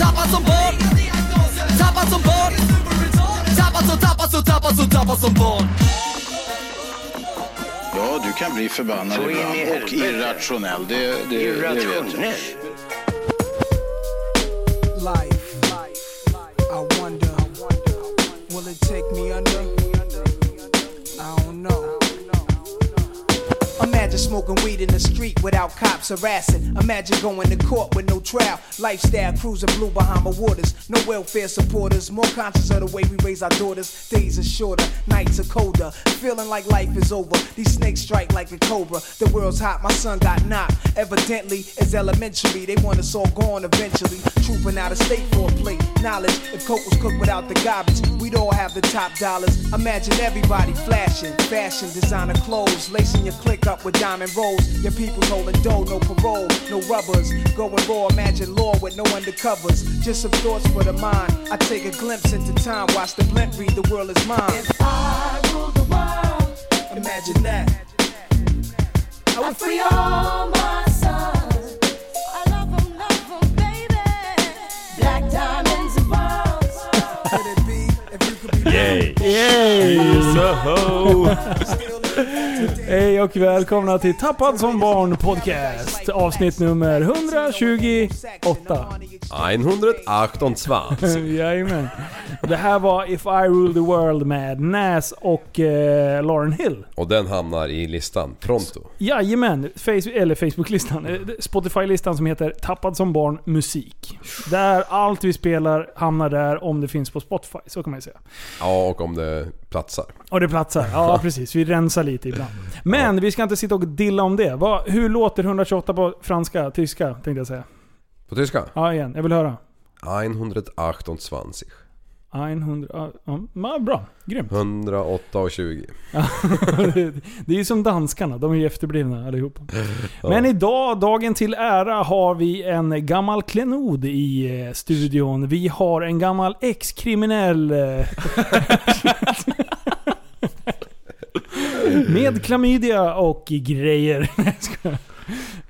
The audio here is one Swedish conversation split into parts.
Tappad som barn. Tappad som barn. Tappad som, tappad som, tappad som, tappad som barn. Ja, du kan bli förbannad ibland och irrationell. Det, det, det vet jag. Without cops harassing. Imagine going to court with no trial. Lifestyle cruising blue Bahama waters. No welfare supporters. More conscious of the way we raise our daughters. Days are shorter, nights are colder. Feeling like life is over. These snakes strike like a cobra. The world's hot, my son got knocked. Evidently, it's elementary. They want us all gone eventually. Trooping out of state for a plate. Knowledge, if coke was cooked without the garbage, we'd all have the top dollars. Imagine everybody flashing, fashion, designer clothes, lacing your click up with diamond rolls. Your people's holding dough, no parole, no rubbers. Going raw, imagine law with no undercovers. Just some thoughts for the mind. I take a glimpse into time, watch the blimp read, the world is mine. If I rule the world, imagine that. I would free all my sons. I love 'em, love 'em, baby. Black diamonds and pearls. Could it be if you could be Yay! Yay! Soho! Hej och välkomna till Tappad som barn podcast. Avsnitt nummer 128. 128. Jajamän. Det här var If I Rule the World med Nas och eh, Lauren Hill. Och den hamnar i listan pronto. Jajamän, Facebook, eller Facebook-listan. eh, Spotify-listan som heter Tappad som barn musik. Där allt vi spelar hamnar där om det finns på Spotify. Så kan man ju säga. Ja, och om det platsar. Och det platsar. Ja, precis. Vi rensar lite ibland. Men vi ska inte sitta och dilla om det. Vad, hur låter 128 på franska, tyska tänkte jag säga. På tyska? Ja, igen. Jag vill höra. 128. 100... Ja, ja, ja, bra. Grymt. 108 och 20. Ja, det- det är ju som danskarna, de är ju efterblivna allihopa. Men idag, dagen till ära, har vi en gammal klenod i eh, studion. Vi har en gammal ex-kriminell... eh, Med klamydia och grejer. Skojar.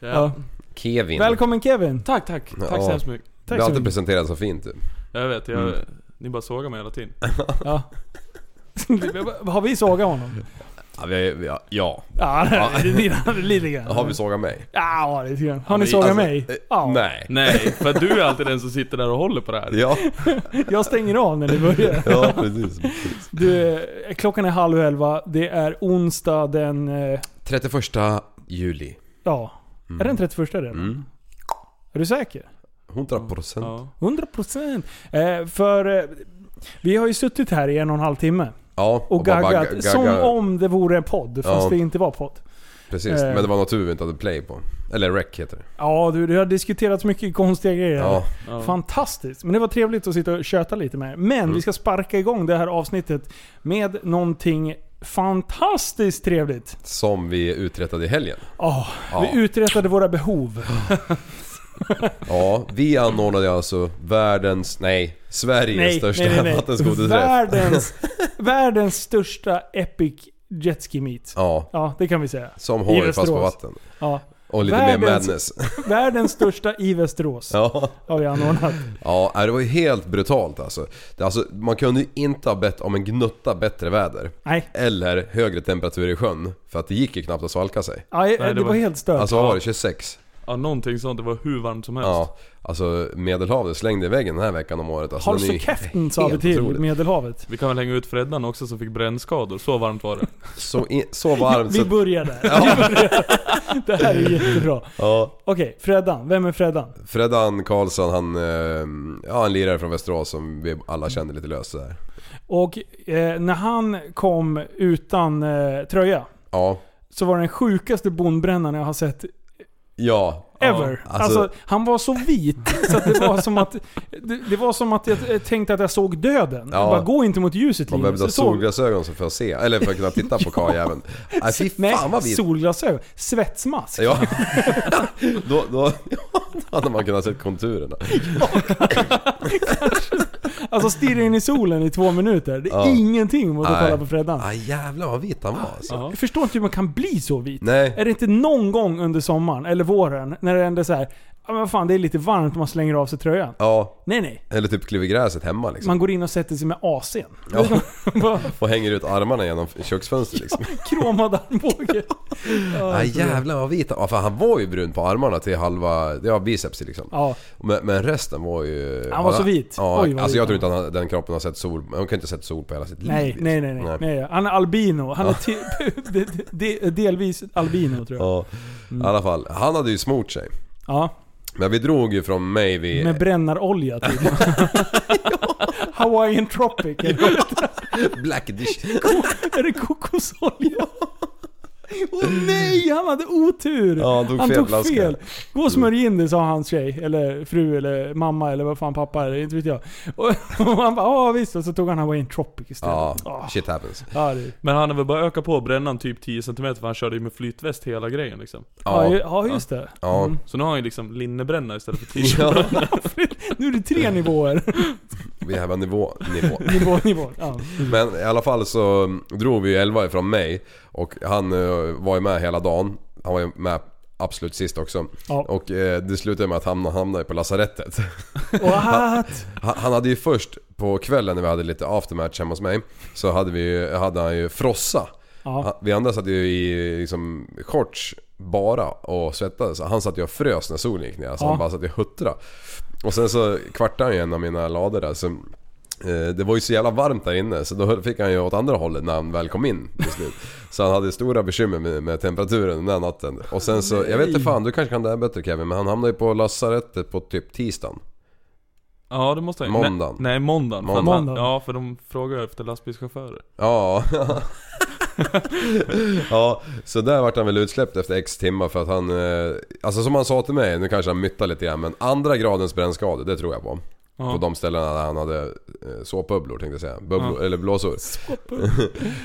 ja. Kevin. Välkommen Kevin! Tack, tack. Tack Ja. så hemskt mycket. Du Tack så alltid mycket. presenterad så fint du. Jag vet, jag, Mm. ni bara sågar mig hela tiden. Ja. har vi sågat honom? Ja, vi, vi, ja, ja. Ja, Ja. lite, lite grann. Har vi sågat mig? Ja, lite grann. Har ni sågat alltså, mig? eh, Ja. Nej. Nej, för du är alltid den som sitter där och håller på det här. Ja, Jag stänger av när ni börjar. ja precis. precis. Du, eh, klockan är halv elva. Det är onsdag den... eh, 31 juli. Ja. Är den 31 redan? Mm. Är du säker? 100 procent. Ja. 100%. Eh, för eh, vi har ju suttit här i en och en halv timme Ja, och, bara gaggat. gagga- Som om det vore en podd, fast Ja. det inte var podd. Precis, eh, men det var något vi inte hade play på. Eller rec heter det. Ja, du, det har diskuterats mycket konstiga grejer. Ja, Ja. Fantastiskt. Men det var trevligt att sitta och köta lite med. Men Mm. vi ska sparka igång det här avsnittet med någonting fantastiskt trevligt. som vi uträttade i helgen. Åh, Ja. Vi uträttade våra behov. Ja, vi anordnade alltså världens, nej, Sveriges största vattenskoterträff. Världens, världens största epic jetski meet. Ja, Ja, det kan vi säga. som hoj fast på vatten. Ja. Och lite mer Världens- madness. Världens största i Västerås Ja, har vi anordnat. ja nej, det var ju helt brutalt alltså. Det, alltså. Man kunde ju inte ha bett om en gnutta bättre väder. Nej, Eller högre temperatur i sjön. För att det gick ju knappt att svalka sig. ja, det, det var, var- helt stört. Alltså vad var det? 26? Ja, någonting sånt. Det var hur varmt som helst. Ja. Alltså Medelhavet slängde i väggen den här veckan om året. Alltså, Håll så käften sa vi till otroligt. Medelhavet. Vi kan väl hänga ut Freddan också som fick brännskador. Så varmt var det. Så, i, så varmt Vi så börjar där. Vi börjar. Det här är jättebra. ja. Okej, Freddan. Vem är Freddan? Freddan Karlsson, han, eh, ja, en lirare från Västerås som vi alla kände lite löst där. Och eh, när han kom utan eh, tröja Ja, så var det den sjukaste bondbrännaren jag har sett. Ja. Ever. Alltså- Alltså, han var så vit så det var som att det, det var som att jag jag tänkte att jag såg döden. Ja. Bara gå inte mot ljuset Man Linus. behövde ha Jag solglasögon så för att se, eller för att kunna titta på karljäveln. Nej fy Nej, fan vad vit. solglasögon. Svetsmask. Ja. då, då, hade man kunnat se konturerna. Alltså stirra in i solen i två minuter. Det är Ja. ingenting mot att kolla på Freddan. Ah, jävlar vad vit han var alltså. Ja. Jag förstår inte hur man kan bli så vit. Nej. Är det inte någon gång under sommaren, eller våren, när det ändå är så här, ja men vad fan det är lite varmt man slänger av sig tröjan? Ja, Nej nej. eller typ kliver gräset hemma liksom. Man går in och sätter sig med AC'n. Ja. Och hänger ut armarna genom köksfönstret liksom. Kromad armbåge. Ja, Nej så- jävlar vad vit han var. För han var ju brun på armarna till halva, ja biceps liksom. Ja. Men, men resten var ju... Han var så vit. Ja, Oj, alltså jag tror inte att han- den kroppen har sett sol, han kan inte ha sett sol på hela sitt Nej, liv. nej, liksom. nej, nej, nej. Han är albino. Han är delvis albino tror jag. Ja, i alla fall. Han hade ju smort sig. Ja. Men vi drog ju från mig vid... Med brännarolja tydligen. Hawaiian Tropic. Black dish. är det kokosolja? Åh nej, han hade otur! Ja, han tog han fel tog fel. Gå och smörj in det sa hans tjej, eller fru, eller mamma, eller vad fan pappa är, inte vet jag. Och, och han bara ja visst, och så tog han Hawaiian Tropic istället. Ja, Ah. shit happens. Ja, det, Men han har väl bara ökat på brännan typ 10 cm för han körde ju med flytväst hela grejen liksom. ja. Ja, ju- ja, just det. ja. Mm. Så nu har han ju liksom linnebränna istället för t-shirt. ja. Nu är det tre nivåer. Vi har nivå, nivå. nivå, nivå. Ja. Men i alla fall så drog vi ju 11 ifrån mig och han eh, var ju med hela dagen. Han var ju med absolut sist också. Ja. Och eh, det slutade med att han hamnade på lasarettet. Han, han hade ju först på kvällen när vi hade lite aftermatch hemma hos mig Så hade, vi, hade han ju frossa. Ja. Vi andra satt ju i liksom, shorts bara och svettades. Han satt ju och frös när solen gick ner. Så Ja. han bara satt och huttra. Och sen så kvartade han ju en av mina lador där. Så, eh, det var ju så jävla varmt där inne så då fick han ju åt andra hållet när han väl kom in till slut. Så han hade stora bekymmer med, med temperaturen den där natten. Och sen så, jag vet inte fan, du kanske kan det här bättre Kevin, men han hamnade ju på lasarettet på typ tisdagen. Ja det måste han Måndagen. Nej, nej måndagen. Måndagen. Han, ja för de frågar efter lastbilschaufförer. Ja. ja, så där vart han väl utsläppt efter X timmar för att han... eh, Alltså som han sa till mig, nu kanske han myttar lite grann men andra gradens brännskador, det tror jag på. Ja. På de ställena där han hade eh, såpbubblor tänkte jag säga. Bubblor, eller blåsor.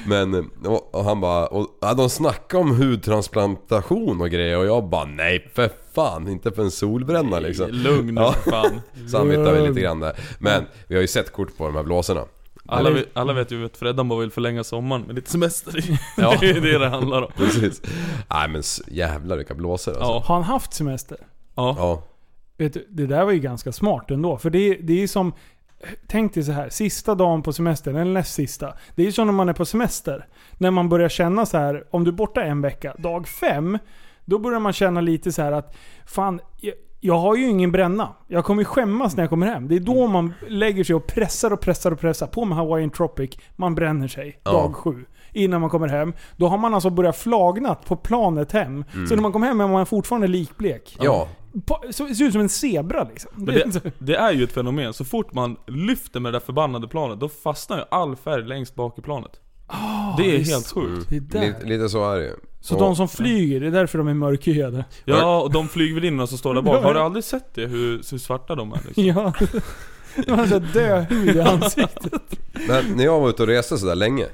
men eh, och, och han bara, och, ja, de snackade om hudtransplantation och grejer och jag bara nej för fan, inte för en solbränna liksom. Lugn Ja. för fan. Så han myttade väl lite grann där. Men vi har ju sett kort på de här blåsorna. Alla, vet- alla vet ju att Freddan bara vill förlänga sommaren med lite semester. Ja. det är det det handlar om. Precis. Nej men jävlar vilka blåsor alltså. Ja. Har han haft semester? Ja. Ja. Vet du, det där var ju ganska smart ändå. För det, det är som... Tänk dig så här, sista dagen på semestern, eller näst sista. Det är ju som när man är på semester. När man börjar känna så här, om du är borta en vecka, dag fem, då börjar man känna lite så här att fan, jag, har ju ingen bränna. Jag kommer ju skämmas när jag kommer hem. Det är då man lägger sig och pressar och pressar och pressar. På med Hawaiian Tropic, man bränner sig Ja. dag sju. Innan man kommer hem. Då har man alltså börjat flagnat på planet hem. Så när man kommer hem är man fortfarande likblek. Ja. På, så, ser ut som en zebra liksom. Det, det, det är ju ett fenomen, så fort man lyfter med det där förbannade planet, då fastnar ju all färg längst bak i planet. det är visst. helt sjukt. Lite, lite så är det. Så Och- de som flyger, det är därför de är mörkhyade. Ja, och de flygvärdinnorna som står där bak, har du aldrig sett det? Hur, hur svarta de är liksom? Ja. De har så död hud i ansiktet. Men när jag var ute och reste sådär länge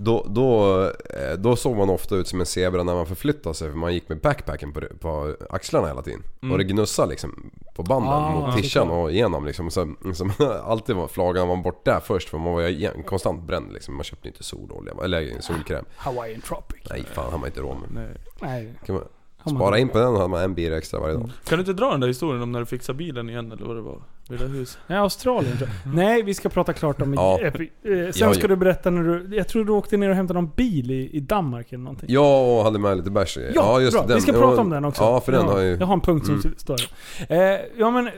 då, då, eh, då såg man ofta ut som en zebra när man förflyttade sig för man gick med backpacken på, på axlarna hela tiden. Och det gnussade liksom på banden Ah, mot tishan och igenom liksom. Så, som alltid var flagan man bort där först för man var igen- konstant bränd liksom. Man köpte inte sololja, eller solkräm. Hawaiian Tropic. Nej fan har man inte råd med. Nej. Nej. Spara in på den och har man en bil extra varje dag. Kan du inte dra den där historien om när du fixar bilen igen eller vad det var? Det där huset? Nej, Australien tror jag. Nej, vi ska prata klart om... Ja. Eh, eh, sen Ja, ska ja. du berätta när du... Jag tror du åkte ner och hämtade någon bil i, i Danmark eller någonting. Ja, och hade med lite bärs i. Ja, bra. Vi ska Ja, prata om den också. Ja, för den ja, har ju... Jag har en punkt som Mm. står här. eh, Ja men,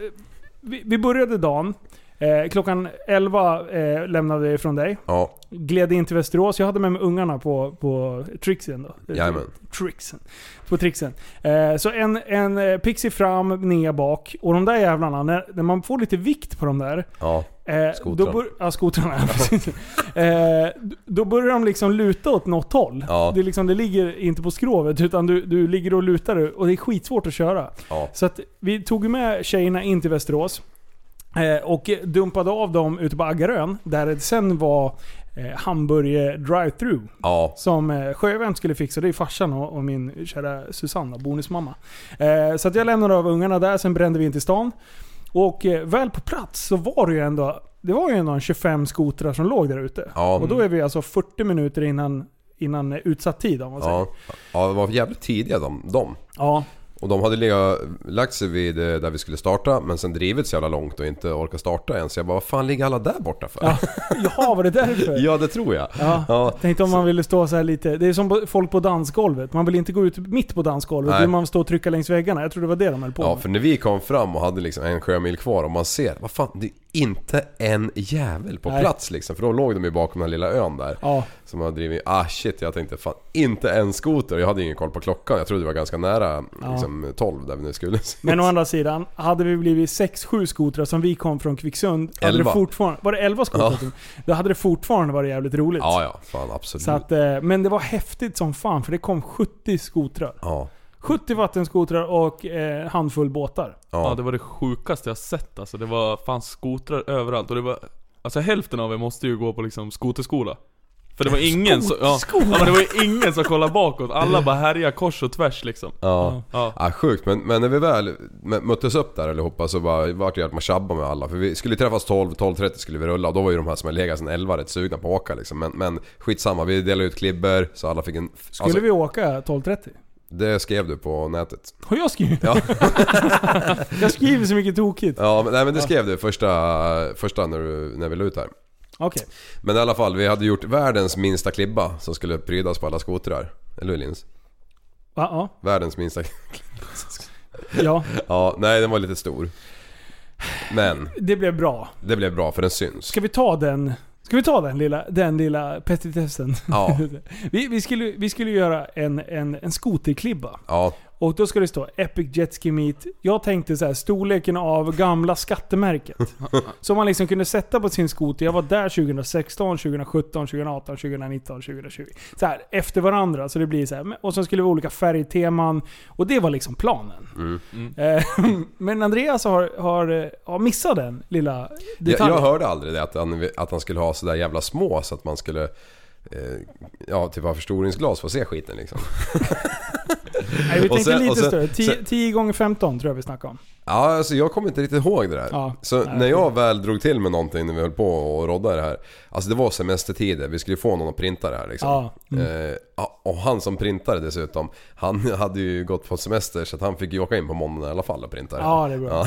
vi, vi började dagen. Eh, klockan 11 eh, lämnade jag ifrån dig. Ja, Gled in till Västerås. Jag hade med mig ungarna på, på Trixen då. Jajamän. Trixen. På Trixen. Eh, så en, en eh, Pixie fram, ner bak. Och de där jävlarna, när, när man får lite vikt på de där. ja. Eh, Skotrarna. Bör, ja, skotrarna. eh, då börjar de liksom luta åt något håll. Ja. Det, liksom, det ligger inte på skrovet, utan du, du ligger och lutar och det är skitsvårt att köra. Ja. Så att vi tog med tjejerna in till Västerås. Eh, och dumpade av dem ute på Aggarön, där det sen var eh, hamburger drive-thru Ja, som eh, Sjövärn skulle fixa. Det är farsan och, och min kära Susanna, bonusmamma. Eh, så att jag lämnade av ungarna där, sen brände vi in till stan. Och eh, väl på plats så var det ju ändå, det var ju ändå en 25 skotrar som låg där ute. Ja. Och då är vi alltså 40 minuter innan, innan utsatt tid om man säger. ja. ja, det var jävligt tidiga de. de. Ja. Och de hade legat, lagt sig vid eh, där vi skulle starta men sen drivit så jävla långt och inte orkat starta än. Så jag bara, vad fan ligger alla där borta för? Ja. Var det därför? Ja, det tror jag. Ja. Ja. Tänkte om man ville stå så här lite. Det är som folk på dansgolvet. Man vill inte gå ut mitt på dansgolvet. Nej. Vill man stå och trycka längs väggarna. Jag tror det var det de höll på Ja, med. för när vi kom fram och hade liksom en sjömil kvar och man ser, vad fan, det är inte en jävel på Nej. plats liksom. För då låg de ju bakom den lilla ön där. Ja. Som har drivit, ah shit jag tänkte fan inte en skoter. Jag hade ingen koll på klockan. Jag trodde det var ganska nära Ja. liksom 12 där vi nu skulle. Men å andra sidan, hade vi blivit 6-7 skotrar som vi kom från Kvicksund, hade det Elva. fortfarande, var det 11 skotrar? Ja. Då hade det fortfarande varit jävligt roligt. Ja, ja, fan absolut. Så att, eh, men det var häftigt som fan, för det kom 70 skotrar. Ja, 70 vattenskotrar och eh, handfull båtar. Ja, ja. det var det sjukaste jag sett alltså. Det var fan skotrar överallt och det var... Alltså hälften av er måste ju gå på liksom skoterskola. För det var ingen som... Ja, ja, men det var ingen som kollade bakåt. Alla bara härjade kors och tvärs liksom. Ja. Ja. Ja, sjukt. Men, men när vi väl möttes upp där allihopa så bara, vart det ju att man tjabbade med alla. För vi skulle träffas 12, 12.30 skulle vi rulla och då var ju de här som har legat sen 11 rätt sugna på att åka liksom. Men, men skitsamma, vi delade ut klibber så alla fick en... Skulle alltså, vi åka 12.30? Det skrev du på nätet. Har jag skrivit? Ja, Jag skriver så mycket tokigt. ja men, nej, men det skrev du första, första när, du, när vi la ut här. Okej. Men i alla fall, vi hade gjort världens minsta klibba som skulle prydas på alla skotrar. Eller hur Linus? Ja, ja. Världens minsta... ja, Ja, nej den var lite stor. Men det blev bra. det blev bra för den syns. Ska vi ta den, ska vi ta den lilla, den lilla petitessen? Ja. vi, vi, skulle, vi skulle göra en, en, en skoterklibba. Ja, Och då ska det stå Epic Jet Ski Meet. Jag tänkte så här, storleken av gamla skattemärket. Som man liksom kunde sätta på sin skoter. Jag var där 2016, 2017, 2018, 2019, 2020. Så här, efter varandra. Så det blir så här. Och så skulle vi ha olika färgteman. Och det var liksom planen. Eh, Men Andreas har, har, har missat den lilla jag, detaljen. jag hörde aldrig det att han, att han skulle ha sådär jävla små så att man skulle... Eh, ja, typ ha förstoringsglas för att se skiten liksom. Nej, vi tänkte sen- lite sen- större. 10 sen- 10 gånger 15 tror jag vi snackade om. Ja, alltså jag kommer inte riktigt ihåg det där. Ja. Så Nej, när jag väl drog till med någonting när vi höll på och rodda det här. Alltså det var semestertider, vi skulle få någon att printa det här liksom. Ja. Eh, ja, och han som printade dessutom, han hade ju gått på semester så att han fick ju åka in på måndagen i alla fall och printa det. Ja, det är bra.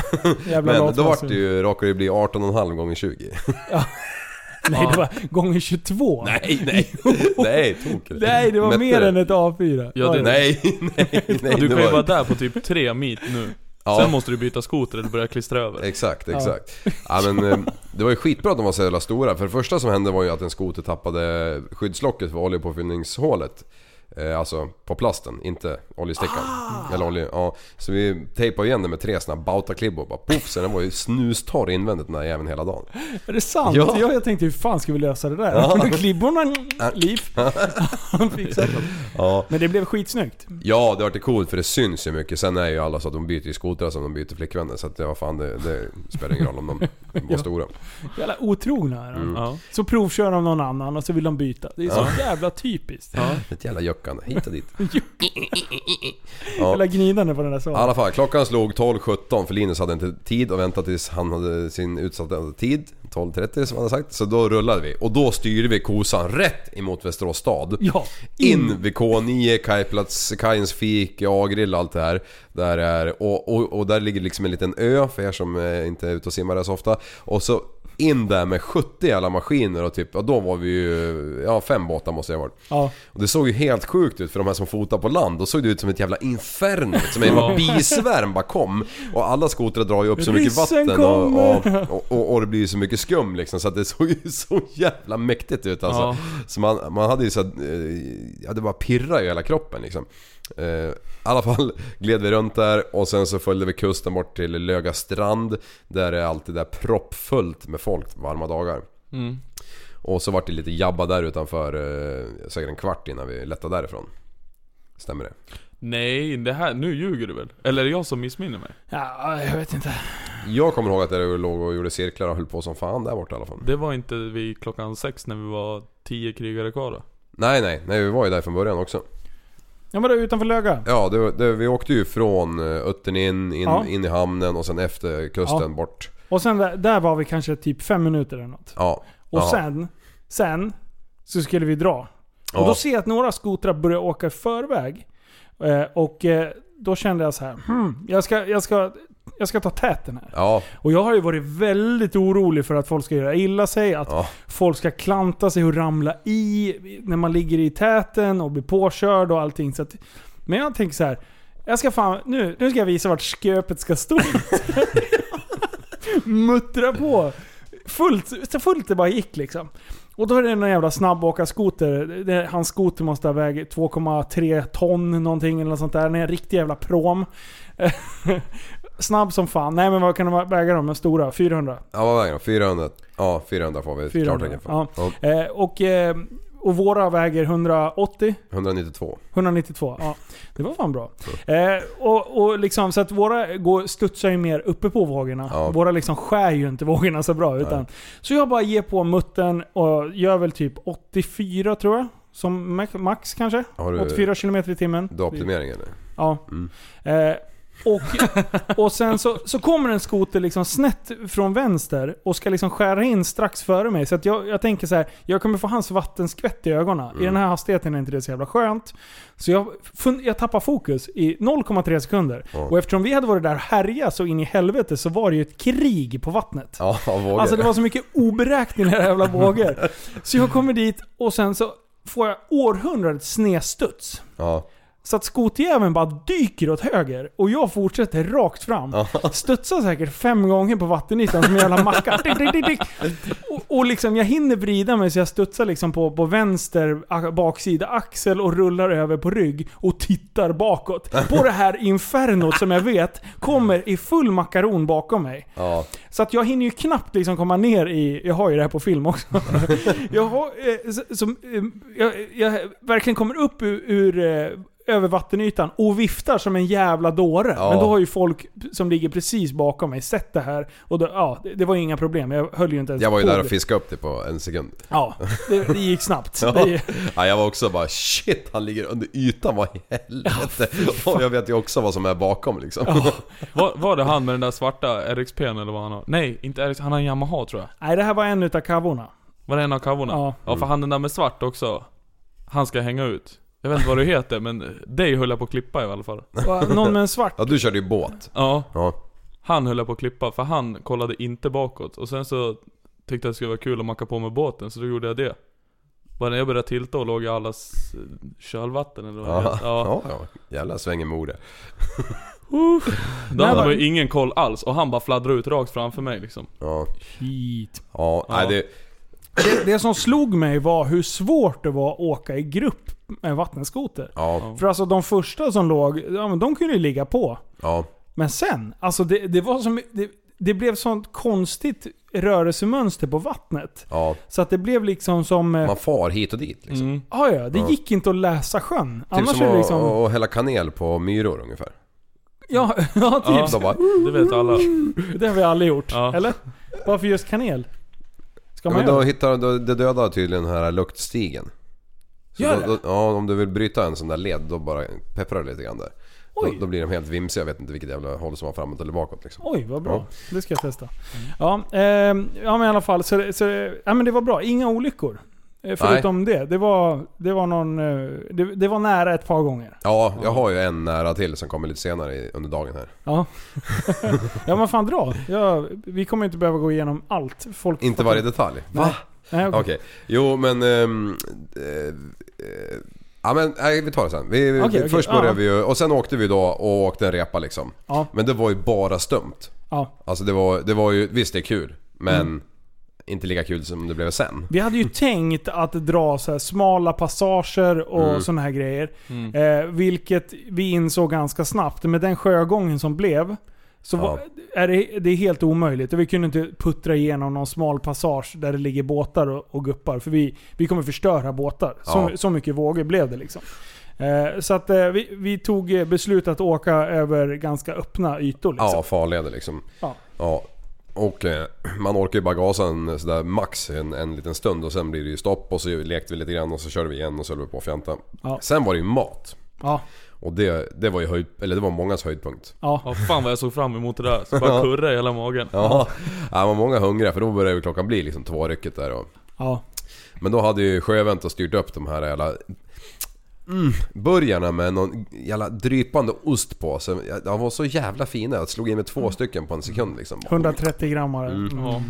Ja. Men då vart det ju, råkade det bli 18,5 gånger 20. Nej, det var gånger 22. Nej, nej, nej, tok eller? Nej, det var Mätte mer det? än ett A4. Ja, det- Nej, nej, nej. du kan ju var- vara där på typ tre meet nu. Ja. Sen måste du byta skoter eller börja klistra över. Exakt, exakt. Ja. men, eh, det var ju skitbra att de var så jävla stora. För det första som hände var ju att en skoter tappade skyddslocket för oljepåfyllningshålet. Eh, alltså på plasten, inte oljestickan. Eller olje, ja. Så vi tejpade igen den med tre såna bautaklibbor. Bara poff, så den var ju snustorr invändigt den där jäveln hela dagen. Är det sant? Ja. Ja. jag tänkte hur fan ska vi lösa det där? Ja. Klibborna, liv. Ja. Men det blev skitsnyggt. Ja, det vart coolt för det syns ju mycket. Sen är ju alla så att de byter ju skotrar som de byter flickvänner. Så att ja, fan det, det spelar ingen roll om de var Ja. stora. Jävla otrogna är de. Mm. Ja. Så provkör de någon annan och så vill de byta. Det är så jävla typiskt. Ja. Ett jävla juckande, hit och dit. Jävla gnidande på den där I saken. alla fall, klockan slog 12.17 för Linus hade inte tid att vänta tills han hade sin utsatta tid. 12.30 som han hade sagt. Så då rullade vi. Och då styrde vi kosan rätt emot Västerås stad. Ja. In vid K9, kajplats, kajens fik, A-grill och allt det här. Där är, och, och, och där ligger liksom en liten ö för er som eh, inte är ute och simmar där så ofta. Och så In där med 70 alla maskiner och typ, och då var vi ju, ja fem båtar måste jag ha varit. Ja. Och det såg ju helt sjukt ut för de här som fotar på land. Då såg det ut som ett jävla inferno. Som en Ja. bisvärm bara kom. Och alla skotrar drar ju upp så mycket Ryssen vatten och, och, och, och, och det blir ju så mycket skum liksom. Så att det såg ju så jävla mäktigt ut alltså. Ja. Så man, man hade ju så att, eh, ja det bara pirrade i hela kroppen liksom. Eh, I alla fall gled vi runt där och sen så följde vi kusten bort till Löga strand. Där är alltid där proppfullt med folk varma dagar. Mm. Och så vart det lite jabba där utanför, eh, säkert en kvart innan vi lättade därifrån. Stämmer det? Nej, det här, nu ljuger du väl? Eller är det jag som missminner mig? ja, jag vet inte. Jag kommer ihåg att jag låg och gjorde cirklar och höll på som fan där borta i alla fall. Det var inte vid klockan sex när vi var tio krigare kvar då? Nej nej, nej vi var ju där från början också. Ja men det utanför Löga. Ja, det, det, vi åkte ju från eh, Uttern in, in, Ja. in i hamnen och sen efter kusten Ja. bort. Och sen där, där var vi kanske typ fem minuter eller något. Ja. Och Ja. sen, sen så skulle vi dra. Och Ja. då ser jag att några skotrar börjar åka i förväg. Eh, och eh, då kände jag så här, hmm, jag ska, jag ska, jag ska ta täten här. Ja, Och jag har ju varit väldigt orolig för att folk ska göra illa sig, att ja. folk ska klanta sig och ramla i när man ligger i täten och blir påkörd och allting. Så att, men jag tänker så här. Jag ska fan, nu, nu ska jag visa vart sköpet ska stå. Muttra på. Fullt, så fullt det bara gick liksom. Och då är det en jävla snabbåkarskoter. Hans skoter måste ha vägt 2,3 ton någonting eller något sånt där. Det är en riktig jävla prom. Snabb som fan. Nej men vad kan de väga de? Stora? 400? Ja vad väger de? 400? Ja 400 får vi ett 400, klartecken för. ja. Ja. Eh, och, eh, och våra väger 180? 192. 192, ja. Det var fan bra. Eh, och, och liksom, så att våra går, studsar ju mer uppe på vågorna. Ja. Våra liksom skär ju inte vågorna så bra. Utan, så jag bara ger på muttern och gör väl typ 84 tror jag. Som max- kanske? Har du- 84 km i timmen. Du har optimering eller? Ja. Mm. Eh, och, och sen så, så kommer en skoter liksom snett från vänster och ska liksom skära in strax före mig. Så att jag, jag tänker så här, jag kommer få hans vattenskvätt i ögonen. Mm. I den här hastigheten är inte det så jävla skönt. Så jag, fun- jag tappar fokus i 0,3 sekunder. Ja. Och eftersom vi hade varit där och härjat så in i helvete så var det ju ett krig på vattnet. Ja. Alltså det var så mycket oberäkneliga jävla vågor. Så jag kommer dit och sen så får jag århundradets snedstuds. Ja. Så att skoterjäveln bara dyker åt höger och jag fortsätter rakt fram. Studsar säkert fem gånger på vattenytan som en jävla macka. Dick, dick, dick, dick. Och, och liksom jag hinner vrida mig så jag studsar liksom på, på vänster baksida axel och rullar över på rygg och tittar bakåt. På det här infernot som jag vet kommer i full makaron bakom mig. Ja. Så att jag hinner ju knappt liksom komma ner i... Jag har ju det här på film också. jag har... Eh, som, eh, jag, jag verkligen kommer upp ur... ur eh, över vattenytan och viftar som en jävla dåre. Ja. Men då har ju folk som ligger precis bakom mig sett det här. Och då, ja, det, det var ju inga problem. Jag höll ju inte ens Jag var ju där och fiskade upp det på en sekund. Ja, det, det gick snabbt. Ja. Det, ja, jag var också bara shit, han ligger under ytan, vad i helvete? och jag vet ju också vad som är bakom liksom. Var, var det han med den där svarta RXP'n eller vad han har? Nej, inte RX, han har en Yamaha tror jag. nej, det här var en utav kavorna. Var det en av kavorna? Ja. Ja, för han den där med svart också. Han ska hänga ut. Jag vet inte vad du heter, men dig höll jag på att klippa i alla fall. Någon med en svart. Ja, du körde ju båt. Ja, Ja. han höll jag på att klippa, för han kollade inte bakåt. Och sen så tyckte jag det skulle vara kul att macka på med båten, så då gjorde jag det. Bara när jag började tilta och låg i allas eh, kölvatten eller vad det Ja, heter. ja. ja. Jävla svängemode. Då Nej, hade men- man ju ingen koll alls, och han bara fladdrade ut rakt framför mig liksom. Ja, Hit. ja, Ja. Nej, det... Det, det som slog mig var hur svårt det var att åka i grupp med vattenskoter. Ja, För alltså de första som låg, ja, men de kunde ju ligga på. ja. Men sen, alltså det, det var som... Det, det blev sånt konstigt rörelsemönster på vattnet. ja. Så att det blev liksom som... eh, Man far hit och dit liksom. Mm. Ja, ja, det Ja. gick inte att läsa sjön. Typ Annars som att, liksom... hälla kanel på myror ungefär. Ja, ja typ. Ja. Bara, Det vet alla. Det har vi alla gjort. Ja. Eller? Varför just kanel? Ska ja, man men då hittar då, det dödar tydligen den här luktstigen. Så Gör då, det? då, ja, om du vill bryta en sån där led, då bara pepprar du lite grann där. Då, då blir de helt vimsiga, jag vet inte vilket jävla håll som var framåt eller bakåt liksom. Oj, vad bra. Ja. Det ska jag testa. Ja, ehm, ja men i alla fall. Så, så, ja, men det var bra. Inga olyckor. Eh, Förutom det. Det var, det var någon... eh, Det, det var nära ett par gånger. Ja, jag har ju en nära till som kommer lite senare under dagen här. Ja. ja men fan dra. Ja, vi kommer inte behöva gå igenom allt. Folk Inte varje detalj. Nej. Nej, okej. Okej. Jo men... ehm, eh, eh, ja men nej, vi tar det sen. Vi, vi, Okej, okej. först började Ja. vi ju, och sen åkte vi då och åkte en repa liksom. Ja. Men det var ju bara stumt. Ja. Alltså det var, det var ju, visst det är kul. Men Mm. inte lika kul som det blev sen. Vi hade ju tänkt att dra så här smala passager och Mm. såna här grejer. Mm. Eh, vilket vi insåg ganska snabbt. Med den sjögången som blev, så var, är det, det är helt omöjligt. Vi kunde inte puttra igenom någon smal passage där det ligger båtar och, och guppar. För vi, vi kommer förstöra båtar. Så, Ja. så mycket vågor blev det liksom. Eh, så att eh, vi, vi tog eh, beslut att åka över ganska öppna ytor. Liksom. Ja, farleder liksom. Ja. Ja. Och eh, man orkar ju bara gasa en sådär max en, en liten stund och sen blir det ju stopp och så lekte vi lite grann och så körde vi igen och så höll vi på att fjanta. Ja. Sen var det ju mat. Ja. Och det, det var ju höjd, eller det var mångas höjdpunkt. Ja. Ja fan vad jag såg fram emot det där. Så bara kurra i hela magen. Ja, ja var många hungriga för då började klockan bli liksom tvårycket där och... Ja. Men då hade ju Sjövent och styrt upp de här jävla... Mm, burgarna med någon jävla drypande ost på. Så, ja, de var så jävla fina. Jag slog in med två stycken på en sekund liksom. 130 grammar. Mm. Ja.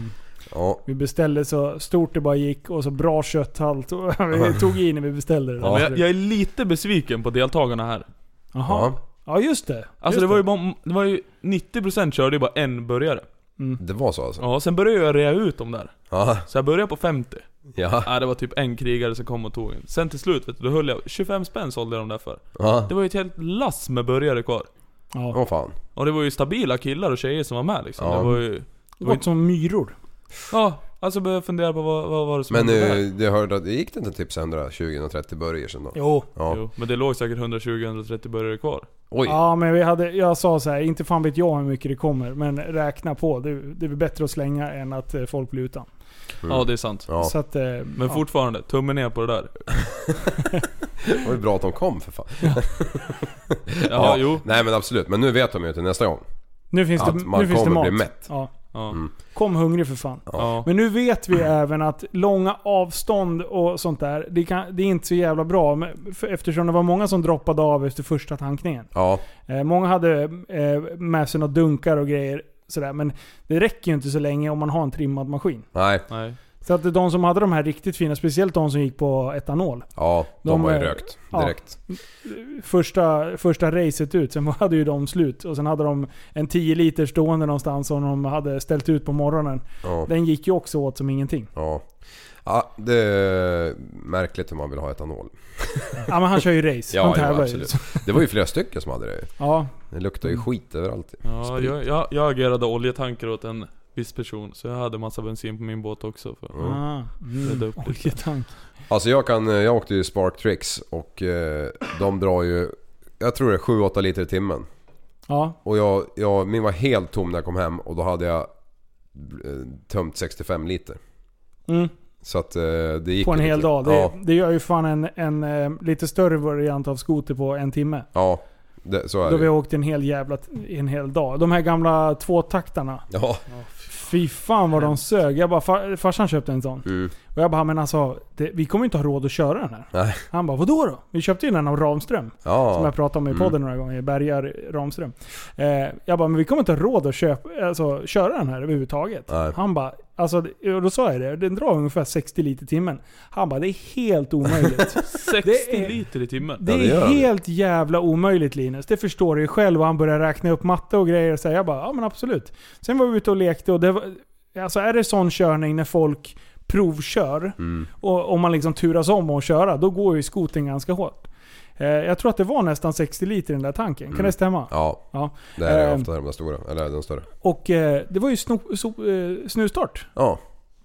Ja, Vi beställde så stort det bara gick och så bra kötthalt. Vi tog i när vi beställde det. Men jag, jag är lite besviken på deltagarna här. Jaha. ja, Ja just det. Alltså just det var, ju bara, det var ju 90% körde ju bara en burgare. det var så alltså. Ja, sen började jag rea ut dem där. Ja, Så jag började på 50. ja, Ja, det var typ en krigare som kom och tog en. Sen till slut vet du, då höll jag 25 spänn sålde jag dem där för. ja. Det var ju ett helt lass med burgare kvar. Ja. Åh fan. Och det var ju stabila killar och tjejer som var med liksom. Ja. Det var ju... Det var som myror. Ja, alltså började jag fundera på vad, vad var det som Men hände där? eh, jag hörde att det gick det inte typ så 120-130 burgare sen då? Jo. Ja. Jo, men det låg säkert 120-130 burgare kvar. Oj. Ja men vi hade, jag sa så här, inte fan vet jag hur mycket det kommer. Men räkna på. Det, det är bättre att slänga än att eh, folk blir utan. Ja, det är sant. Ja, Så att, eh, Men ja. fortfarande, tummen ner på det där. det var ju bra att de kom för fan. Ja, jo. Nej men absolut, men nu vet de ju till nästa gång. Nu finns det, Att man nu finns det kommer mat. bli mätt. Ja. Ja. Mm. Kom hungrig för fan. Ja. Men nu vet vi även att långa avstånd och sånt där, det, kan, det är inte så jävla bra. men- för- Eftersom det var många som droppade av efter första tankningen. Ja, Eh, många hade eh, med sig några dunkar och grejer. Sådär. Men det räcker ju inte så länge om man har en trimmad maskin. nej. Nej. Så att de som hade de här riktigt fina, speciellt de som gick på etanol. Ja, de, De var ju är- rökt ja. direkt. Första, första racet ut, sen hade ju de slut. Och sen hade de en 10 liter stående någonstans som de hade ställt ut på morgonen. Ja, Den gick ju också åt som ingenting. ja. Ja, det är märkligt hur man vill ha etanol. Ja men han kör ju race. han Ja, ja absolut. Det var ju flera stycken som hade det. Ja, Det luktar ju skit överallt. Ja, jag, jag, jag agerade oljetankar åt en viss person, så jag hade massa bensin på min båt också. För Mm. Ah, Rädda mm. upp lite. Oljetank. Alltså jag kan, jag åkte ju Spark Tricks och eh, de drar ju, jag tror det är 7-8 liter i timmen. Ja, Och jag, jag, min var helt tom när jag kom hem och då hade jag eh, tömt 65 liter. mm. Så att eh, det gick på en ju hel lite. dag. Det, Ja, det gör ju fan en, en eh, lite större variant av skoter på en timme. ja det, så är Då det vi ju. åkt en hel jävla en hel dag. De här gamla tvåtaktarna. Ja, Fy fan vad de sög. Jag bara, far, farsan köpte en sån. mm. Och jag bara, men alltså, det, vi kommer inte ha råd att köra den här. Nej. Han bara, vadå då? Vi köpte ju den av Ramström. Som ja. jag pratade om i Mm. podden några gånger. Bergar Ramström. Eh, jag bara, men vi kommer inte ha råd att köpa, alltså, köra den här överhuvudtaget. Nej. Han bara, alltså, och då sa jag det, den drar ungefär 60 liter i timmen. Han bara, det är helt omöjligt. 60 Det är- liter i timmen. Det Ja, det är gör det. helt jävla omöjligt Linus. Det förstår du ju själv. Och han började räkna upp matte och grejer. Så jag bara, ja men absolut. Sen var vi ute och lekte och det var... Alltså är det sån körning när folk provkör Mm. och om man liksom turas om att köra, då går ju skoten ganska hårt. Eh, jag tror att det var nästan 60 liter i den där tanken. Kan Mm. det stämma? Ja, Ja. det är Ehm. ofta de där stora. Eller den större. Och eh, det var ju sno, so, eh, snusstart. Ja.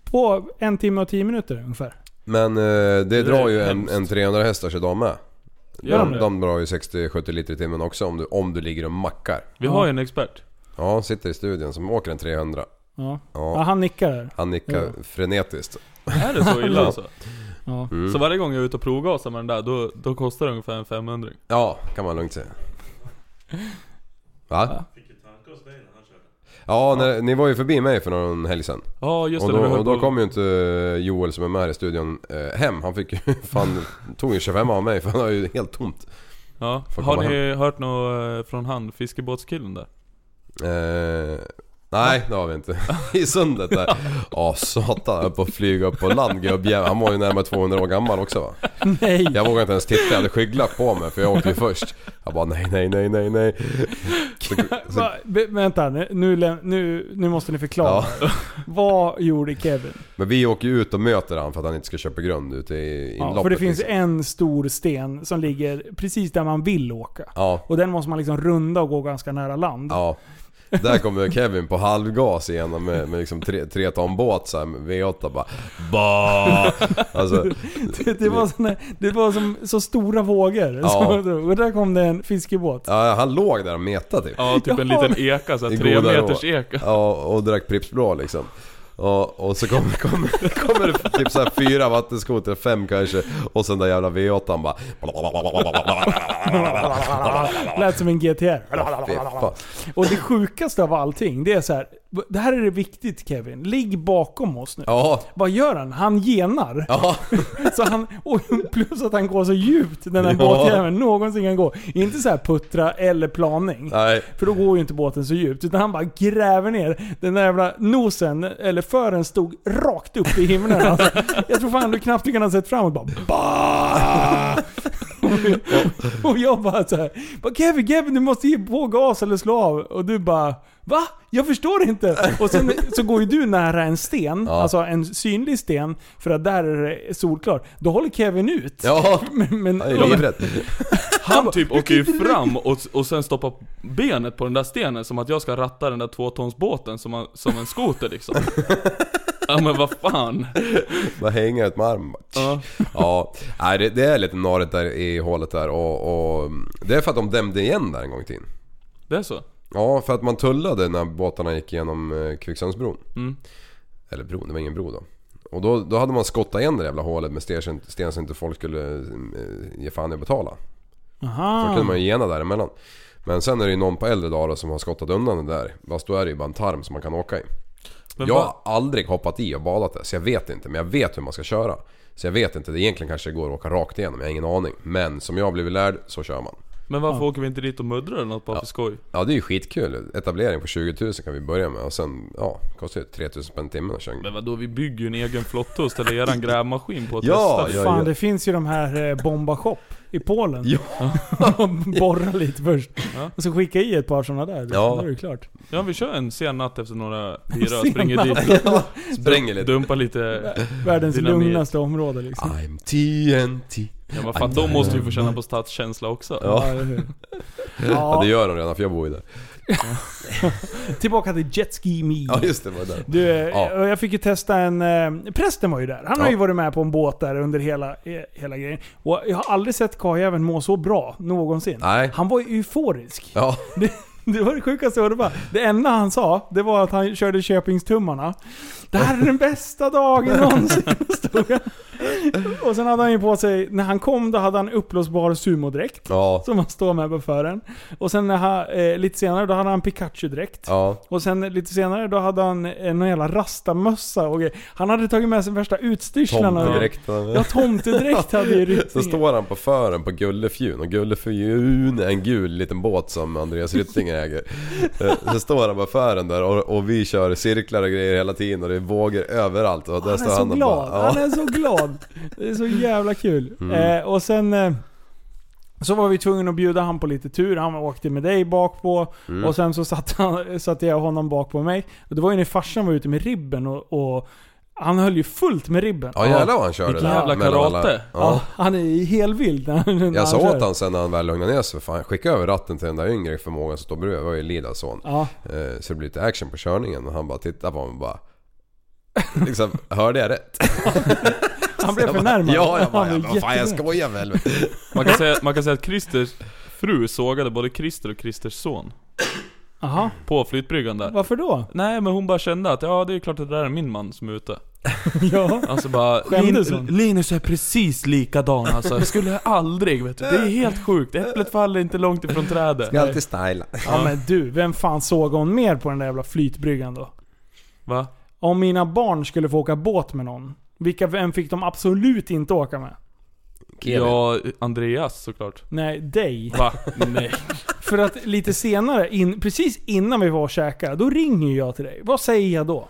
På en timme och tio minuter ungefär. Men eh, det, är drar ju en, en 300 hästars idag med. Gör De, de det? de drar ju 60-70 liter i timmen också om du, om du ligger och mackar. Vi har ju en expert. Ja, han sitter i studion som åker en 300. Ja. Ja. ja, han nickar där. Han nickar Ja. frenetiskt. Är det så illa alltså? Ja. Mm. Så varje gång jag är ute och provgasar med den där, då, då kostar det ungefär en 500 Ja, kan man lugnt säga. Va? Ja. Ja, när, ni var ju förbi mig för någon helg sedan. Ja just Och det, då, vi höll och då kom ju inte Joel som är med här i studion eh, hem. Han fick ju fan, tog ju 25 av mig för han har ju helt tomt. Ja. Har ni hört något eh, från han, fiskebåtskillen där? Eh, nej, det har vi inte. I sundet där. Ja, satan. Jag på att flyga upp på land gubbjävel. Han var ju närmare 200 år gammal också va? Nej. Jag vågade inte ens titta, jag hade skygglapp på mig för jag åkte ju först. Jag bara nej, nej, nej, nej, nej. Så, så, Va, vänta, nu, nu, nu, måste ni förklara. Vad gjorde Kevin? men vi åker ju ut och möter han för att han inte ska köpa grund ute i inloppet. Ja, för det finns liksom. en stor sten som ligger precis där man vill åka. Ja, Och den måste man liksom runda och gå ganska nära land. ja. Där kommer Kevin på halvgas igenom med, med liksom tre, tre ton båt så här, med V8 bara ba. Alltså, Det, det, var såna, det var som så stora vågor. Ja. Så, och där kom det en fiskebåt. ja, han låg där och metade typ. Ja, typ en liten eka, såhär I tre meters eka. Ja, och drack Pripps Blå liksom. Och, och så kommer, kommer, kommer det typ så här fyra vattenskotrar, fem kanske. Och sen där jävla V8 bara... Lät som en GTR. Fan. Och det sjukaste av allting, det är så här. Det här är det viktigt Kevin. Ligg bakom oss nu. Ja, Vad gör han? Han genar. ja. Så han, och plus att han går så djupt den här Ja. båtjäveln någonsin kan gå. Inte så här puttra eller planing. Nej. För då går ju inte båten så djupt. Utan han bara gräver ner. Den där jävla nosen, eller fören stod rakt upp i himlen. Alltså, jag tror fan du knappt du kan ha sett framåt. Bara bah! Och jag bara så här, bara, Kevin, Kevin du måste ge på gas eller slå av. Och du bara Va? Jag förstår inte! Och sen så går ju du nära en sten, Ja. alltså en synlig sten, för att där är det solklart. Då håller Kevin ut. Ja, Men, men, han är livrädd. Han typ åker ju fram och, och sen stoppar benet på den där stenen som att jag ska ratta den där tvåtonsbåten som, som en skoter liksom. Ja men vad fan. Bara hänga ut med armen. Ja. Ja, nej det, det är lite narigt där i hålet där och, och Det är för att de dämde igen där en gång i tiden. Det är så? Ja, för att man tullade när båtarna gick igenom eh, Kvicksundsbron. Mm. Eller bron, det var ingen bro då. Och då, då hade man skottat igen det jävla hålet med sten, sten så inte folk skulle eh, ge fan i att betala. För Aha. kunde man ju gena däremellan. Men sen är det ju någon på äldre dagar som har skottat undan det där. Fast då är det ju bara en tarm som man kan åka i. Men jag har aldrig hoppat i och badat det, så jag vet inte. Men jag vet hur man ska köra. Så jag vet inte, det egentligen kanske går att åka rakt igenom, jag har ingen aning. Men som jag har blivit lärd, så kör man. Men varför åker vi inte dit och muddrar eller något bara för skoj? Ja det är ju skitkul. Etablering på 20 000 kan vi börja med och sen, ja, kostar ju 3 000 spänn timmen att köra. Men vadå, vi bygger ju en egen flotte och ställer eran grävmaskin på och Ja, testar. ja. Fan, det finns ju de här eh, Bomba Shop i Polen. Ja. Borra lite först. Ja. Och så skicka i ett par sådana där. Ja. Då är det klart. Ja vi kör en sen natt efter några bira, springer dit, Spränger lite. dumpar lite... Världens Dynamit. lugnaste område liksom. I'm TNT. Ja men fan, de måste ju få känna på stadskänsla också. Ja Ja, det gör de redan för jag bor ju där. tillbaka till Jet Ski Me. Ja just det, var där. Du, eh, Ja. jag fick ju testa en... Eh, prästen var ju där. Han har Ja. ju varit med på en båt där under hela, eh, hela grejen. Och jag har aldrig sett karljäveln må så bra, någonsin. Nej. Han var ju euforisk. Ja. Det, det var det sjukaste jag hörde. Det enda han sa, det var att han körde Köpingstummarna. Det här är den bästa dagen någonsin. Och sen hade han ju på sig, när han kom då hade han uppblåsbar sumodräkt. Ja. Som han står med på fören. Och sen när han, eh, lite senare då hade han Pikachu-dräkt. Ja. Och sen lite senare då hade han eh, någon jävla rastamössa och grejer. Han hade tagit med sig värsta utstyrslarna. Tomtedräkten. Ja, tomtedräkt hade ju Så Ryttingen. står han på fören på Gullefjun och Gullefjun är en gul liten båt som Andreas Ryttinger äger. Eh, Så står han på fören där och, och vi kör cirklar och grejer hela tiden och det vågor överallt och där Han är står så han och glad. bara, Han ja. är så glad. Det är så jävla kul. Mm. Eh, och sen... Eh, så var vi tvungna att bjuda han på lite tur. Han åkte med dig bak på Mm. och sen så satte, han, satte jag honom bak på mig. Och det var ju när farsan var ute med ribben och, och han höll ju fullt med ribben. Ja jävlar vad han körde Vilken jävla mellan alla- karate. Ja, Ja. han är helt vild när han, när Jag han sa åt han sen när han väl lugnade ner sig, fan skicka över ratten till den där yngre förmågan som står bredvid, det var ju Lidas son. Ja, Eh, Så det blir lite action på körningen och han bara tittar på mig och bara Liksom, hörde jag rätt? han blev förnärmad. Ja, jag bara, ja, vad fan jag skojar väl? Man kan, säga, man kan säga att Christers fru sågade både Christer och Christers son. Jaha, På flytbryggan där. varför då? Nej men hon bara kände att ja det är klart att det där är min man som är ute. Ja. Alltså bara, Skämdes hon? Linus är precis likadan alltså. Jag skulle aldrig vet du. Det är helt sjukt. Äpplet faller inte långt ifrån trädet. Ska alltid styla. ja men du, vem fan såg hon mer på den där jävla flytbryggan då? Va? Om mina barn skulle få åka båt med någon, vilka, vem fick de absolut inte åka med? Kevin. Ja, Andreas såklart. Nej, dig. Va? Nej. För att lite senare, in, precis innan vi var och käkade, då ringer jag till dig. Vad säger jag då?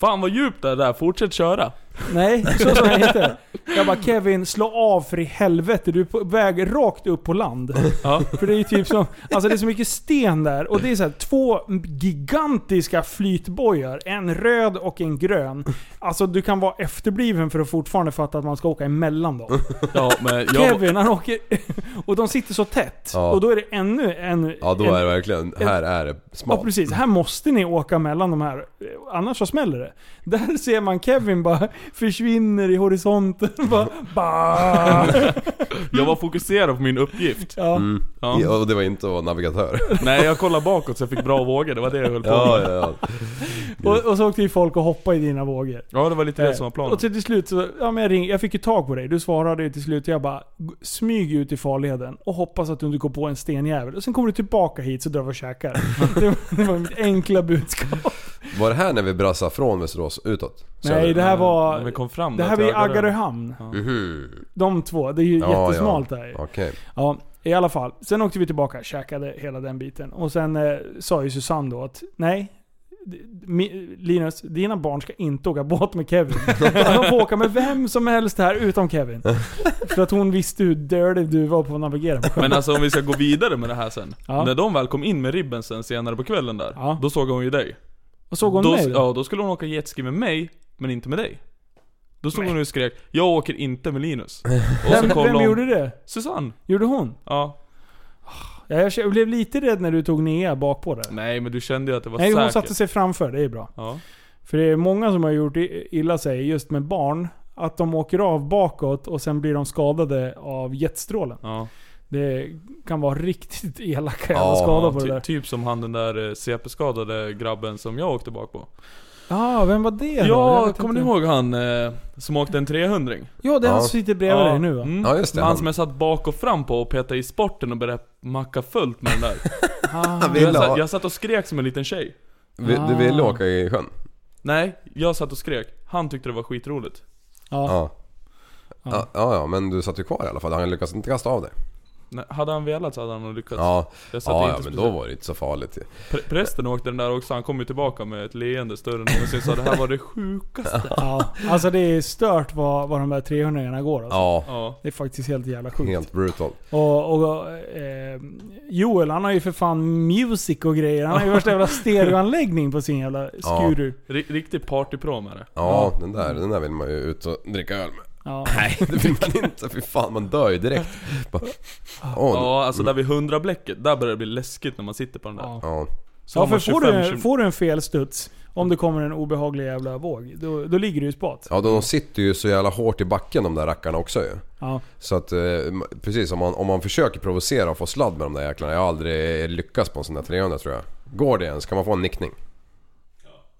Fan vad djupt det är där, fortsätt köra. Nej, så sa jag inte. Jag bara Kevin, slå av för i helvete. Du är på väg rakt upp på land. Ja. För det är ju typ som, alltså det är så mycket sten där. Och det är så här, två gigantiska flytbojar. En röd och en grön. Alltså du kan vara efterbliven för att fortfarande fatta att man ska åka emellan dem. Ja, men jag, Kevin han åker, och de sitter så tätt. Ja. Och då är det ännu en... Ja då en, är det verkligen, här är det Ja smalt. precis, här måste ni åka mellan de här. Annars så smäller det. Där ser man Kevin bara försvinner i horisonten. bara, bah. jag var fokuserad på min uppgift. Ja. Mm. Ja. Ja, och det var inte att vara navigatör. Nej, jag kollade bakåt så jag fick bra vågor. Det var det jag höll på Ja, med. ja, ja. Och, och så åkte ju folk och hoppade i dina vågor. Ja, det var lite det som var Eh, planen. Och till, slut så, ja men jag, ring, jag fick ju tag på dig. Du svarade ju till slut. Jag bara, "G- smyg ut i farleden och hoppas att du inte går på en stenjävel. Och sen kommer du tillbaka hit så drar vi och käkar. det, var, det var mitt enkla budskap. Var det här när vi brassade från Västerås utåt? Nej, det här När vi kom fram Det här i Aggarö. Aggaröhamn. Mhm. De två. Det är ju Ja, jättesmalt ja. där. Okej. Ja, i alla fall. Sen åkte vi tillbaka, käkade hela den biten. Och sen eh, sa ju Susanne då att nej, d- mi- Linus, dina barn ska inte åka båt med Kevin. De får åka med vem som helst här utom Kevin. För att hon visste hur dirty du var på att navigera på sjön. Men alltså om vi ska gå vidare med det här sen. Ja. När de väl kom in med ribben sen senare på kvällen där. Ja. Då såg hon ju dig. Och såg hon då, mig då? Ja, då skulle hon åka jetski med mig, men inte med dig. Då stod hon och skrek 'Jag åker inte med Linus' Och så Vem, kollade vem hon, gjorde det? Susanne. Gjorde hon? Ja. Ja, jag jag blev lite rädd när du tog Nea bak på där. Nej men du kände ju att det var Nej, säkert. hon satte sig framför. Det är bra. Ja. För det är många som har gjort i- illa sig just med barn. Att de åker av bakåt och sen blir de skadade av jetstrålen. ja. Det kan vara riktigt elaka jävla Ja, skador på Ty, det där. typ som han den där eh, CP-skadade grabben som jag åkte bak på. Ja, vem var det då? Ja, kommer ni ihåg han eh, som åkte en 300 Ja, det är han som sitter bredvid dig nu va? Mm. Ja, just det, Han som jag satt bak och fram på och petade i sporten och började macka fullt med den där. Ah, jag, satt, jag satt och skrek som en liten tjej. Vi- Du ville åka i sjön? Nej, jag satt och skrek. Han tyckte det var skitroligt. ja. Ja. Ja, ja, ja, men du satt ju kvar i alla fall. Han lyckades inte kasta av dig. Nej, hade han velat så hade han nog lyckats. Ja, ja, ja men då var det inte så farligt. Pre- prästen åkte den där också, han kom ju tillbaka med ett leende större än någonsin sa det här var det sjukaste. ja. Alltså det är stört vad, vad de där 300 går alltså. Ja, Ja. Det är faktiskt helt jävla sjukt. helt brutal. Och, och eh, Joel han har ju för fan music och grejer. Han har ju värsta jävla stereoanläggning på sin jävla scooter. Ri- riktig partypro med det. Ja, den där, den där vill man ju ut och dricka öl med. Ja. Nej, det vill man inte. Fy fan, man dör ju direkt. Bara, åh, Ja, alltså där vid 100 bläcket, där börjar det bli läskigt när man sitter på den där. Ja. ja. Så Ja, har för man får 25, du, 20 får du en felstuds, om det kommer en obehaglig jävla våg, då, då ligger du i spat. ja, de sitter ju så jävla hårt i backen de där rackarna också ju. Ja. Så att, eh, precis om man, om man försöker provocera och få sladd med de där jäklarna. Jag har aldrig lyckats på en sån där 300 tror jag. Går det ens? Kan man få en nickning?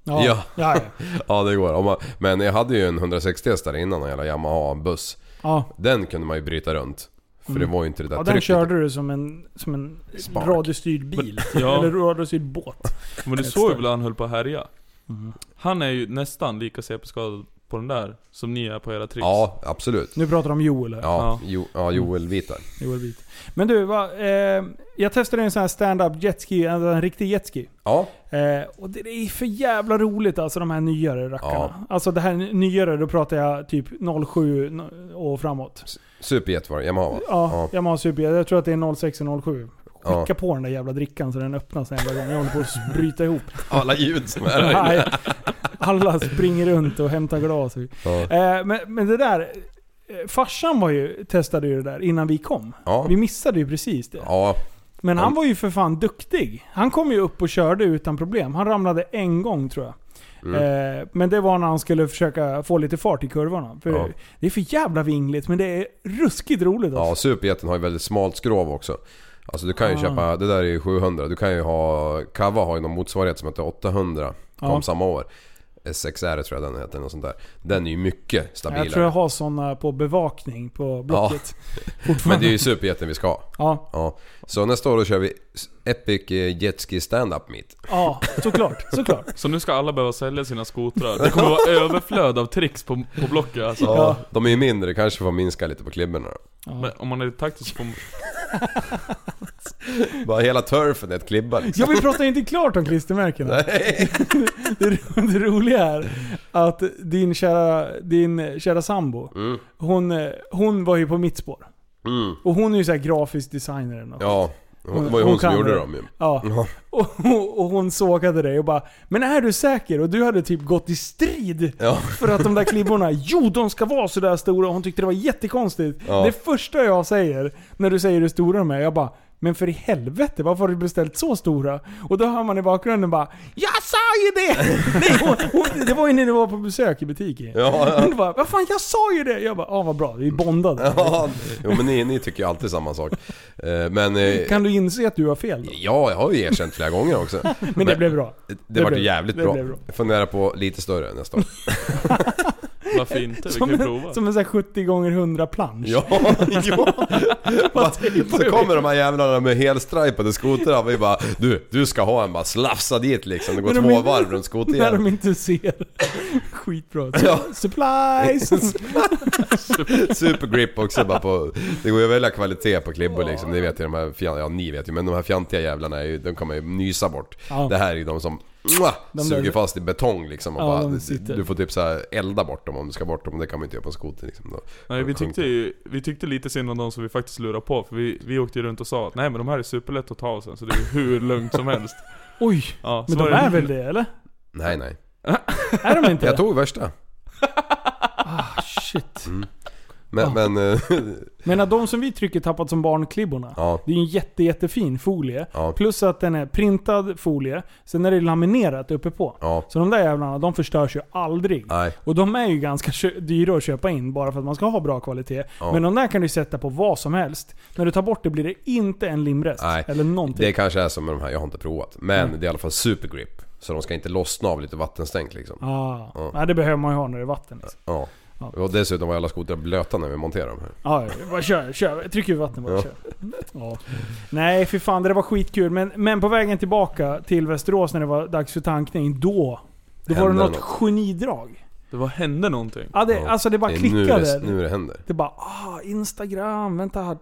Ja. Ja. Ja. ja. Ja det går. Man, men jag hade ju en 160 där innan, en jävla Yamaha-buss. ja. Den kunde man ju bryta runt. För det var ju inte det där ja den körde du som en, som en Spark. radiostyrd bil. ja. Eller radiostyrd båt. Men du såg större. väl han höll på att härja? Mm. Han är ju nästan lika CP-skadad på den där som ni är på era tricks. Ja, absolut. Nu pratar du om Joel här. Ja, Ja. jo, ja Joel Vitar. Joel Vit. Men du, va, eh, jag testade en sån här stand-up jetski, en, en riktig jetski. Ja, Eh, och det är för jävla roligt alltså de här nyare rackarna. Ja. Alltså det här nyare, då pratar jag typ 07 och framåt. superjet var det. Yamaha va? Ja, Ja. Yamaha Super. Jag tror att det är 06 och 07. Skicka Ja. på den där jävla drickan så den öppnas en jävla gång. Jag håller på att bryta ihop. Alla ljud som är där inne. Alla springer runt och hämtar glas. Ja. Eh, men, men det där... eh, Farsan var ju, testade ju det där innan vi kom. Ja. Vi missade ju precis det. Ja, Men han var ju för fan duktig. Han kom ju upp och körde utan problem. Han ramlade en gång tror jag. Mm. Eh, men det var när han skulle försöka få lite fart i kurvorna. För Ja. Det är för jävla vingligt, men det är ruskigt roligt ja alltså. superjeten har ju väldigt smalt skrov också. Alltså du kan ju Ah. köpa, det där är ju 700. Du kan ju ha, Kava har ju någon motsvarighet som heter 800. Kom Ja. samma år. SXR tror jag den heter, något sånt där. Den är ju mycket stabilare. Jag tror jag har såna på bevakning på Blocket. Men det är ju superjätten vi ska ha. Ja, Ja. Så nästa år då kör vi Epic eh, Jetski Stand-Up Meet. ja, såklart. såklart. Så nu ska alla behöva sälja sina skotrar. Det kommer vara överflöd av tricks på, på Blocket alltså. Ja. De är ju mindre, kanske får minska lite på klibborna då. Men om man är taktisk på... Bara hela turfen är ett klibba liksom. Ja, vi pratar inte klart om klistermärkena. Nej. Det, det roliga är att din kära, din kära sambo, Mm. hon, eh, hon var ju på mitt spår. Mm. Och hon är ju såhär grafisk designer eller något. Ja, det var ju Hon hon som gjorde det. dem ju. Ja. Ja. Och, och, och hon sågade dig och bara Men är du säker? Och du hade typ gått i strid Ja. för att de där klibborna, jo de ska vara sådär stora. Hon tyckte det var jättekonstigt. Ja. Det första jag säger när du säger hur stora de är, jag bara men för i helvete, varför har du beställt så stora? Och då hör man i bakgrunden bara Jag sa ju det! Nej, hon, hon, det var ju när du var på besök i butiken. Ja, ja. Hon bara Vad fan, jag sa ju det! Jag bara, ja vad bra, vi är bondade. Ja, jo men ni, ni tycker ju alltid samma sak. Eh, Men... eh, Kan du inse att du har fel då? Ja, jag har ju erkänt flera gånger också. Men det blev bra. Det, Det blev- jävligt det bra. bra. Jag funderar på lite större nästa år. Varför inte? Vi Som kan ju en, prova. som en sån här 70 gånger 100 plansch. Ja, ja. Va, Så kommer de här jävlarna med helstripade skotrar och vi bara Du, du ska ha en bara slafsa dit liksom. Det går När de två inte- varv runt När skotern. de inte ser. Skitbra. Ja. Supplies! Supergrip också bara på... Det går ju att välja kvalitet på klibbor liksom. Ni vet ju de här Ja ni vet ju men de här fjantiga jävlarna de kan man ju nysa bort. Ja. Det här är ju de som De suger där- fast i betong liksom och Ja, bara. Du får typ så här elda bort dem om du ska bort dem. Det kan man inte göra på en skoter liksom. Då, Nej, vi tyckte, ju, vi tyckte lite synd om de som vi faktiskt lurade på, för vi, vi åkte ju runt och sa att nej men de här är superlätt att ta sen, så det är ju hur lugnt som helst. Oj, Ja, men de var det- är väl det eller? Nej nej. Är de inte Jag det? tog värsta. Ah, shit. Men, men... eh, Men att de som vi trycker tappat som barnklibborna. ja. Det är en jätte, jättefin folie. Ja. Plus att den är printad folie. Sen är det laminerat uppe på. Ja. Så de där jävlarna, de förstörs ju aldrig. Nej. Och de är ju ganska dyra att köpa in bara för att man ska ha bra kvalitet. Ja. Men de där kan du sätta på vad som helst. När du tar bort det blir det inte en limrest. Nej. Eller någonting. Det kanske är som med de här, jag har inte provat. Men Nej. det är i alla fall supergrip. Så de ska inte lossna av lite vattenstänk liksom. Ah. Ja. Ja. det behöver man ju ha när det är vatten. Liksom. Ja. Ja. Och dessutom var alla skotrar blöta när vi monterade dem här. Ja, bara kör, kör. Tryck ur vatten bara, Ja. kör. Ja. Nej, för fan det där var skitkul. Men, men på vägen tillbaka till Västerås när det var dags för tankning, då... Då var det något något. genidrag. Det var, hände någonting. Ja, det, Ja. Alltså det bara Det är nu klickade. det, nu det händer. Det bara ah, Instagram, vänta här.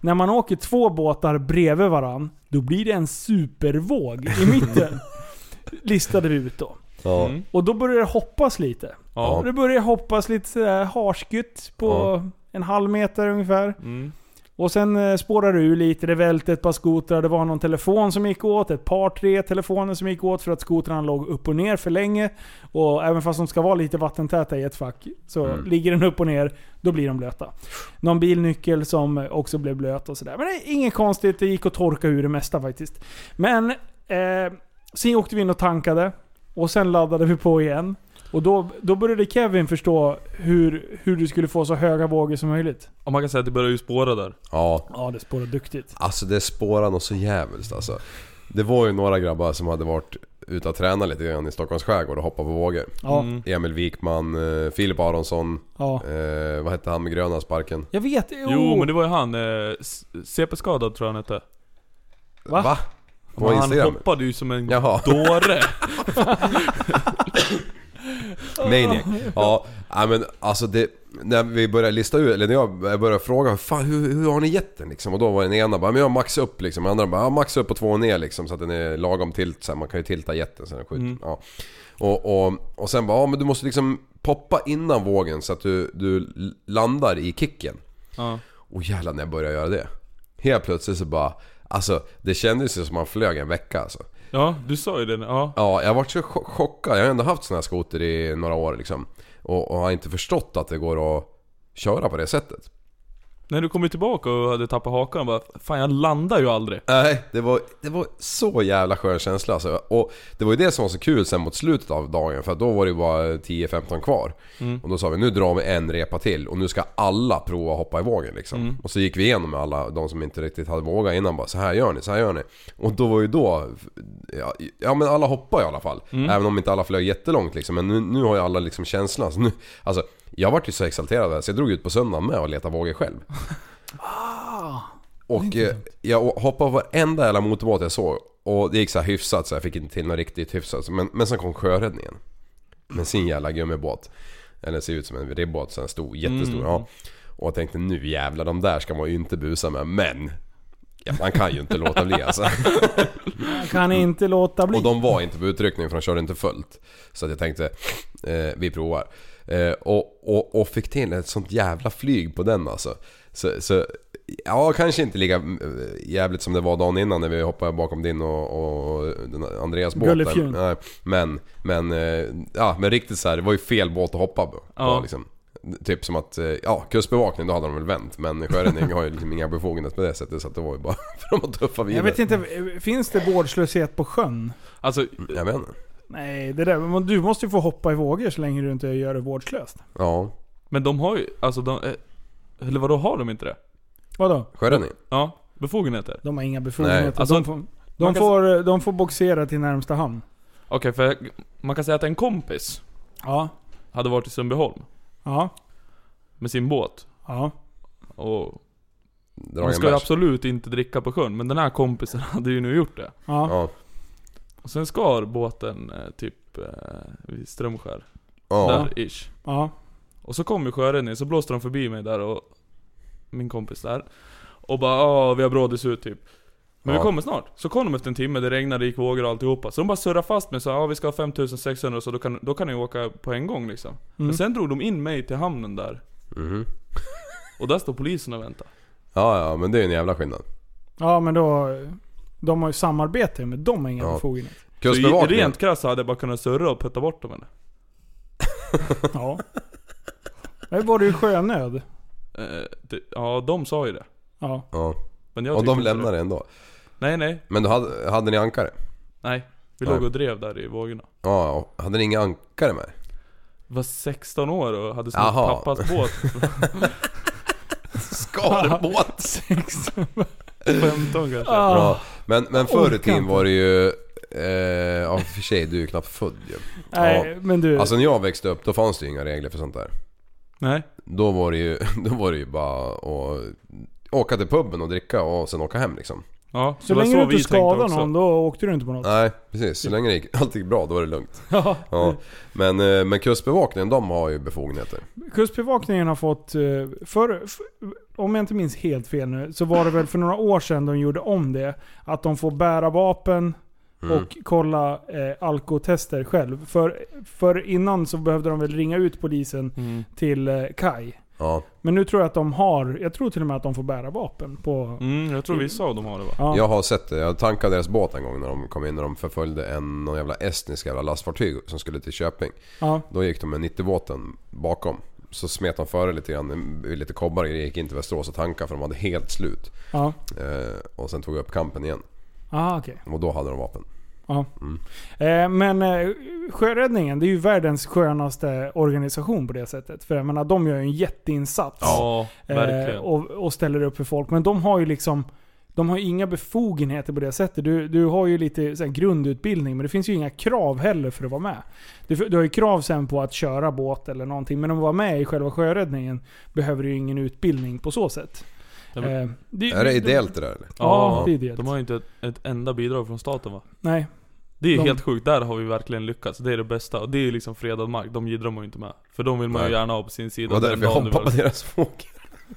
När man åker två båtar bredvid varann, då blir det en supervåg i mitten. Listade vi ut då. Ja. Mm. Och då börjar det hoppas lite. Ja. Och det börjar hoppas lite sådär harskytt på Ja. en halv meter ungefär. Mm. Och sen eh, spårar det ur lite, det välte ett par skotrar, det var någon telefon som gick åt, ett par tre telefoner som gick åt för att skotrarna låg upp och ner för länge. Och även fast de ska vara lite vattentäta i ett fack, så Mm. ligger den upp och ner, då blir de blöta. Någon bilnyckel som också blev blöt och sådär. Men det är inget konstigt, det gick att torka ur det mesta faktiskt. Men, eh, sen åkte vi in och tankade. Och sen laddade vi på igen. Och då, då började Kevin förstå hur, hur du skulle få så höga vågor som möjligt. Och man kan säga att det börjar ju spåra där. Ja. Ja, det spårar duktigt. Alltså det spårar nog så jävligt alltså. Det var ju några grabbar som hade varit ute och tränat lite grann i Stockholms skärgård och hoppat på vågor. Ja, Mm. Emil Wikman, eh, Filip Aronsson, ja. eh, vad hette han med gröna sparken? Jag vet. Jo, men det var ju han, eh, CP-skadad tror jag han hette. Va? På Men han Instagram? hoppade ju som en Jaha. dåre. Maniac. Ja, nej, men alltså det... När vi började lista ut, eller när jag började fråga fan, hur, hur har ni gett den liksom? Och då var den ena bara, men jag har max upp liksom. Den andra bara, ja, max upp och två ner liksom så att den är lagom tilt. Så här, man kan ju tilta jätten så den skjuter. Mm. Ja. Och, och, och sen bara, ja men du måste liksom poppa innan vågen så att du, du landar i kicken. Ja. Och jävlar när jag började göra det. Helt plötsligt så bara, alltså det kändes ju som man flög en vecka alltså. ja, du sa ju det. Ja. Ja, jag har varit så cho- chockad. Jag har ändå haft sån här skoter i några år liksom. Och, och har inte förstått att det går att köra på det sättet. När du kom tillbaka och hade tappat hakan, bara Fan jag landar ju aldrig. Nej, det var, det var så jävla skön känsla alltså. Och det var ju det som var så kul sen mot slutet av dagen för då var det ju bara 10-15 kvar. Och då sa vi nu drar vi en repa till och nu ska alla prova att hoppa i vågen liksom. Och så gick vi igenom med alla de som inte riktigt hade vågat innan bara så här gör ni, så här gör ni. Och då var ju då, ja, ja men alla hoppar i alla fall. Även om inte alla flög jättelångt liksom. Men nu, nu har ju alla liksom känslan. Så nu, alltså, jag vart ju så exalterad så jag drog ut på söndagen med och letade vågor själv. Och eh, jag hoppade på varenda jävla motorbåt jag såg och det gick så här hyfsat så jag fick inte till något riktigt hyfsat. Men, men sen kom sjöräddningen. Med sin jävla gummibåt. Eller ser ut som en ribbåt, så en stor, jättestor. Ja. Och jag tänkte nu jävlar, de där ska man ju inte busa med. Men! Ja, man kan ju inte låta bli alltså. Jag kan inte låta bli. Och de var inte på utryckning för de körde inte fullt. Så att jag tänkte, eh, vi provar. Eh, och, och, och fick till ett sånt jävla flyg på den alltså. Så, så ja, kanske inte lika eh, jävligt som det var dagen innan när vi hoppade bakom din och, och den Andreas båt. Gullefjun. där. Nej, Men, men, eh, ja men riktigt så här, det var ju fel båt att hoppa på. Ja. Liksom. Typ som att, ja kustbevakning då hade de väl vänt men sjöräddning har ju liksom inga befogenheter på det sättet så att det var ju bara för dem att tuffa vidare. Jag vet inte, finns det vårdslöshet på sjön? Alltså, Jag vet inte. Nej, det där, men du måste ju få hoppa i vågor så länge du inte gör det vårdslöst. Ja, men de har ju, alltså de, eh, eller vadå har de inte det? Vadå? sjöräddning. Ja, befogenheter. De har inga befogenheter. Nej. Alltså, de får, de, kan- får, de får boxera till närmsta hamn. Okej, för man kan säga att en kompis Ja. hade varit i Sundbyholm Ja. med sin båt. Ja. Och Dra man en ska ju bärs. absolut inte dricka på sjön, men den här kompisen hade ju nu gjort det. Ja. Ja. Och sen skar båten eh, typ eh, vid Strömskär. Ja. Där ish. Ja. Och så kom ju sjöräddningen, så blåste de förbi mig där och min kompis där. Och bara ja vi har brådis ut typ. Men Ja. vi kommer snart. Så kom de efter en timme, det regnade, det gick vågor och alltihopa. Så de bara surrade fast mig och sa ja vi ska ha 5600 så då kan, då kan ni åka på en gång liksom. Mm. Men sen drog de in mig till hamnen där. Mhm. Och där står polisen och väntar. ja, ja men det är en jävla skillnad. Ja men då... De har ju samarbete men de har inga Ja. befogenheter. Så i- Kustbevakningen. rent krasst hade jag bara kunnat surra och putta bort dem eller? Ja. Det var det ju sjönöd. Eh, det, ja, de sa ju det. Ja. Ja. Men jag Och tyckte de inte lämnade det. ändå. Nej nej, Men då hade, hade ni ankare? nej. Vi Nej. låg och drev där i vågorna. Ja, och hade ni inga ankare med? Jag var 16 år och hade snott Jaha. pappas båt. Skarbåt! 15 kanske. Bra. Men, men förr i tiden var det ju... Eh, ja för sig, du är ju knappt född ju. Nej men du. Alltså när jag växte upp, då fanns det ju inga regler för sånt där. Nej. Då var det ju, då var det ju bara att åka till puben och dricka och sen åka hem liksom. Ja, så var länge så du inte också. någon då åkte du inte på något. Nej, precis. Så länge det gick, allt gick bra, då var det lugnt. Ja. Ja. Men, eh, men kustbevakningen, de har ju befogenheter. Kustbevakningen har fått, eh, för, f- om jag inte minns helt fel nu, så var det väl för några år sedan de gjorde om det. Att de får bära vapen Mm. och kolla eh, alkotester själv. För, för innan så behövde de väl ringa ut polisen Mm. till eh, Kai. Ja. Men nu tror jag att de har, jag tror till och med att de får bära vapen på... Mm, jag tror vissa av dem har det va? Ja. Jag har sett det. Jag tankade deras båt en gång när de kom in och de förföljde en någon jävla estnisk jävla lastfartyg som skulle till Köping. Ja. Då gick de med 90-båten bakom. Så smet de före lite grann, lite kobbar gick in till Västerås och tankade för de hade helt slut. Ja. Eh, och sen tog jag upp kampen igen. Ah, okej. Och då hade de vapen. Ja. Mm. Eh, men eh, Sjöräddningen, det är ju världens skönaste organisation på det sättet. För jag menar, de gör ju en jätteinsats. Ja, eh, verkligen. och, och ställer upp för folk. Men de har ju liksom... De har ju inga befogenheter på det sättet. Du, du har ju lite så här, grundutbildning, men det finns ju inga krav heller för att vara med. Du, du har ju krav sen på att köra båt eller någonting, men att vara med i själva sjöräddningen behöver du ju ingen utbildning på så sätt. Ja, men- Eh, det, Är det ideellt det där eller? Ja, det är ideellt. De har ju inte ett, ett enda bidrag från staten va? Nej. Det är De- helt sjukt, där har vi verkligen lyckats. Det är det bästa. Och det är ju liksom fredad mark, de jiddrar man ju inte med. För de vill man ju gärna ha på sin Det sida. var den därför jag det hoppade på deras våg.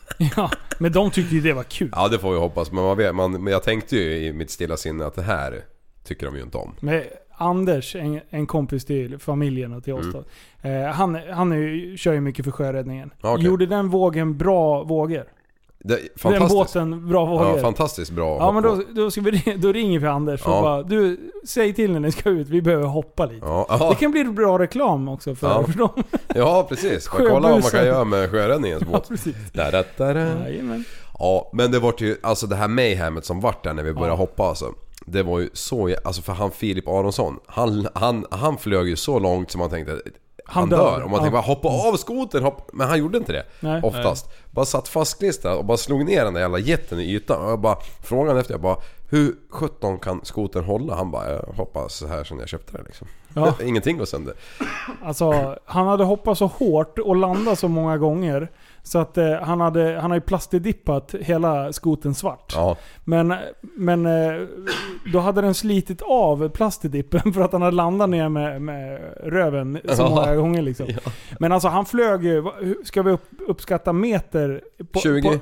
Ja, men de tyckte ju det var kul. Ja det får vi hoppas. Men, man vet, man, men jag tänkte ju i mitt stilla sinne att det här tycker de ju inte om. Men Anders, en, en kompis till familjen och till oss Mm. då. Eh, han han är, ju- kör ju mycket för sjöräddningen. Ja, okej. Gjorde den vågen bra vågor? Det Den båten, bra vågor. Ja, fantastiskt bra Ja men då, då, ska vi, då ringer vi Anders och Ja. bara du, säg till när ni ska ut, vi behöver hoppa lite. Ja, Det ja, kan bli bra reklam också för, Ja. för dem. ja precis. Bara kolla vad man kan göra med sjöräddningens Ja, båt. precis. Där, där. Jajamän. Ja, men det var ju, alltså det här mayhemet som vart där när vi började hoppa alltså. Det var ju så, alltså för han Filip Aronsson, han, han, han flög ju så långt som man tänkte han, dör. dör. Och man Ja. tänkte bara hoppa av skotern, hopp. men han gjorde inte det. Nej. Oftast. Bara satt fastklistrad och bara slog ner den där jävla jätten i ytan. Och jag bara, frågan efter jag bara, hur 17 kan skotern hålla? Han bara, jag hoppas så här som jag köpte den liksom. Ja. Ingenting går sönder. Alltså, han hade hoppat så hårt och landat så många gånger. Så att eh, han hade, han har ju plastidippat hela skoten svart. Ja, Men, men eh, då hade den slitit av plastidippen för att han hade landat ner med, med röven så Ja. många gånger liksom. Men alltså han flög ju, ska vi upp, uppskatta meter? På, 20. På,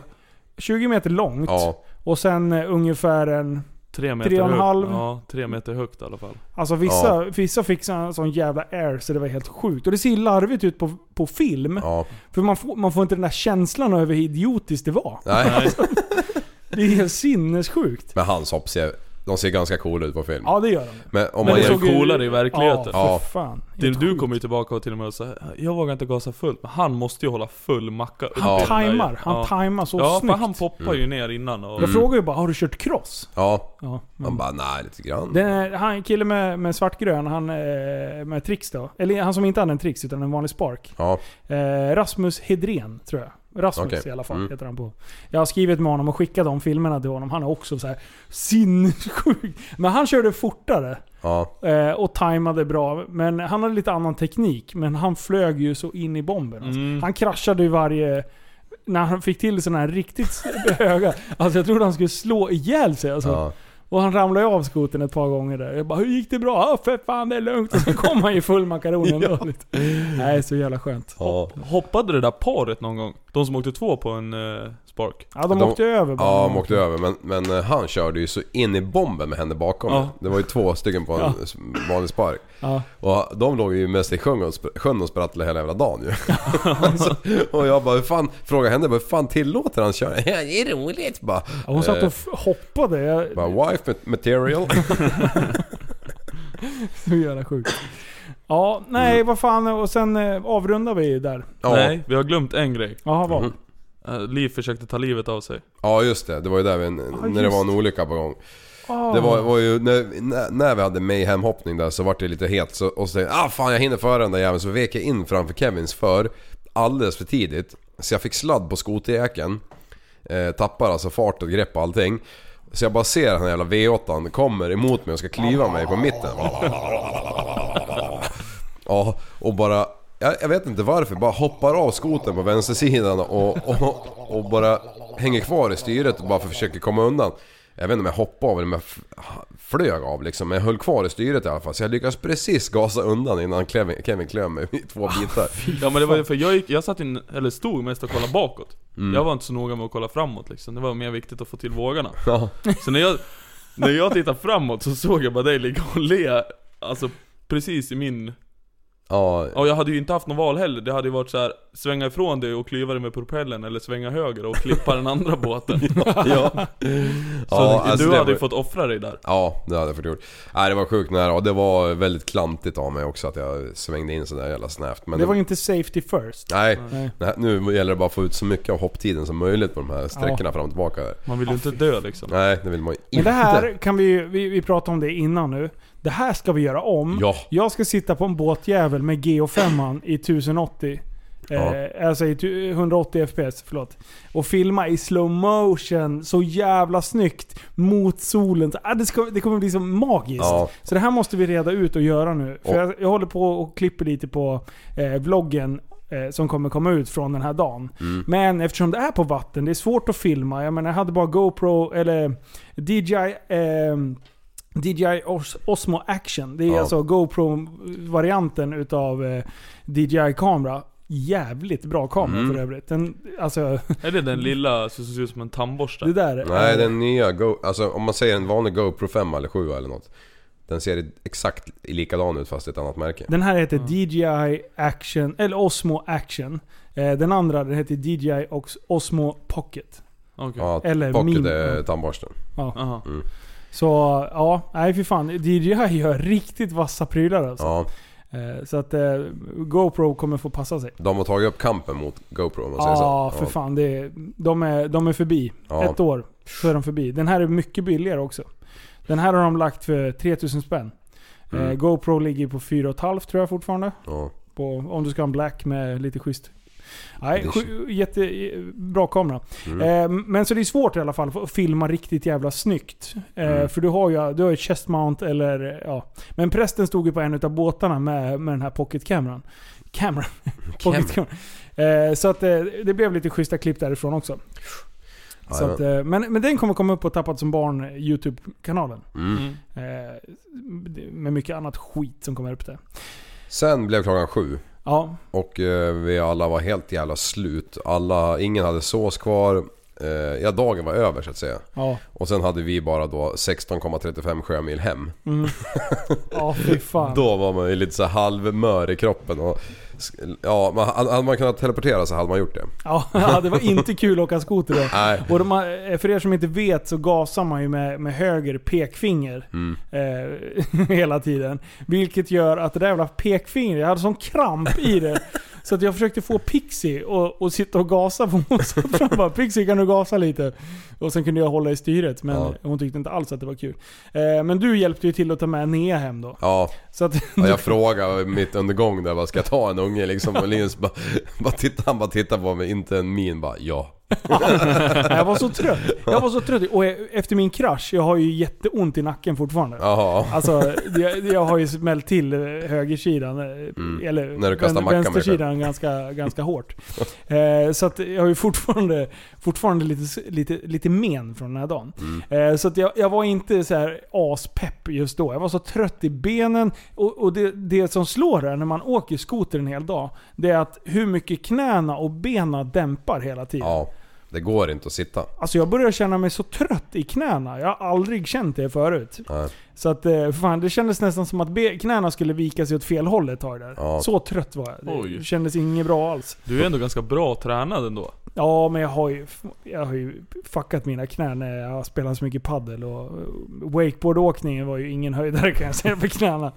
20 meter långt. ja. Och sen eh, ungefär en... Tre meter Tre och en högt. halv. Ja, tre meter högt i alla fall. Alltså vissa, vissa fick sån, sån jävla air så det var helt sjukt. Och det ser ju larvigt ut på, på film. ja. För man får, man får inte den där känslan över hur idiotiskt det var. Nej. Nej, Det är helt sinnessjukt. Men hans hopp ser, de ser ganska coola ut på film. Ja det gör de. Men om men man det jämför... såg coolare i verkligheten. Ja, Ja. för fan. Du, du kommer ju tillbaka och till och med sa jag vågar inte gasa fullt, men han måste ju hålla full macka upp Ja. där- Tajmar. Han ja. tajmar så Ja, snyggt. för han poppar ju ner innan och... Jag frågar ju bara, har du kört cross? Ja, Ja. man bara nej lite grann. Den är, han kille med, med svartgrön, han eh, med trix då. Eller han som inte hade en trix utan en vanlig spark. Ja, Eh, Rasmus Hedren tror jag. Rasmus Okej. i alla fall Mm. heter han på. Jag har skrivit med honom och skickat de filmerna till honom. Han är också så här sinnessjuk. Men han körde fortare. ja, Eh, och tajmade bra. Men han hade lite annan teknik. Men han flög ju så in i bomben. Alltså. Mm. Han kraschade ju varje... När han fick till sådana här riktigt höga... Alltså jag trodde han skulle slå ihjäl sig alltså. ja. Och han ramlade ju av skoten ett par gånger där. Jag bara 'Hur gick det bra?' Ja för fan det är lugnt. Och så kom han ju full makaron ändå. Nej, så jävla skönt. ja. Hoppade det där paret någon gång? De som åkte två på en uh, Spark? Ja, de, De- åkte över bara. Ja, de åkte över men, men eh, han körde ju så in i bomben med henne bakom. Ja. Det var ju två stycken på en vanlig spark. Ja. Och de låg ju mest i sjön och, sjön och sprattlade hela jävla dagen ju. så, och jag bara, hur fan, frågade henne, hur fan tillåter han köra? Ja, det är roligt bara. Ja, Hon satt och Eh, f- hoppade. Jag, bara wife mat- material. så jävla sjukt. Ja, nej vad fan. Och sen eh, avrundar vi där. Ja, Nej, vi har glömt en grej. Jaha, vad? Mhm. Uh, Liv försökte ta livet av sig. ja just det, det var ju där vi, när det var en olycka på gång. Ah. Det var, var ju, när, när- vi hade mayhem-hoppning där så var det lite het så, och så tänkte jag ah fan jag hinner före den där jäveln så vek jag in framför Kevins för alldeles för tidigt. Så jag fick sladd på skoterjäkeln. Eh, tappar alltså fart och grepp och allting. Så jag bara ser den här jävla V8 kommer emot mig och ska kliva mig på mitten. Ja, och bara... Jag, jag vet inte varför, bara hoppar av skoten på vänstersidan och, och, och bara hänger kvar i styret och bara försöker komma undan. Jag vet inte om jag hoppade av eller om jag flög av liksom, men jag höll kvar i styret i alla fall. Så jag lyckades precis gasa undan innan Kevin, Kevin klöv mig i två bitar. Ja men det var ju för jag gick, jag satt in, eller stod mest och kollade bakåt. Mm. Jag var inte så noga med att kolla framåt liksom. Det var mer viktigt att få till vågarna. Ja. Så när jag, när jag tittade framåt så såg jag bara dig ligga och le, alltså precis i min... Ja, Och jag hade ju inte haft någon val heller. Det hade ju varit så här: svänga ifrån dig och klyva dig med propellen eller svänga höger och klippa den andra båten. ja. Så Ja, alltså du det hade ju var- fått offra dig där. Ja, det hade jag fått gjort. Nej, det var sjukt nära och det var väldigt klantigt av mig också att jag svängde in sådär jävla snävt. Men Det var inte safety first. Nej, Nej. Nej, nu gäller det bara att få ut så mycket av hopptiden som möjligt på de här sträckorna fram och tillbaka. Man vill ju inte dö liksom. Nej, det vill man ju Men inte. det här kan vi ju- vi, vi pratade om det innan nu. Det här ska vi göra om. Ja. Jag ska sitta på en båtjävel med GO5 i 1080. Eh, alltså i tu- 180 FPS, förlåt. Och filma i slow motion, så jävla snyggt. Mot solen. Ah, det, ska, det kommer bli så magiskt. Ja. Så det här måste vi reda ut och göra nu. För jag, jag håller på och klipper lite på eh, vloggen eh, som kommer komma ut från den här dagen. Mm. Men eftersom det är på vatten, det är svårt att filma. Jag menar, jag hade bara GoPro, eller DJI... ehm, DJI Os- Osmo Action. Det är Ja. alltså GoPro-varianten utav eh, DJI-kamera. Jävligt bra kamera Mm. för övrigt. Den, alltså, Är det den lilla som ser ut som en tandborste? det där... Nej, är- den nya Go... Alltså om man säger en vanlig GoPro 5 eller 7 eller något. Den ser exakt likadan ut fast ett annat märke. Den här heter DJI Action, eller Osmo Action. Eh, den andra den heter DJI Os- Osmo Pocket. Okej. Ja, Eller pocket min- är tandborsten. Ja. Aha. Så ja, nej fy fan. DJI gör riktigt vassa prylar alltså. Ja, Eh, Så att eh, GoPro kommer få passa sig. de har tagit upp kampen mot GoPro om man säger så. Ja, för fan. Det är, de, är, de är förbi. Ja. Ett år så är de förbi. Den här är mycket billigare också. Den här har de lagt för 3000 spänn. Mm. Eh, GoPro ligger på 4,5 tror jag fortfarande. Ja. På, om du ska ha en black med lite schysst. Nej, Det- jättebra kamera. Mm. Eh, men så det är svårt i alla fall att filma riktigt jävla snyggt. Eh, Mm. För du har ju du har ju chest mount eller ja. Men prästen stod ju på en av båtarna med, med den här pocketkameran. Kameran. Pocketkameran. Eh, så att eh, det blev lite schyssta klipp därifrån också. Så att, eh, men, men den kommer komma upp på Tappat som barn YouTube-kanalen. Mm. Mm. Eh, med mycket annat skit som kommer upp där. Sen blev klockan sju. Ja, Och eh, vi alla var helt jävla slut. Alla, ingen hade sås kvar. Eh, ja, dagen var över så att säga. ja. Och sen hade vi bara då 16,35 sjömil hem. Mm. Ja, fy fan. Då var man ju lite så halvmör i kroppen och... Ja, man, hade man kunnat teleportera så hade man gjort det. Ja, det var inte kul att åka skoter då. Nej. Och de, har- för er som inte vet så gasar man ju med, med höger pekfinger Mm. eh, hela tiden. Vilket gör att det där jävla pekfingret, jag hade sån kramp i det. Så att jag försökte få Pixie och, och sitta och gasa på fram. Bara, Pixie kan du gasa lite? Och sen kunde jag hålla i styret. Men Ja. hon tyckte inte alls att det var kul. Eh, men du hjälpte ju till att ta med Nea hem då. Ja, Så att, och jag frågade mitt under gång där, vad ska jag ta en unge liksom? Och Linus bara, bara titta, han bara tittade på mig, inte en min bara ja. jag var så trött. Jag var så trött. Och efter min krasch, jag har ju jätteont i nacken fortfarande. Jaha. Alltså, jag, jag har ju smält till eh, högersidan. eh, Mm. Eller När du kastar vän- vänstersidan ganska, ganska hårt. Eh, så att jag har ju fortfarande, fortfarande lite, lite, lite men från den här dagen. Mm. Eh, så att jag, jag var inte så här aspepp just då. Jag var så trött i benen. Och, och det, det som slår där när man åker skoter en hel dag, det är att hur mycket knäna och benen dämpar hela tiden. Ja, det går inte att sitta. Alltså jag börjar känna mig så trött i knäna. Jag har aldrig känt det förut. Nej. Så att, eh, fan, det kändes nästan som att knäna skulle vika sig åt fel håll ett tag där. Ja. Så trött var jag. Det Oj. kändes inget bra alls. Du är ändå ganska bra tränad ändå. Ja, men jag har ju, jag har ju fuckat mina knän när jag har spelat så mycket paddel och eh, wakeboardåkningen var ju ingen höjdare kan jag säga för knäna.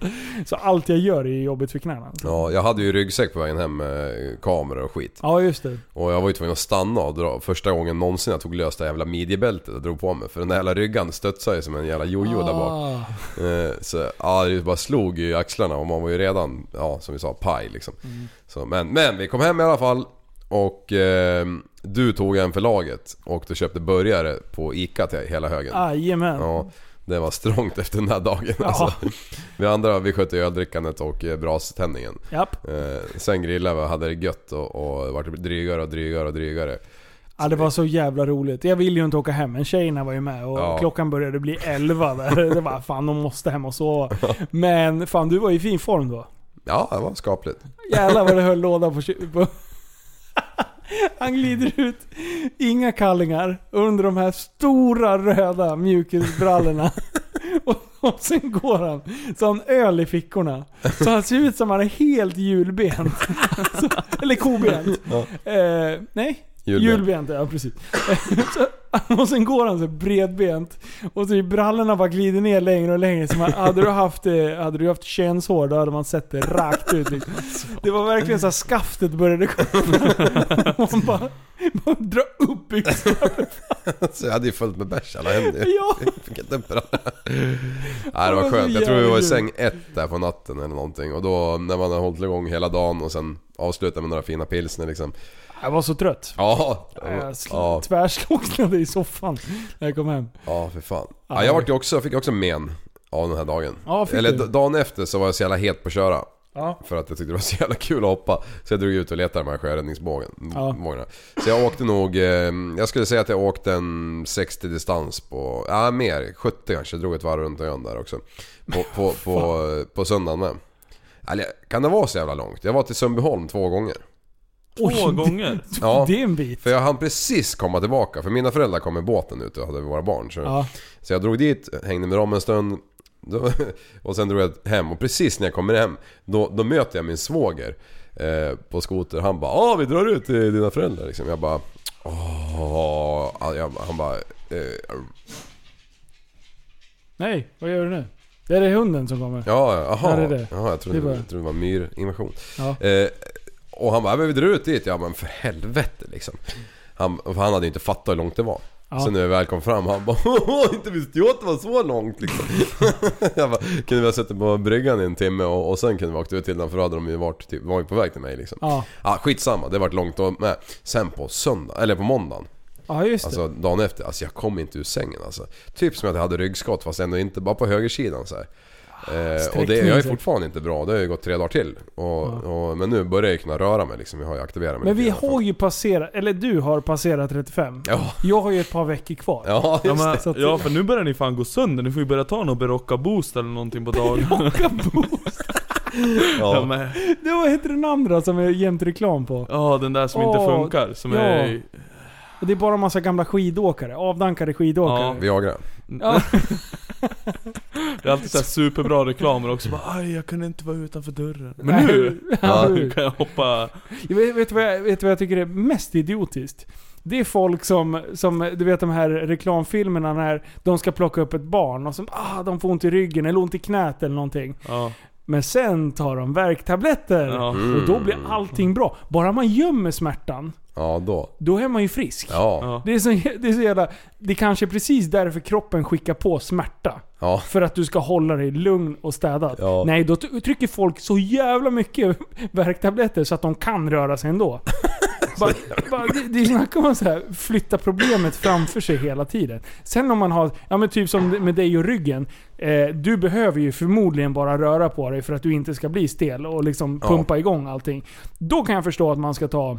Så allt jag gör är jobbigt för knäna. Så. Ja, jag hade ju ryggsäck på vägen hem med kameror och skit. Ja, just det. Och jag var ju tvungen att stanna och dra. Första gången någonsin jag tog lös det jävla midjebältet och drog på mig. För den där jävla ryggan studsade ju som en jävla jojo där bak. Eh, Så ja, det bara slog i axlarna och man var ju redan, ja som vi sa, paj liksom. Mm. Så, men, men vi kom hem i alla fall. Och eh, du tog en för laget och du köpte burgare på ICA till hela högen. Jajamän. Ja, det var strångt efter den här dagen Ja. alltså. Vi andra vi skötte öldrickandet och eh, braständningen. Japp. Eh, sen grillade vi och hade det gött och, och vart drygare och drygare och drygare. Ja, det var så jävla roligt. Jag ville ju inte åka hem, men tjejerna var ju med och Ja. klockan började bli 11 där. Det var fan, de måste hem och sova. Men fan, du var i fin form då. Ja, det var skapligt. Jävlar vad det höll låda på... på. Han glider ut, inga kallingar, under de här stora röda mjukisbrallorna. Och, och sen går han, så han öl i fickorna. Så han ser ut som han är helt julbent. Så, eller kobent. Eh, nej, Julbent. julbent. ja precis. så, och sen går han så bredbent. Och så brallorna bara glider ner längre och längre. Så man, hade, du haft, eh, hade du haft könshår då hade man sett det rakt ut. Liksom. Det var verkligen så skaftet började komma. Man bara, bara dra upp byxorna. Så jag hade ju fullt med bärs alla händer ju. Ja. Jag Fick inte upp det. Nej det var skönt. Jag tror vi var i säng ett där på natten eller någonting. Och då när man har hållit igång hela dagen och sen avslutat med några fina pilsner liksom. Jag var så trött. Ja, Jag sl- ja, tvärslocknade i soffan när jag kom hem. ja för fan. Ja, jag vart ju också, fick också men av den här dagen. Ja, fick Eller du? d- dagen efter så var jag så jävla het på att köra. Ja. För att jag tyckte det var så jävla kul att hoppa. Så jag drog ut och letade de här sjöräddningsbågen. Ja. bågarna. Så jag åkte nog, eh, jag skulle säga att jag åkte en 60 distans på, ja mer, 70 kanske. Jag drog ett varv runt ön där också. På, på, på, på söndagen med. Eller kan det vara så jävla långt? Jag var till Sundbyholm två gånger. Två Oj, gånger. Ja. Det är en bit. För jag hann precis komma tillbaka, för mina föräldrar kom med båten ut och hade våra barn. Så, Ja. så jag drog dit, hängde med dem en stund. Då, och sen drog jag hem och precis när jag kommer hem då, då möter jag min svåger eh, på skoter. Han bara ah vi drar ut till dina föräldrar liksom. Jag bara Åh, ja, jag- han bara... Eh, Nej, vad gör du nu? Det är det hunden som kommer. ja, jaha. Här är det. Jaha, jag trodde Det var- det var myrinvasion. Ja. Eh, och han bara, "Ja, men vi drar ut dit. Ja men för helvete liksom. Han, för han hade ju inte fattat hur långt det var. Ja. Så när vi väl kom fram, han bara "Åh, inte visste jag att det var så långt liksom. jag bara, kunde vi ha suttit på bryggan i en timme och, och sen kunde vi åkt ut till den för då hade de ju varit, typ, var ju på väg till mig liksom. Ja. Ja, skitsamma, det vart långt och med. Sen på söndag, eller på måndagen. Ja, just det. Alltså dagen efter, alltså jag kom inte ur sängen alltså. Typ som att jag hade ryggskott fast ändå inte, bara på högersidan så här. Eh, och det, jag är fortfarande inte bra, det har ju gått tre dagar till. Och, och, men nu börjar jag kunna röra mig liksom, jag har ju aktiverat mig Men vi har ju passerat, eller du har passerat 35. Ja. Jag har ju ett par veckor kvar. Ja, Ja, men, att- ja för nu börjar ni fan gå sönder, ni får ju börja ta någon Berocca boost eller någonting på dagen. ja, Ja. men, Det var heter den andra som är jämt reklam på. ja den där som Åh, inte funkar, som ja. är... Det är bara en massa gamla skidåkare, avdankade skidåkare. Viagra. Ja. Det är alltid så här superbra reklam men också bara Aj, jag kunde inte vara utanför dörren. Men nu, ja. nu kan jag hoppa... Jag vet, vet, du vad jag, vet vad jag tycker är mest idiotiskt? Det är folk som, som, du vet de här reklamfilmerna när de ska plocka upp ett barn och som, ah, de får ont i ryggen eller ont i knät eller någonting. Ja, Men sen tar de värktabletter. ja. Och då blir allting bra. Bara man gömmer smärtan, Ja, då. då är man ju frisk. Ja. Det är, så, det är så jävla... Det kanske är precis därför kroppen skickar på smärta. Ja. För att du ska hålla dig lugn och städad. Ja. Nej, då trycker folk så jävla mycket värktabletter så att de kan röra sig ändå. bara, bara, det, det snackar man så här, flytta problemet framför sig hela tiden. Sen om man har, ja men typ som med dig och ryggen. Eh, du behöver ju förmodligen bara röra på dig för att du inte ska bli stel och liksom Ja. pumpa igång allting. Då kan jag förstå att man ska ta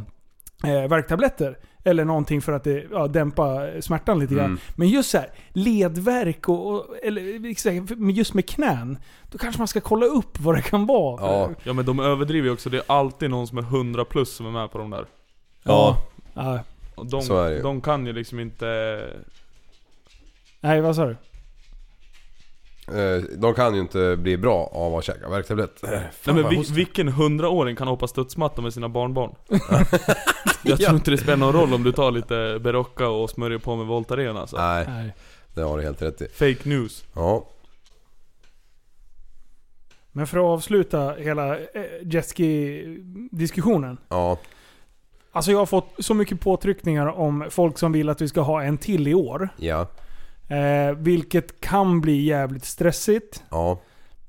eh, värktabletter. Eller någonting för att det, ja, dämpa smärtan lite grann. Mm. Men just så här, ledvärk och, och eller just med knän. Då kanske man ska kolla upp vad det kan vara. Ja. Ja men de överdriver ju också, det är alltid någon som är 100 plus som är med på de där. Ja. Ja. Och de, Så är det ju. de kan ju liksom inte... Nej, vad sa du? Eh, De kan ju inte bli bra av att käka värktablett. Eh, Nej men jag vi, hostar. vilken hundraåring kan hoppa studsmatta med sina barnbarn? jag tror inte det spelar någon roll om du tar lite Berocca och smörjer på med Voltaren alltså. Nej, Nej. det har du helt rätt i. Fake news. Ja. Men för att avsluta hela eh, jetski-diskussionen. Ja. Alltså jag har fått så mycket påtryckningar om folk som vill att vi ska ha en till i år. Ja. Eh, vilket kan bli jävligt stressigt. Ja.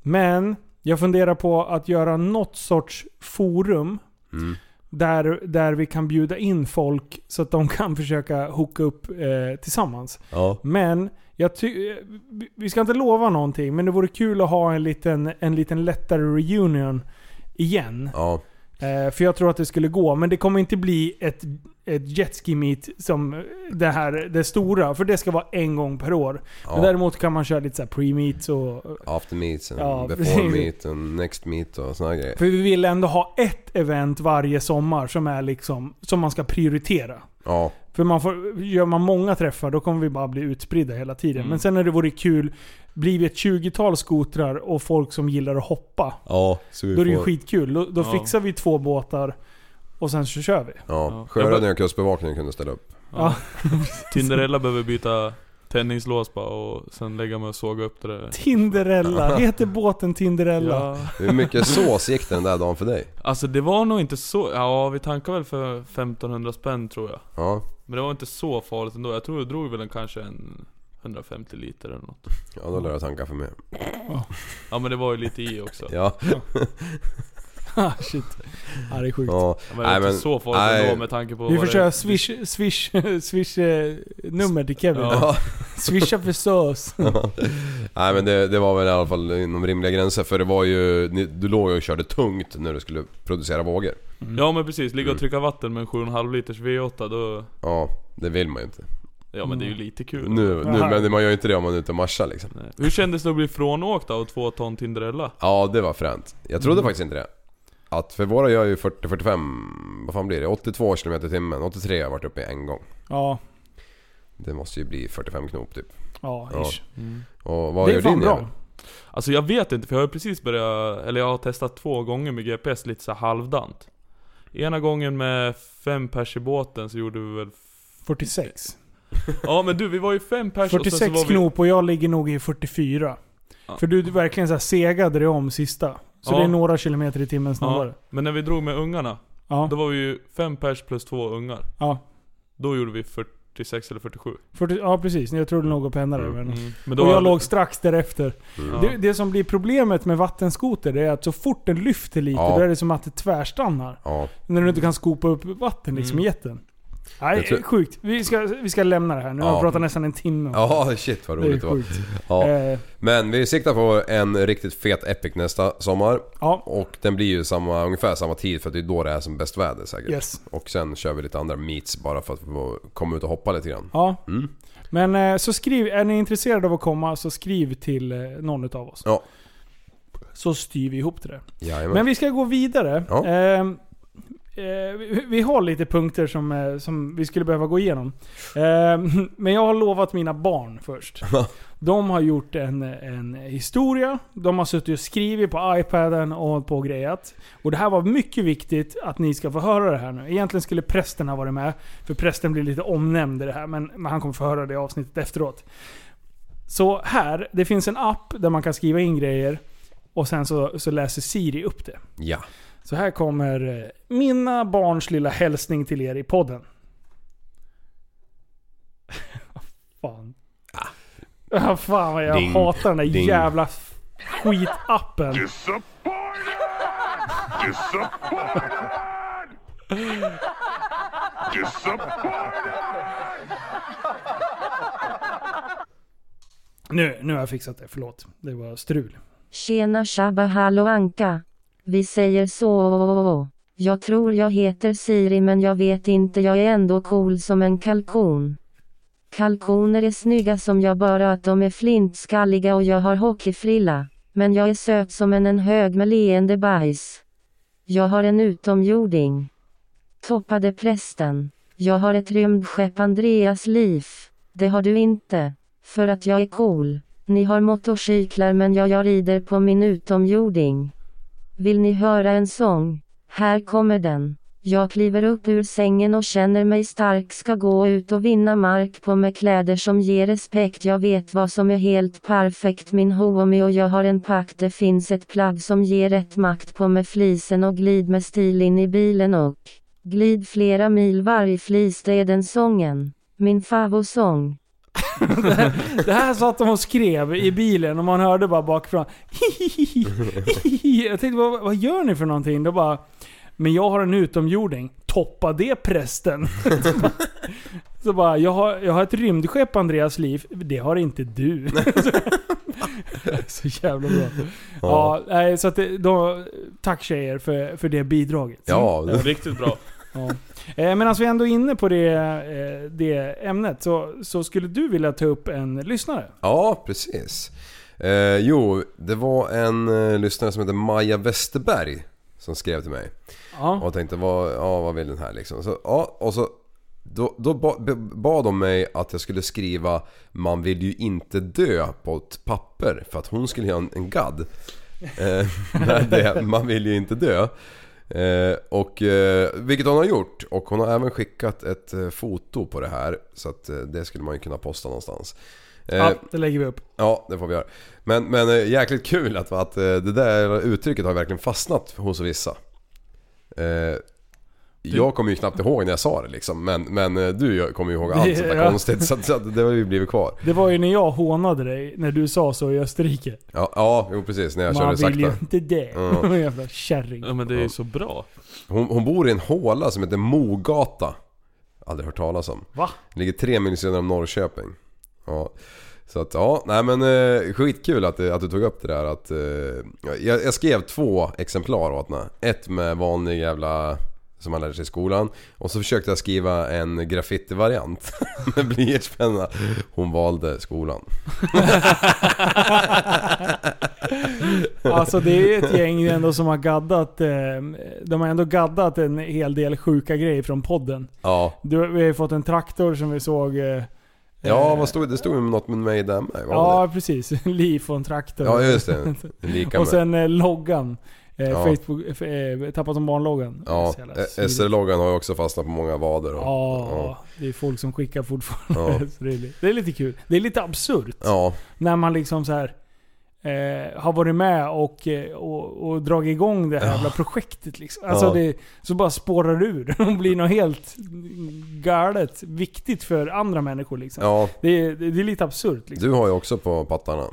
Men jag funderar på att göra något sorts forum. Mm. Där, där vi kan bjuda in folk så att de kan försöka hooka upp eh, tillsammans. Ja. Men jag ty- eh, vi- vi ska inte lova någonting, men det vore kul att ha en liten, en liten lättare reunion igen. Ja. Eh, för jag tror att det skulle gå, men det kommer inte bli ett, ett jetski meet som det här, det stora. För det ska vara en gång per år. Men ja. däremot kan man köra lite så pre-meets och... After meets, and Ja, before meet and next meet och såna grejer. För vi vill ändå ha ett event varje sommar som är liksom, som man ska prioritera. Ja. För man får, gör man många träffar då kommer vi bara bli utspridda hela tiden. Mm. Men sen när det vore kul, blir vi ett 20-tal skotrar och folk som gillar att hoppa. Ja, så vi Då är det ju får- skitkul. Då, då Ja. fixar vi två båtar och sen så kör vi. Ja, Ja. Sjöräddning och Kustbevakningen kunde ställa upp. Ja. Tinderella behöver byta tändningslås bara och sen lägga mig och såga upp det där. Tinderella. Heter båten Tinderella? Ja. Hur mycket sås gick den där dagen för dig? Alltså det var nog inte så, ja vi tankade väl för 1500 spänn tror jag. Ja, Men det var inte så farligt ändå. Jag tror det drog väl en, kanske en 150 liter eller något. ja då lär jag tanka för mig. Ja men det var ju lite i också. Ja, Ah, shit. Ja, det är sjukt. ja. Men det Nej, inte men- så farligt nej. ändå med tanke på Vi får köra swish, swish, swish eh, nummer till Kevin. Ja. Swisha för sås. Nej men det, det var väl i alla fall inom rimliga gränser för det var ju, du låg ju och körde tungt när du skulle producera vågor. Ja men precis, ligga Mm. och trycka vatten med en 7,5 liters V8 då... Ja, det vill man ju inte. Ja men det är ju lite kul. Nu, nu men man gör ju inte det om man är ute och marschar liksom. Nej. Hur kändes det att bli frånåkt av två ton Tinderella? Ja, det var fränt. Jag trodde faktiskt inte det. Att för våra gör ju 40-45, vad fan blir det? 82 km i timmen. 83 har jag varit uppe i en gång. Ja, Det måste ju bli 45 knop typ. ja, Ja. ish. Och vad Det gör är fan din bra. jävel? Alltså jag vet inte för jag har ju precis börjat, eller jag har testat två gånger med GPS lite så här halvdant. Ena gången med fem pers i båten så gjorde vi väl 46. Ja men du, vi var ju fem pers och sen så 46 var vi... knop och jag ligger nog i 44. Ja. För du verkligen så här segade dig om sista. Så Ja. det är några kilometer i timmen snabbare. Ja, men när vi drog med ungarna, Ja. då var vi ju fem pers plus två ungar. Ja. Då gjorde vi 46 eller 47. 40, ja precis, jag tror det låg och pendlade. Men, Mm. Men då och jag låg strax därefter. Ja. Det, det som blir problemet med vattenskoter det är att så fort den lyfter lite, Ja. då är det som att det tvärstannar. Ja. När du inte kan skopa upp vatten liksom Mm. i jätten. Nej, tror- sjukt. Vi ska, vi ska lämna det här. Nu har Ja. vi pratat nästan en timme. om Ja, shit vad det roligt det var. Ja. Eh, Men vi siktar på en riktigt fet Epic nästa sommar. ja, Och den blir ju samma, ungefär samma tid för att det är då det är som bäst väder säkert. yes. Och sen kör vi lite andra meets bara för att komma ut och hoppa lite grann. Ja. Mm. Men eh, så skriv, är ni intresserade av att komma så skriv till eh, någon utav oss. Ja. Så styr vi ihop det där. Jajamän. Men vi ska gå vidare. Ja. Eh, vi, vi har lite punkter som, eh, som vi skulle behöva gå igenom. Ehm, men jag har lovat mina barn först. De har gjort en, en historia. De har suttit och skrivit på iPaden och hållit på och grejat. Och det här var mycket viktigt att ni ska få höra det här nu. Egentligen skulle prästen ha varit med. För prästen blir lite omnämnd i det här. Men, men han kommer få höra det i avsnittet efteråt. Så här, det finns en app där man kan skriva in grejer. Och sen så, så läser Siri upp det. Ja. Så här kommer eh, mina barns lilla hälsning till er i podden. fan. Ah. fan vad jag Ding, hatar den där ding. jävla skitappen. Nu, nu har jag fixat det, förlåt. Det var strul. Tjena Shabba Hallå Anka. Vi säger så. Jag tror jag heter Siri men jag vet inte jag är ändå cool som en kalkon. Kalkoner är snygga som jag bara att de är flintskalliga och jag har hockeyfrilla. Men jag är söt som en, en hög med leende bajs. Jag har en utomjording. Toppade prästen. Jag har ett rymdskepp Andreas liv. Det har du inte. För att jag är cool. Ni har motorcyklar men jag, jag rider på min utomjording. Vill ni höra en sång? Här kommer den. Jag kliver upp ur sängen och känner mig stark ska gå ut och vinna mark på med kläder som ger respekt Jag vet vad som är helt perfekt min homie och jag har en pakt Det finns ett plagg som ger rätt makt på med flisen och glid med stil in i bilen och glid flera mil varje flis det är den sången. Min favosång. Det här satt de och skrev i bilen och man hörde bara bakifrån. Jag tänkte, vad, vad gör ni för någonting? Då bara, men jag har en utomjording. Toppa det prästen. Så bara, jag har, jag har ett rymdskepp Andreas liv. Det har inte du. Så jävla bra. Ja, nej, så att det, då, tack tjejer för, för det bidraget. Ja, Det var riktigt bra. Ja. Eh, Men alltså vi är ändå inne på det, eh, det ämnet. Så, så skulle du vilja ta upp en lyssnare? ja precis. Eh, jo, det var en eh, lyssnare som heter Maja Westerberg som skrev till mig. Ja. Och tänkte, vad, ja, vad vill den här liksom? Så, ja, och så då, då ba- bad de mig att jag skulle skriva 'Man vill ju inte dö' på ett papper för att hon skulle göra en, en gadd. Eh, med det, 'Man vill ju inte dö' eh, och, eh, Vilket hon har gjort och hon har även skickat ett eh, foto på det här Så att eh, det skulle man ju kunna posta någonstans. Eh, ja, det lägger vi upp. Ja, det får vi göra. Men, men jäkligt kul att, att det där uttrycket har verkligen fastnat hos vissa. Eh, jag kommer ju knappt ihåg när jag sa det liksom, men, men eh, du kommer ju ihåg allt sånt där Ja. konstigt så, att, så det har ju blivit kvar. Det var ju när jag hånade dig när du sa så i Österrike. Ja, ja jo precis, när jag Man körde vill ju sakta. inte det. Ja. Jävla kärring. Ja men det är ju så bra. Hon, hon bor i en håla som heter Mogata. Aldrig hört talas om. Va? Ligger tre mil söder om Norrköping. Ja. Så att ja, nej men eh, skitkul att, att du tog upp det där att... Eh, jag, jag skrev två exemplar åt henne. Ett med vanlig jävla... Som man lärde sig i skolan. Och så försökte jag skriva en graffiti-variant med blyertspenna. Hon valde skolan. Alltså det är ett gäng ändå som har gaddat. Eh, de har ändå gaddat en hel del sjuka grejer från podden. Ja, Du, vi har ju fått en traktor som vi såg. Eh, ja eh, vad stod det? Det stod ju något med mig där med. Ja precis. Liv och en traktor. Ja just det. Lika och med. sen eh, loggan Eh, Ja. Facebook, eh, tappat som barnloggan. Ja, jävla eh. SR-loggan har ju också fastnat på många vader. Och, Ja, det är folk som skickar fortfarande. Ja. Det, är, det är lite kul. Det är lite absurt. ja. När man liksom så här eh, har varit med och, eh, och, och dragit igång det här jävla projektet. Liksom. Alltså Ja. det, så bara spårar ur och blir något helt galet viktigt för andra människor. Liksom. ja. Det, är, det är lite absurt. Liksom. Du har ju också på pattarna.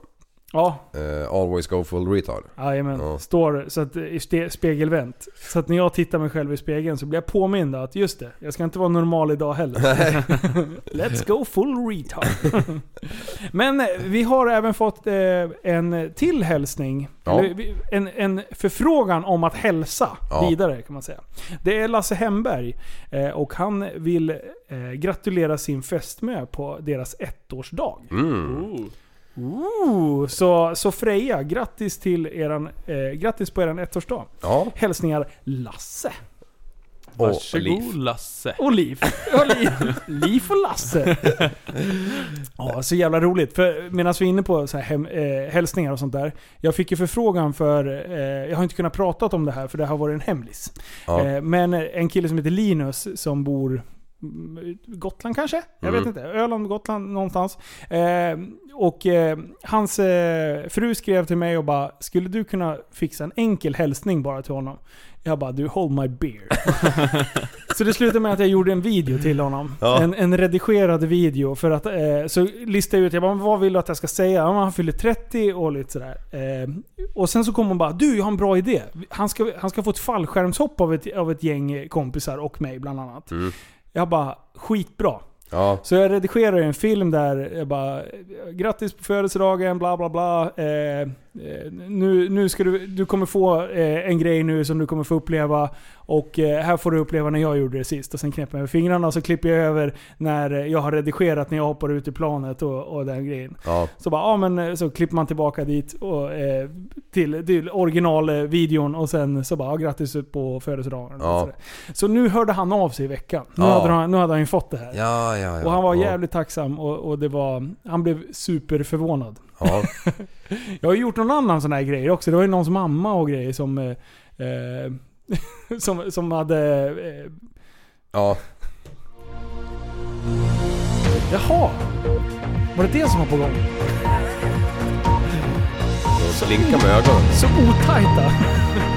Ja, Eh, always go full retard. jajamän. Ja. Står så att, i ste, spegelvänt. Så att när jag tittar mig själv i spegeln så blir jag påmind att just det, jag ska inte vara normal idag heller. Let's go full retard. Men eh, vi har även fått eh, en till hälsning. Ja. Eller, en, en förfrågan om att hälsa Ja. vidare kan man säga. Det är Lasse Hemberg eh, och han vill eh, gratulera sin fästmö på deras ettårsdag. Mm. Oh. Ooh, så, så Freja, grattis till eran, eh, grattis på eran ettårsdag. Ja. Hälsningar Lasse. Och Varsågod Liv. Lasse. Och Liv. Ja, Liv. Liv och Lasse. Ja, så jävla roligt. För medan vi är inne på så här hem, eh, hälsningar och sånt där. Jag fick ju förfrågan för, eh, jag har inte kunnat prata om det här för det har varit en hemlis. Ja. Eh, men en kille som heter Linus som bor Gotland kanske? Jag Mm. vet inte. Öland, Gotland någonstans. Eh, och eh, hans eh, fru skrev till mig och bara Skulle du kunna fixa en enkel hälsning bara till honom? Jag bara du hold my beer. så det slutade med att jag gjorde en video till honom. Ja. En, en redigerad video. För att, eh, så listade jag ut, jag bara, vad vill du att jag ska säga? Ja, han fyller 30 och lite sådär. Eh, och sen så kom hon bara, du jag har en bra idé. Han ska, han ska få ett fallskärmshopp av ett, av ett gäng kompisar och mig bland annat. Mm. Jag bara, skitbra. Ja. Så jag redigerar en film där jag bara Grattis på födelsedagen, bla bla bla. Eh, nu, nu ska du, du kommer få eh, en grej nu som du kommer få uppleva. Och eh, här får du uppleva när jag gjorde det sist. Och sen knäpper jag med fingrarna och så klipper jag över när eh, jag har redigerat när jag hoppar ut i planet och, och den grejen. Ja. Så bara, ja men eh, så klipper man tillbaka dit och, eh, till, till originalvideon och sen så bara, ja, grattis på födelsedagen. Ja. Så, nu hörde han av sig i veckan. Nu, Ja. hade, han, nu hade han ju fått det här. Ja, ja, ja. Och han var jävligt tacksam och, och det var, han blev superförvånad. Ja. Jag har gjort någon annan sån här grej också. Det var ju någons mamma och grejer som... Eh, eh, som, som hade... Eh, ja. jaha! Var det det som var på gång? Så blinka med ögonen. Så otajta!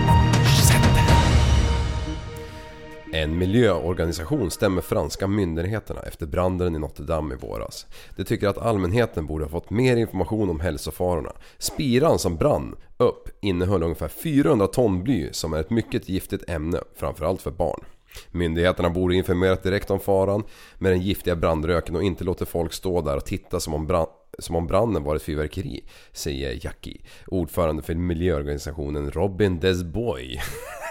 En miljöorganisation stämmer franska myndigheterna efter branden i Notre Dame i våras. De tycker att allmänheten borde ha fått mer information om hälsofarorna. Spiran som brann upp innehöll ungefär 400 ton bly som är ett mycket giftigt ämne, framförallt för barn. Myndigheterna borde informerat direkt om faran med den giftiga brandröken och inte låta folk stå där och titta som om, brand, som om branden var ett fyrverkeri, säger Jackie, ordförande för miljöorganisationen Robin Desboy.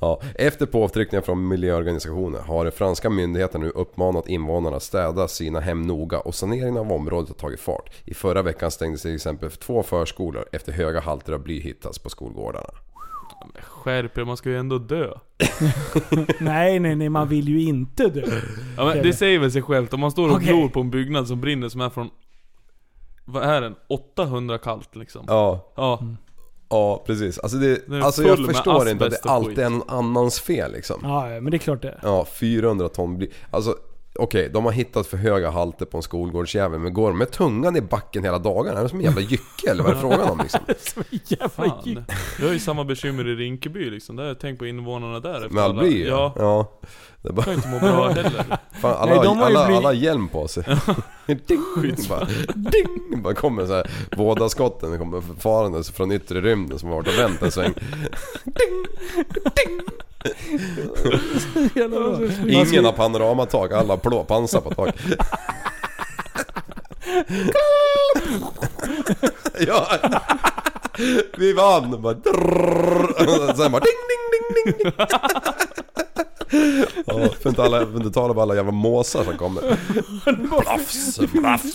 Ja, efter påtryckningar från miljöorganisationer har de franska myndigheterna nu uppmanat invånarna att städa sina hem noga och saneringen av området har tagit fart. I förra veckan stängdes till exempel två förskolor efter höga halter av bly hittats på skolgårdarna. Skärp er, man ska ju ändå dö. nej, nej, nej. Man vill ju inte dö. Ja, men det säger väl sig självt, om man står och Okej. glor på en byggnad som brinner som är från... Vad är den? 800 kallt liksom. Ja, Ja. Ja precis. Alltså, det, alltså jag förstår inte att det alltid skit. är någon annans fel liksom. Ja, men det är klart det är. Ja, 400 ton bly. Alltså okej, de har hittat för höga halter på en skolgårdsjävel men går de med tungan i backen hela dagarna? Är det som en jävla jycke eller vad är det frågan om liksom? Så jävla Fan. Vi har ju samma bekymmer i Rinkeby liksom. Där tänkt på invånarna där. efter Med bly Ja. ja. Det bara, kan inte må bra heller. fan, alla, Nej, de har alla, bly- alla hjälm på sig. ding, bara, ding, bara kommer så här vådaskotten kommer farandes från yttre rymden som har varit och vänt en sväng. jävla bra. Ingen har panoramatak, alla har plå, pansar på tak. ja. Vi vann! Bara. Sen bara ding ding ding ding. Ja, för inte, alla, för inte tala om alla jävla måsar som kommer. Plafs, plafs,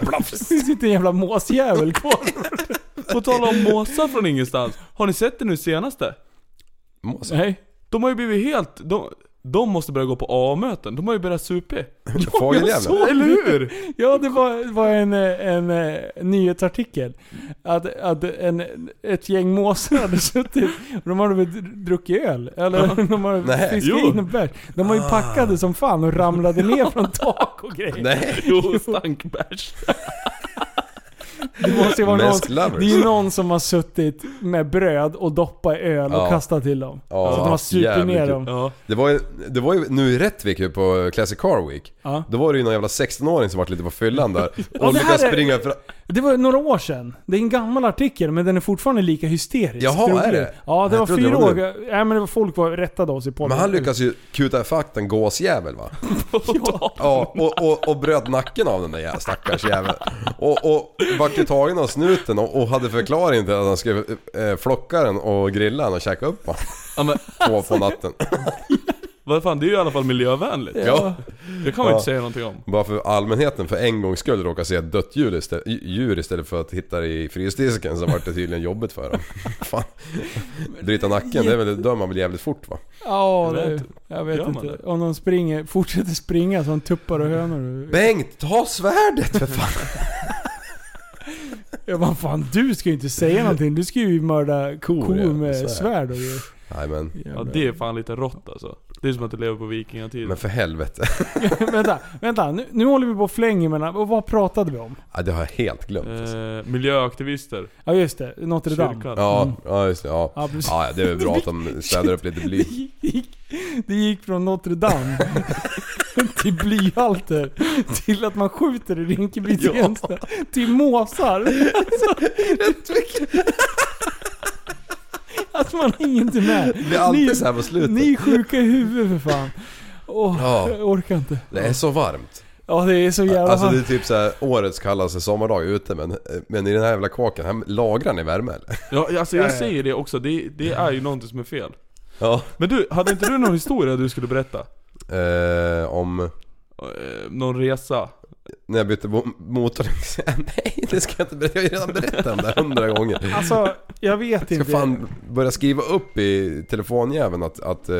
plafs. Det sitter en jävla måsjävel kvar. På tal om måsar från ingenstans. Har ni sett det nu senaste? Måsar? Nej. De har ju blivit helt... De, De måste börja gå på A-möten, de har ju börjat supa. Fågeljävlar. Eller hur? Ja, det var, var en, eh, en, eh, nyhetsartikel. Att, att en, ett gäng måsar hade suttit och de hade väl druckit öl. Eller de hade fiskat in en bärs. De var ju packade som fan och ramlade ner från tak och grejer. Nej. Jo, stankbärs. Det måste ju vara någon, det är ju någon som har suttit med bröd och doppat i öl och Ja. kastat till dem. Ja, så att de har supit jävligt ner kul. dem. Ja. Det var, ju, det var ju nu i Rättvik ju på Classic Car Week. Ja. Då var det ju någon jävla 16-åring som varit lite på fyllan där. Och det lyckades är- springa fram. Det var några år sedan. Det är en gammal artikel men den är fortfarande lika hysterisk. Jaha, är det? Ja, det Jag var fyra var år. Ja, men det var folk var rättade oss i podden. Men han lyckas ju kuta ifatt en gåsjävel va? Ja. Ja, och, och, och bröt nacken av den där stackars jäveln. Och, och vart ju tagen av snuten och, och hade förklaring till att han skulle eh, flocka den och grilla den och käka upp ja men Två på natten. vad fan, det är ju i alla fall miljövänligt. Ja. Det kan man Ja. inte säga någonting om. Bara för allmänheten för en gångs skull råkar se ett dött djur istället, djur istället för att hitta det i frysdisken så vart det tydligen jobbigt för dem. Fan. Bryta nacken, det är väl, det dör man väl jävligt fort va? Ja, Jag det, vet. jag vet Gör man inte. det? Om de springer, fortsätter springa som tuppar och hönor. Bengt, ta svärdet för fan! Ja, vad fan, du ska ju inte säga någonting. Du ska ju mörda kor, Kor, ja, med svärd. svärd och grejer. Nej men, Ja det är fan lite rått alltså. Det är som att du lever på vikingatiden. men för helvete. vänta, vänta. Nu, nu håller vi på och flänger. Och vad pratade vi om? Ja, det har jag helt glömt. alltså. Eh, miljöaktivister. Ja just det, Notre Dame. Kyrkan. Ja, ja just det. Ja. Ja, precis. ja, det är väl bra att de städar upp lite bly. Det gick, det gick från Notre Dame till blyhalter till att man skjuter i Rinkeby Ja. Till måsar. Att man har ingenting med. Det blir alltid Ni- så här på slutet. Ni är sjuka i huvudet för fan. Åh, Ja. jag orkar inte. Det är så varmt. Ja det är så jävla Alltså det är typ så här, årets kallaste sommardag ute men, men i den här jävla kåken, här lagrar ni värme eller? Ja, alltså jag säger det också. Det, det är ju någonting som är fel. Ja. Men du, hade inte du någon historia du skulle berätta? Eh, om Eh, någon resa? När jag bytte mo- motor. Nej det ska jag inte berätta, jag har ju redan berättat om det hundra gånger. Alltså, jag vet Jag ska inte. fan börja skriva upp i telefonjäveln att, att, eh,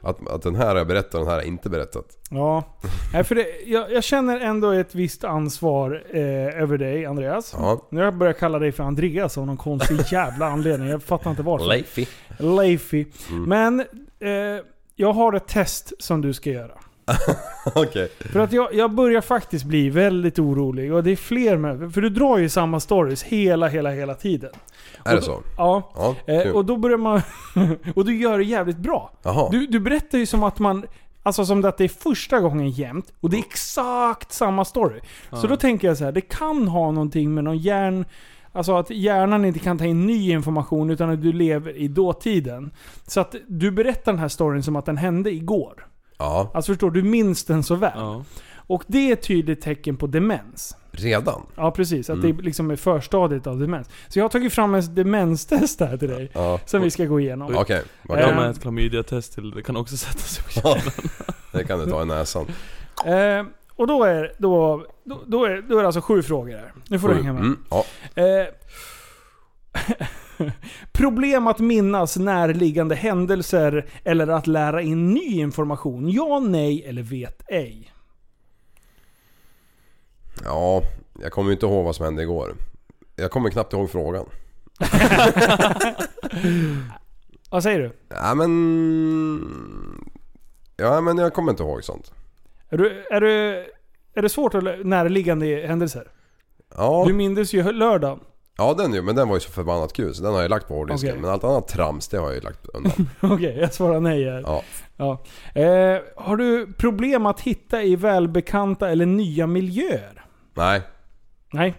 att, att den här har jag berättat och den här har jag inte berättat. Ja. Nej, för det, jag, jag känner ändå ett visst ansvar eh, över dig Andreas. Ja. Nu har jag börjat kalla dig för Andreas av någon konstig jävla anledning. Jag fattar inte varför. Leify. Leify. Mm. Men eh, jag har ett test som du ska göra. Okej. För att jag, jag börjar faktiskt bli väldigt orolig. Och det är fler med. För du drar ju samma stories hela, hela, hela tiden. Är det Och då- så? Ja. Ja, Eh, kul. och då börjar man... och du gör det jävligt bra. Jaha. Du, du berättar ju som att man... Alltså som att det är första gången jämt och det är exakt samma story. Så då tänker jag så här, det kan ha någonting med någon hjärn... Alltså att hjärnan inte kan ta in ny information utan att du lever i dåtiden. Så att du berättar den här storyn som att den hände igår. Ja, Alltså förstår du, minns den så väl. Ja. Och det är ett tydligt tecken på demens. redan? Ja precis, att Mm. det liksom är förstadiet av demens. Så jag har tagit fram en demenstest här till dig. Ja. Som vi ska gå igenom. Okej, Jag okej. har med ett klamydia-test till, det kan också sätta sig på Ja, hjärnan. det kan du ta i näsan. Eh, och då är, då, då, då, är, då är det alltså sju frågor här. Nu får du hänga med. Mm, ja. Eh, problem att minnas närliggande händelser eller att lära in ny information? Ja, nej eller vet ej? ja, jag kommer ju inte ihåg vad som hände igår. Jag kommer knappt ihåg frågan. Vad säger du? Ja men... Ja men jag kommer inte ihåg sånt. Är, du, är, du, är det svårt att närliggande händelser? Ja, Du mindes ju lördagen. Ja den ju, men den var ju så förbannat kul så den har jag lagt på hårddisken. Okej. Men allt annat trams det har jag ju lagt undan. Okej, jag svarar nej här. Ja. Ja. Eh, har du problem att hitta i välbekanta eller nya miljöer? Nej. Nej.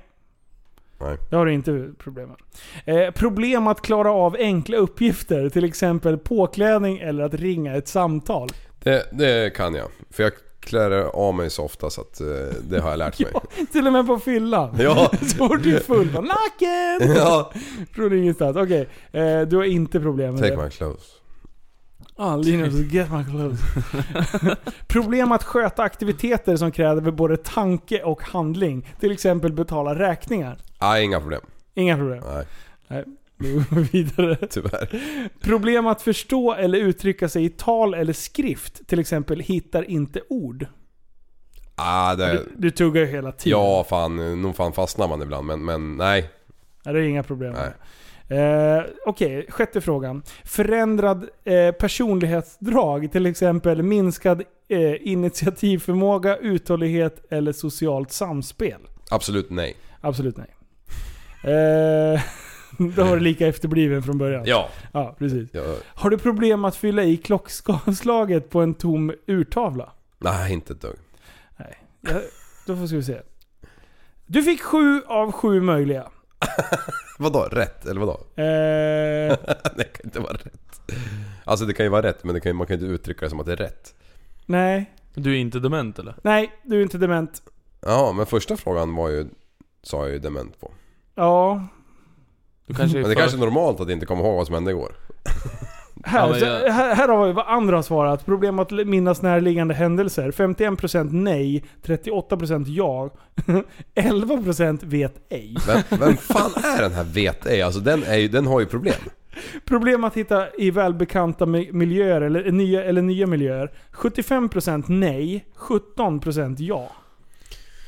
Nej. Det har du inte problem med. Eh, problem att klara av enkla uppgifter, till exempel påklädning eller att ringa ett samtal. Det, det kan jag. För jag klär av mig så ofta så att eh, det har jag lärt mig. Ja, till och med på fyllan. Ja. Så fort du är full, bara naken! Ja. Från ingenstans. Okej, eh, du har inte problem med Take det. my clothes. Ah, Linus, get my clothes. problem att sköta aktiviteter som kräver både tanke och handling. Till exempel betala räkningar. Nej, inga problem. Inga problem. Nej. Nej. Nu går vi vidare. Tyvärr. Problem att förstå eller uttrycka sig i tal eller skrift. Till exempel hittar inte ord. Ah, det, Du, du tuggar ju hela tiden. ja fan, nog fan fastnar man ibland men, men nej. Nej, det är inga problem. Nej. Eh, Okej, sjätte frågan. Förändrad eh, personlighetsdrag, till exempel minskad eh, initiativförmåga, uthållighet eller socialt samspel? Absolut nej. Absolut nej. Eh, då var det lika efterbliven från början. Ja. Ja, precis. ja. Har du problem att fylla i klockslaget på en tom urtavla? Nej, inte ett dugg. Nej. Ja, då får vi se. Du fick sju av sju möjliga. Vadå? Rätt? Eller vadå? Eh, det kan inte vara rätt. Alltså det kan ju vara rätt men det kan, ju- man kan ju inte uttrycka det som att det är rätt. nej. Du är inte dement eller? Nej, du är inte dement. Ja, men första frågan var ju... Sa jag ju dement på. Ja. Du kanske är Men det för... kanske är normalt att inte komma ihåg vad som hände igår. Här, Ja, jag- här, här har vi vad andra har svarat. Problem att minnas närliggande händelser. 51% nej, 38% ja, 11% vet ej. Vem, vem fan är den här vet ej? Alltså den, är ju, den har ju problem. Problem att hitta i välbekanta mi- miljöer eller nya, eller nya miljöer. 75% nej, 17% ja.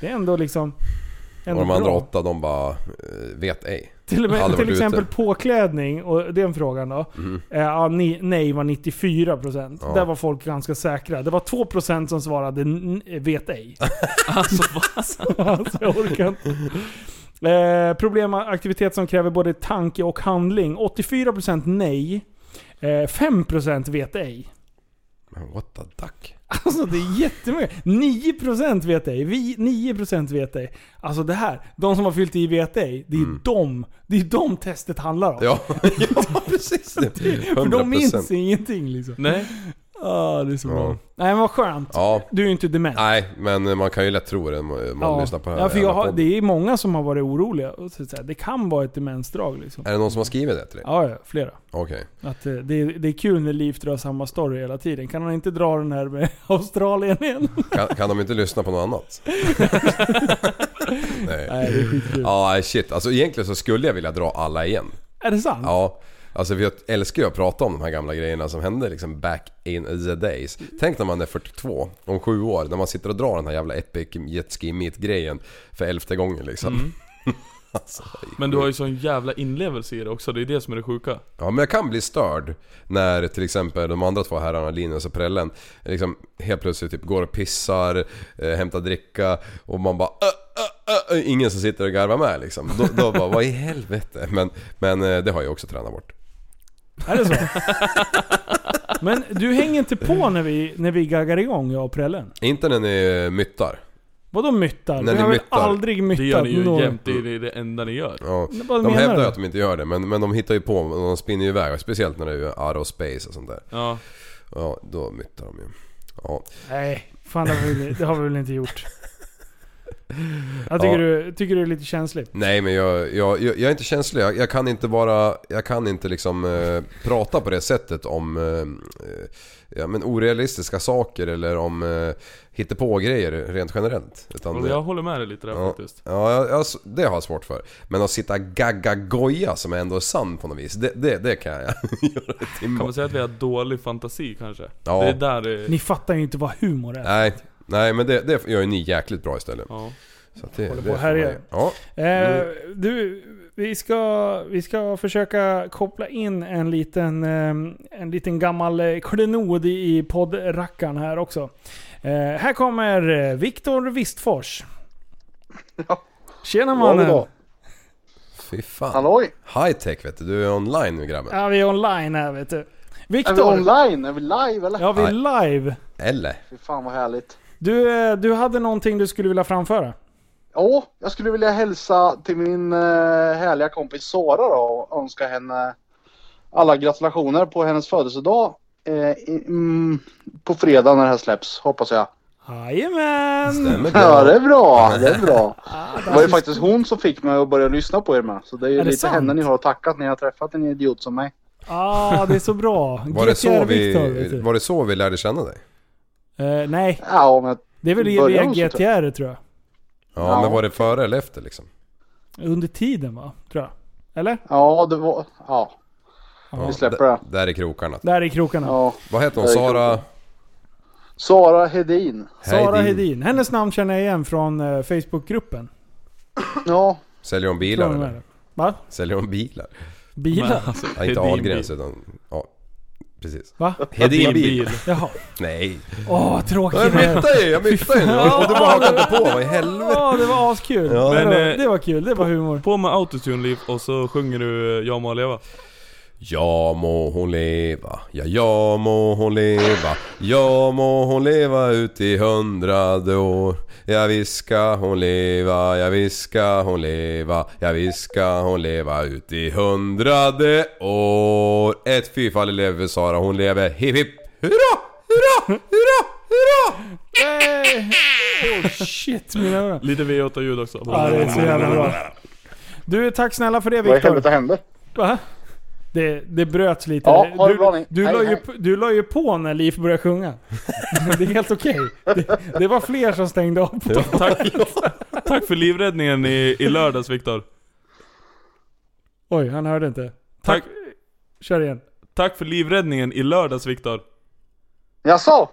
Det är ändå liksom... Och Ändå de andra bra. åtta de bara eh, vet ej. Till, och med, till exempel ute. påklädning, och den frågan då. Eh, ja, ni, nej var 94%. Ja. Där var folk ganska säkra. Det var 2% som svarade vet ej. Alltså vad? alltså, jag orkar inte. Eh, problem med aktivitet som kräver både tanke och handling. 84% nej. Eh, 5% vet ej. Men what the duck? Alltså det är jättemycket. 9% vet ej. Vi 9% vet ej. Alltså det här, de som har fyllt i vet ej. Det är de, det är de testet handlar om. Ja, ja precis. För de 100%. minns ingenting liksom. Nej? Ah, det är så bra. Nej men vad skönt. Ja, Du är ju inte dement. nej men man kan ju lätt tro det om man ja. lyssnar på ja, för jag jävla har, podden. det är många som har varit oroliga. Och så, så här, det kan vara ett demensdrag liksom. Är det någon som har skrivit det till dig? Ja, ja, flera. Okej. Att eh, det, är- det är kul när Liv drar samma story hela tiden. Kan han inte dra den här med Australien igen? Kan, kan de inte lyssna på något annat? nej. Nej, det är skitkul. Ja, nej, shit. Alltså egentligen så skulle jag vilja dra alla igen. Är det sant? Ja. Alltså jag älskar ju att prata om de här gamla grejerna som hände liksom back in the days. Tänk när man är 42, om sju år, när man sitter och drar den här jävla epic jetski meet grejen för elfte gången liksom. alltså, Men du har ju sån jävla inlevelse i det också, det är det som är det sjuka. Ja men jag kan bli störd när till exempel de andra två herrarna, Linus och Prellen, liksom helt plötsligt typ går och pissar, eh, hämtar dricka och man bara äh, äh, äh, Ingen som sitter och garvar med liksom. Då, då bara, vad i helvete? Men, men eh, det har jag också tränat bort. Är det så? Men du hänger inte på när vi, när vi gaggar igång, jag och Prellen? Inte när ni myttar. Vadå myttar? När vi ni har väl myttar. aldrig myttat Det gör ni ju någon- jämt, det är det, enda ni gör. Ja. Men Vad De menar hävdar du? ju att de inte gör det men, men de hittar ju på, de spinner ju iväg. Speciellt när det är out of space och sånt där. Ja. Ja, då myttar de ju. Ja. Nej, fan det har, vi, det har vi väl inte gjort. Jag tycker, Ja. du, tycker du är lite känslig. Nej men jag, jag, jag, jag är inte känslig. Jag, jag kan inte bara, jag kan inte liksom eh, prata på det sättet om eh, eh, ja, men orealistiska saker eller om eh, på grejer rent generellt. Utan Och det, jag håller med dig lite där ja, faktiskt. ja, jag, jag, det har jag svårt för. Men att sitta gagga goja som ändå är sann på något vis, det, det, det kan jag göra Kan man säga att vi har dålig fantasi kanske? Ja. Det är där det... Ni fattar ju inte vad humor är. Nej, nej men det, det gör ju ni jäkligt bra istället. Ja. Så att det, Håller det på ju- härja. Ja. Eh, Mm. du, vi ska, vi ska försöka koppla in en liten, eh, en liten gammal eh, klenod i poddrackaren här också. Eh, här kommer eh, Viktor Wistfors. Tjena mannen! Fy fan. Halloj! High tech vet du, du är online nu grabben. Ja, vi är online här vet du. Är vi Viktor! online? Är vi live eller? Ja, vi är live. Eller? Fy fan vad härligt. Du, eh, du hade någonting du skulle vilja framföra? Ja, jag skulle vilja hälsa till min eh, härliga kompis Sara då och önska henne alla gratulationer på hennes födelsedag eh, mm, på fredag när det här släpps, hoppas jag. Jajamän! Stämmer bra. Ja, det är bra, det är bra. Det var ju faktiskt hon som fick mig att börja lyssna på er med. Så det är ju Är lite sant? henne ni har att tacka att ni har träffat en idiot som mig. Ah, det är så bra. Var det, så vi, var det så vi lärde känna dig? Eh, nej, Ja, men det är väl via GTR tror jag. Ja, Ja. men var det före eller efter liksom? Under tiden va? Tror jag. Eller? Ja, det var... Ja. Ja, Vi släpper det. där- är krokarna. Där i krokarna. ja. Vad heter hon? Är Sara? Sara Hedin. Sara Hedin. Hennes namn känner jag igen från eh, Facebookgruppen. Ja. Säljer hon bilar eller? Va? Säljer hon bilar? Bilar? Men alltså, Ja, inte Ahlgrens bil. utan... Ja, precis. Va? Hedin bil. bil. Jaha. Nej. Åh, tråkigt Jag det är. myttade ju, jag myttade ju. Och du bara hakade på. Vad i helvete? Ja, det var askul. Ja. det, Men, var, eh, det var kul, det var humor. På med autotune liv och så sjunger du eh, Jag må leva. Ja må hon leva, ja ja må hon leva Ja må hon leva ut i hundrade år Ja visst ska hon leva, ja visst ska hon leva Ja visst ska hon leva ut i hundrade år Ett fyrfaldigt lever Sara, hon lever hipp hipp Hurra, hurra, hurra, hurra! Hey! Oh shit mina öron. Lite V8-ljud också. Ja, det är så jävla bra. Du, tack snälla för det Vad i Viktor. helvete hände? Va? Det, det bröts lite. Ja, ha det bra du, du, la ju, du la ju på när Liv började sjunga. det är helt okej. Det, det var fler som stängde av. På. Tack, tack för livräddningen i, i lördags Viktor. Oj, han hörde inte. Tack, Kör igen. tack för livräddningen i lördags Viktor. Jaså?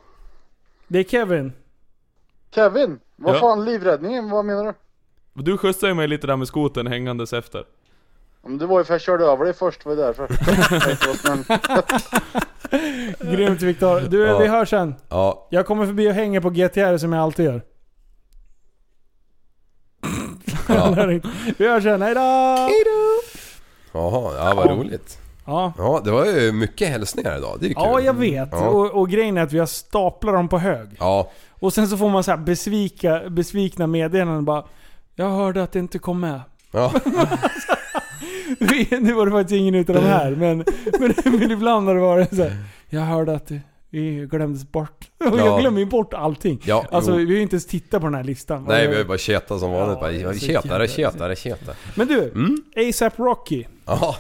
Det är Kevin. Kevin? Vad Ja. fan, livräddningen? Vad menar du? Du skjutsade ju mig lite där med skoten hängandes efter. Men Det var ju för att jag körde över dig först, det var därför. Vara snäll. Grymt Viktor. Du, Ja. vi hörs sen. Ja, Jag kommer förbi och hänger på GTR som jag alltid gör. ja. vi hörs sen, hejdå! Jaha, ja vad roligt. Ja. Ja, det var ju mycket hälsningar idag. Det är ju kul. Ja, jag vet. Ja. Och, och grejen är att vi har staplat dem på hög. Ja, Och sen så får man så här besvika, besvikna meddelanden bara Jag hörde att det inte kom med. ja. Nu var det faktiskt ingen utav de här, men, men, men ibland har det varit så här. Jag hörde att vi glömdes bort. Och Ja. jag glömmer ju bort allting. Ja, alltså jo. vi har ju inte ens tittat på den här listan. Nej, vi har ju bara tjatat som vanligt. Ja, bara, tjatare, tjatare, tjatare. Men du, Mm. ASAP Rocky. Ja.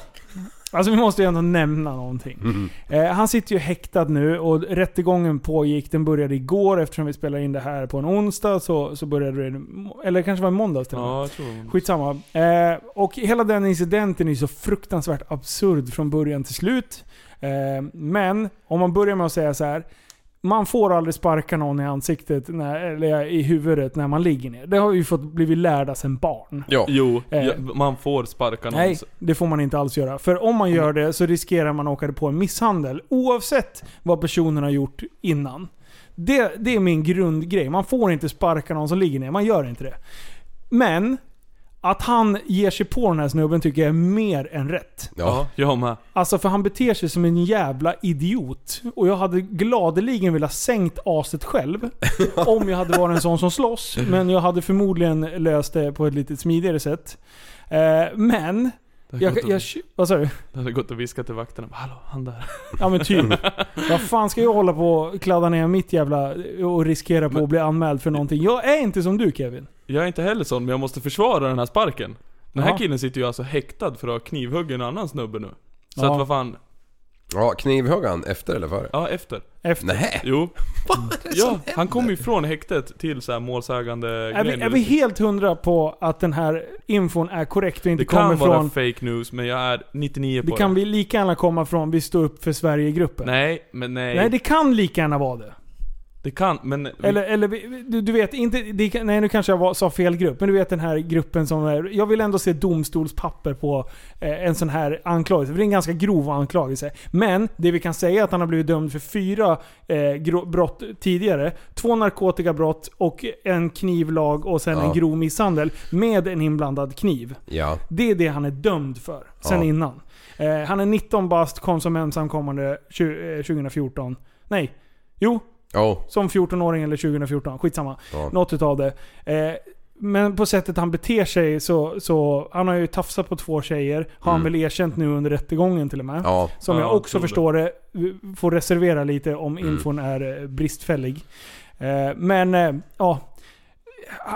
Alltså vi måste ju ändå nämna någonting. Mm. Eh, han sitter ju häktad nu och rättegången pågick, den började igår eftersom vi spelar in det här på en onsdag så, så började det, eller det kanske var en måndag till. Ja, jag tror Skitsamma. Eh, och hela den incidenten är så fruktansvärt absurd från början till slut. Eh, men om man börjar med att säga så här. Man får aldrig sparka någon i ansiktet, när, eller i huvudet när man ligger ner. Det har vi ju fått blivit lärda sedan barn. Ja. Jo, Eh. ja, man får sparka någon. Nej, det får man inte alls göra. För om man gör det så riskerar man att åka på en misshandel. Oavsett vad personen har gjort innan. Det, det är min grundgrej. Man får inte sparka någon som ligger ner. Man gör inte det. Men, att han ger sig på den här snubben tycker jag är mer än rätt. Ja. Ja, jag med. Alltså för han beter sig som en jävla idiot. Och jag hade gladeligen velat sänkt aset själv. om jag hade varit en sån som slåss. Men jag hade förmodligen löst det på ett lite smidigare sätt. Eh, men... Jag, jag, att, vad sa du? det hade gått att viska till vakterna. Hallå, han där. Ja men typ. Vad fan ska jag hålla på och kladda ner mitt jävla... och riskera på att bli anmäld för någonting? Jag är inte som du Kevin. Jag är inte heller sån, men jag måste försvara den här sparken. Den här Ja. killen sitter ju alltså häktad för att ha knivhuggit en annan snubbe nu. Så Ja. att vad fan, Ja, knivhögg efter eller före? ja efter. Efter. Nej. Jo. Ja, han kom ju från häktet till så här målsägande Är vi, grejen. är vi helt hundra på att den här infon är korrekt och inte Det kan kommer vara från... fake news, men jag är 99 på Det kan vi lika gärna komma från Vi står upp för Sverige-gruppen. Nej, men nej. Nej, det kan lika gärna vara det. Det kan, men... Eller, eller vi- du, du vet, inte, det, nej nu kanske jag var, sa fel grupp, men du vet den här gruppen som är, Jag vill ändå se domstolspapper på eh, en sån här anklagelse, för det är en ganska grov anklagelse. Men det vi kan säga är att han har blivit dömd för fyra eh, gro- brott tidigare. Två narkotikabrott och en knivlag och sen Ja. en grov misshandel med en inblandad kniv. Ja. Det är det han är dömd för, sen Ja. innan. Eh, han är 19 bast, kom som ensamkommande tju- eh, 2014. Nej, jo, Oh. som 14-åring eller 2014, skitsamma. Ja. Något utav det. Eh, men på sättet han beter sig så, så... Han har ju tafsat på två tjejer. Har han Mm. väl erkänt nu under rättegången till och med. Ja. Som Ja, jag jag också det. förstår det, får reservera lite om Mm. infon är eh, bristfällig. Eh, men, eh, ja.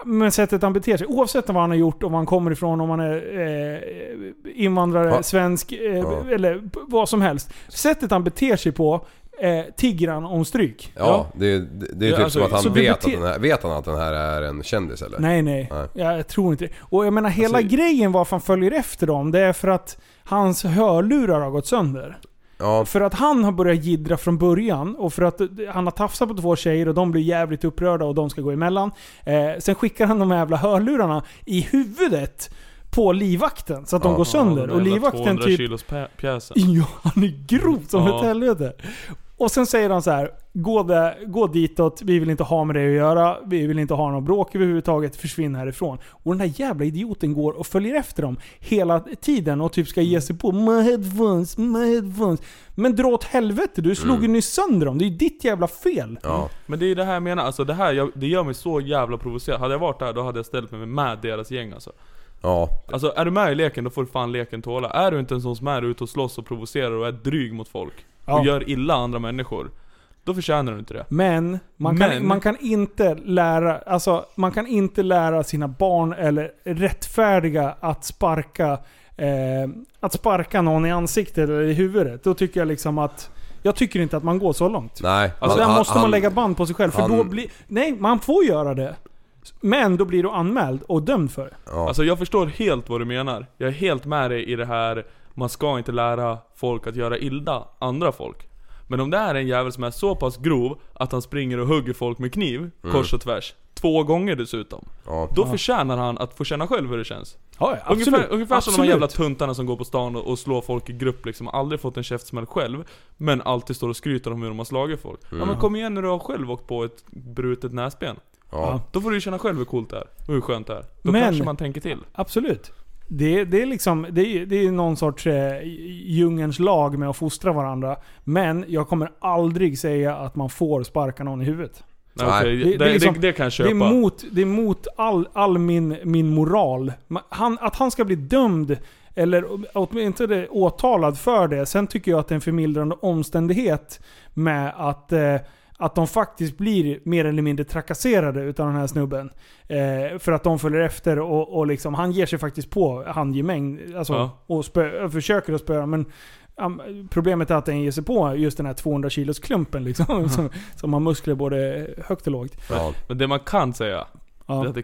Men sättet han beter sig, oavsett vad han har gjort, om han kommer ifrån, om han är eh, invandrare, Ja. svensk, eh, Ja. eller vad som helst. Sättet han beter sig på eh, tigger han om stryk. Ja, det, det, det är Ja, typ alltså, som att han så det vet att den här, vet han att den här är en kändis eller? Nej, nej. Nej. Ja, jag tror inte det. Och jag menar hela Alltså- grejen varför han följer efter dem, det är för att hans hörlurar har gått sönder. Ja, För att han har börjat jiddra från början och för att han har tafsat på två tjejer och de blir jävligt upprörda och de ska gå emellan. Eh, sen skickar han de här jävla hörlurarna i huvudet på livvakten så att de Ja. går sönder. Ja, och livvakten 200 typ... kilos pjäsen. Ja, han är grov som Ja. ett helvete. Och sen säger han så här: gå, där, gå ditåt, vi vill inte ha med det att göra, vi vill inte ha någon bråk överhuvudtaget, försvinn härifrån. Och den här jävla idioten går och följer efter dem hela tiden och typ ska ge sig på my headphones, my headphones. Men dra åt helvete, du slog ju nyss sönder dem. Det är ju ditt jävla fel. ja. Men det är det här jag menar, alltså det här jag, det gör mig så jävla provocerad. Hade jag varit där då hade jag ställt mig med deras gäng alltså. Ja, Alltså är du med i leken då får du fan leken tåla. Är du inte en sån som är ute och slåss och provocerar och är dryg mot folk Ja. och gör illa andra människor. Då förtjänar du inte det. Men man kan, Men- man kan inte lära alltså, man kan inte lära sina barn eller rättfärdiga att sparka eh, att sparka någon i ansiktet eller i huvudet. Då tycker jag liksom att jag tycker inte att man går så långt. nej. Alltså där måste han- man lägga band på sig själv. För han- då blir... Nej, man får göra det. Men då blir du anmäld och dömd för det. Ja. Alltså jag förstår helt vad du menar. Jag är helt med dig i det här, man ska inte lära folk att göra illa andra folk. Men om det är en jävel som är så pass grov att han springer och hugger folk med kniv, kors och tvärs, två gånger dessutom. ja. Då förtjänar han att få känna själv hur det känns. Ja, ja, Ungefär, ungefär som de här jävla tuntarna som går på stan och, och slår folk i grupp liksom, aldrig fått en käftsmäll själv Men alltid står och skryter om hur de har slagit folk Ja men kom igen när du har själv åkt på ett brutet näsben ja. Då får du ju känna själv hur coolt det är, och hur skönt det är Då Men- kanske man tänker till Absolut. Det, det är liksom, det är, det är någon sorts eh, djungelns lag med att fostra varandra. Men jag kommer aldrig säga att man får sparka någon i huvudet. Nej, okej, Det- det, det det, liksom- det, kan jag Det köpa är mot, det är mot all, all min, min moral. Han, att han ska bli dömd, eller åtminstone åtalad för det. Sen tycker jag att det är en förmildrande omständighet med att, eh, att de faktiskt blir mer eller mindre trakasserade utav den här snubben. Eh, för att de följer efter och, och liksom, han ger sig faktiskt på handgemäng. Alltså, Ja. och spö, försöker att spöa men um, Problemet är att den ger sig på just den här 200 kilos klumpen liksom. som, som har muskler både högt och lågt. ja. Men det man kan säga, Ja. det,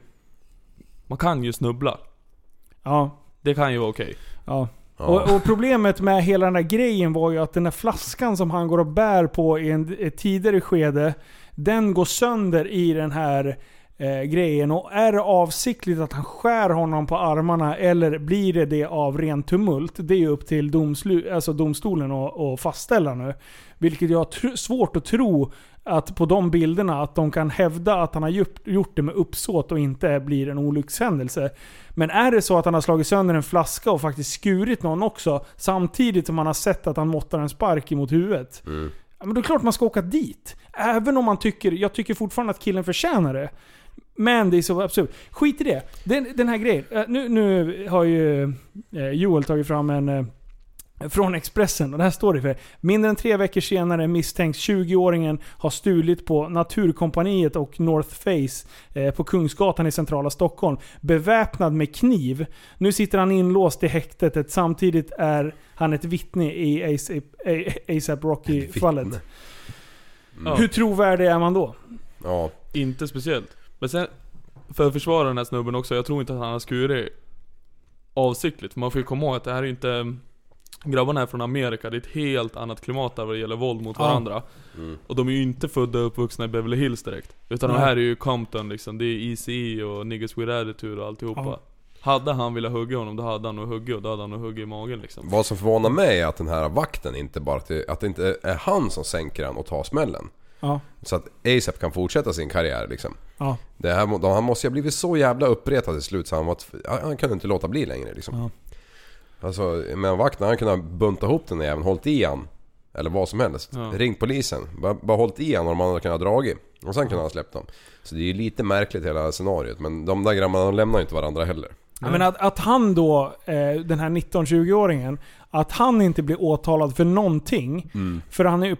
man kan ju snubbla Ja. Det kan ju vara okej Ja. Ja. Och, och problemet med hela den här grejen var ju att den här flaskan som han går och bär på i en, ett tidigare skede, den går sönder i den här eh, grejen. Och är det avsiktligt att han skär honom på armarna eller blir det det av ren tumult? Det är ju upp till domslu, alltså domstolen att att fastställa nu. Vilket jag har tr- svårt att tro att på de bilderna att de kan hävda att han har gjort, det med uppsåt och inte blir en olyckshändelse. Men är det så att han har slagit sönder en flaska och faktiskt skurit någon också, samtidigt som man har sett att han måttar en spark emot huvudet. Ja, men då är det klart man ska åka dit. Även om man tycker, jag tycker fortfarande att killen förtjänar det. Men det är så absurt. Skit i det. Den, den här grejen. Eh, Nu, nu har ju eh, Joel tagit fram en eh, från Expressen och det här står det för. Mindre än tre veckor senare misstänks 20-åringen ha stulit på Naturkompaniet och North Face eh, på Kungsgatan i centrala Stockholm. Beväpnad med kniv. Nu sitter han inlåst i häktet. Samtidigt är han ett vittne i ASAP, Rocky-fallet. Ja. Hur trovärdig är man då? Ja. Inte speciellt. Men sen, för att försvara den här snubben också, jag tror inte att han har skurit avsiktligt. För man får ju komma ihåg att det här är inte... Grabbarna är från Amerika, det är ett helt annat klimat där vad det gäller våld mot Ja. varandra. Mm. Och de är ju inte födda och uppvuxna i Beverly Hills direkt. Utan Nej. de här är ju Compton liksom, det är ECE och Niggas with attitude och alltihopa. Ja. Hade han velat hugga honom, då hade han nog huggit och då hade han nog huggit i magen liksom. Vad som förvånar mig är att den här vakten inte bara till, att det inte är han som sänker den och tar smällen. Ja. Så att ASAP kan fortsätta sin karriär liksom. Ja. Det här, han måste ju ha blivit så jävla uppretad till slut så han, var, han han kunde inte låta bli längre liksom. Ja. Alltså med vakten, han kunde ha buntat ihop den även hållit i han. Eller vad som helst. Ja. Ringt polisen. Bara, bara hållit i han och de andra kunnat ha dragit. Och sen kunde han släppt dem. Så det är ju lite märkligt hela scenariot. Men de där grabbarna de lämnar ju inte varandra heller. Ja, men att, att han då, eh, den här 19-20-åringen, att han inte blir åtalad för någonting. Mm. För han är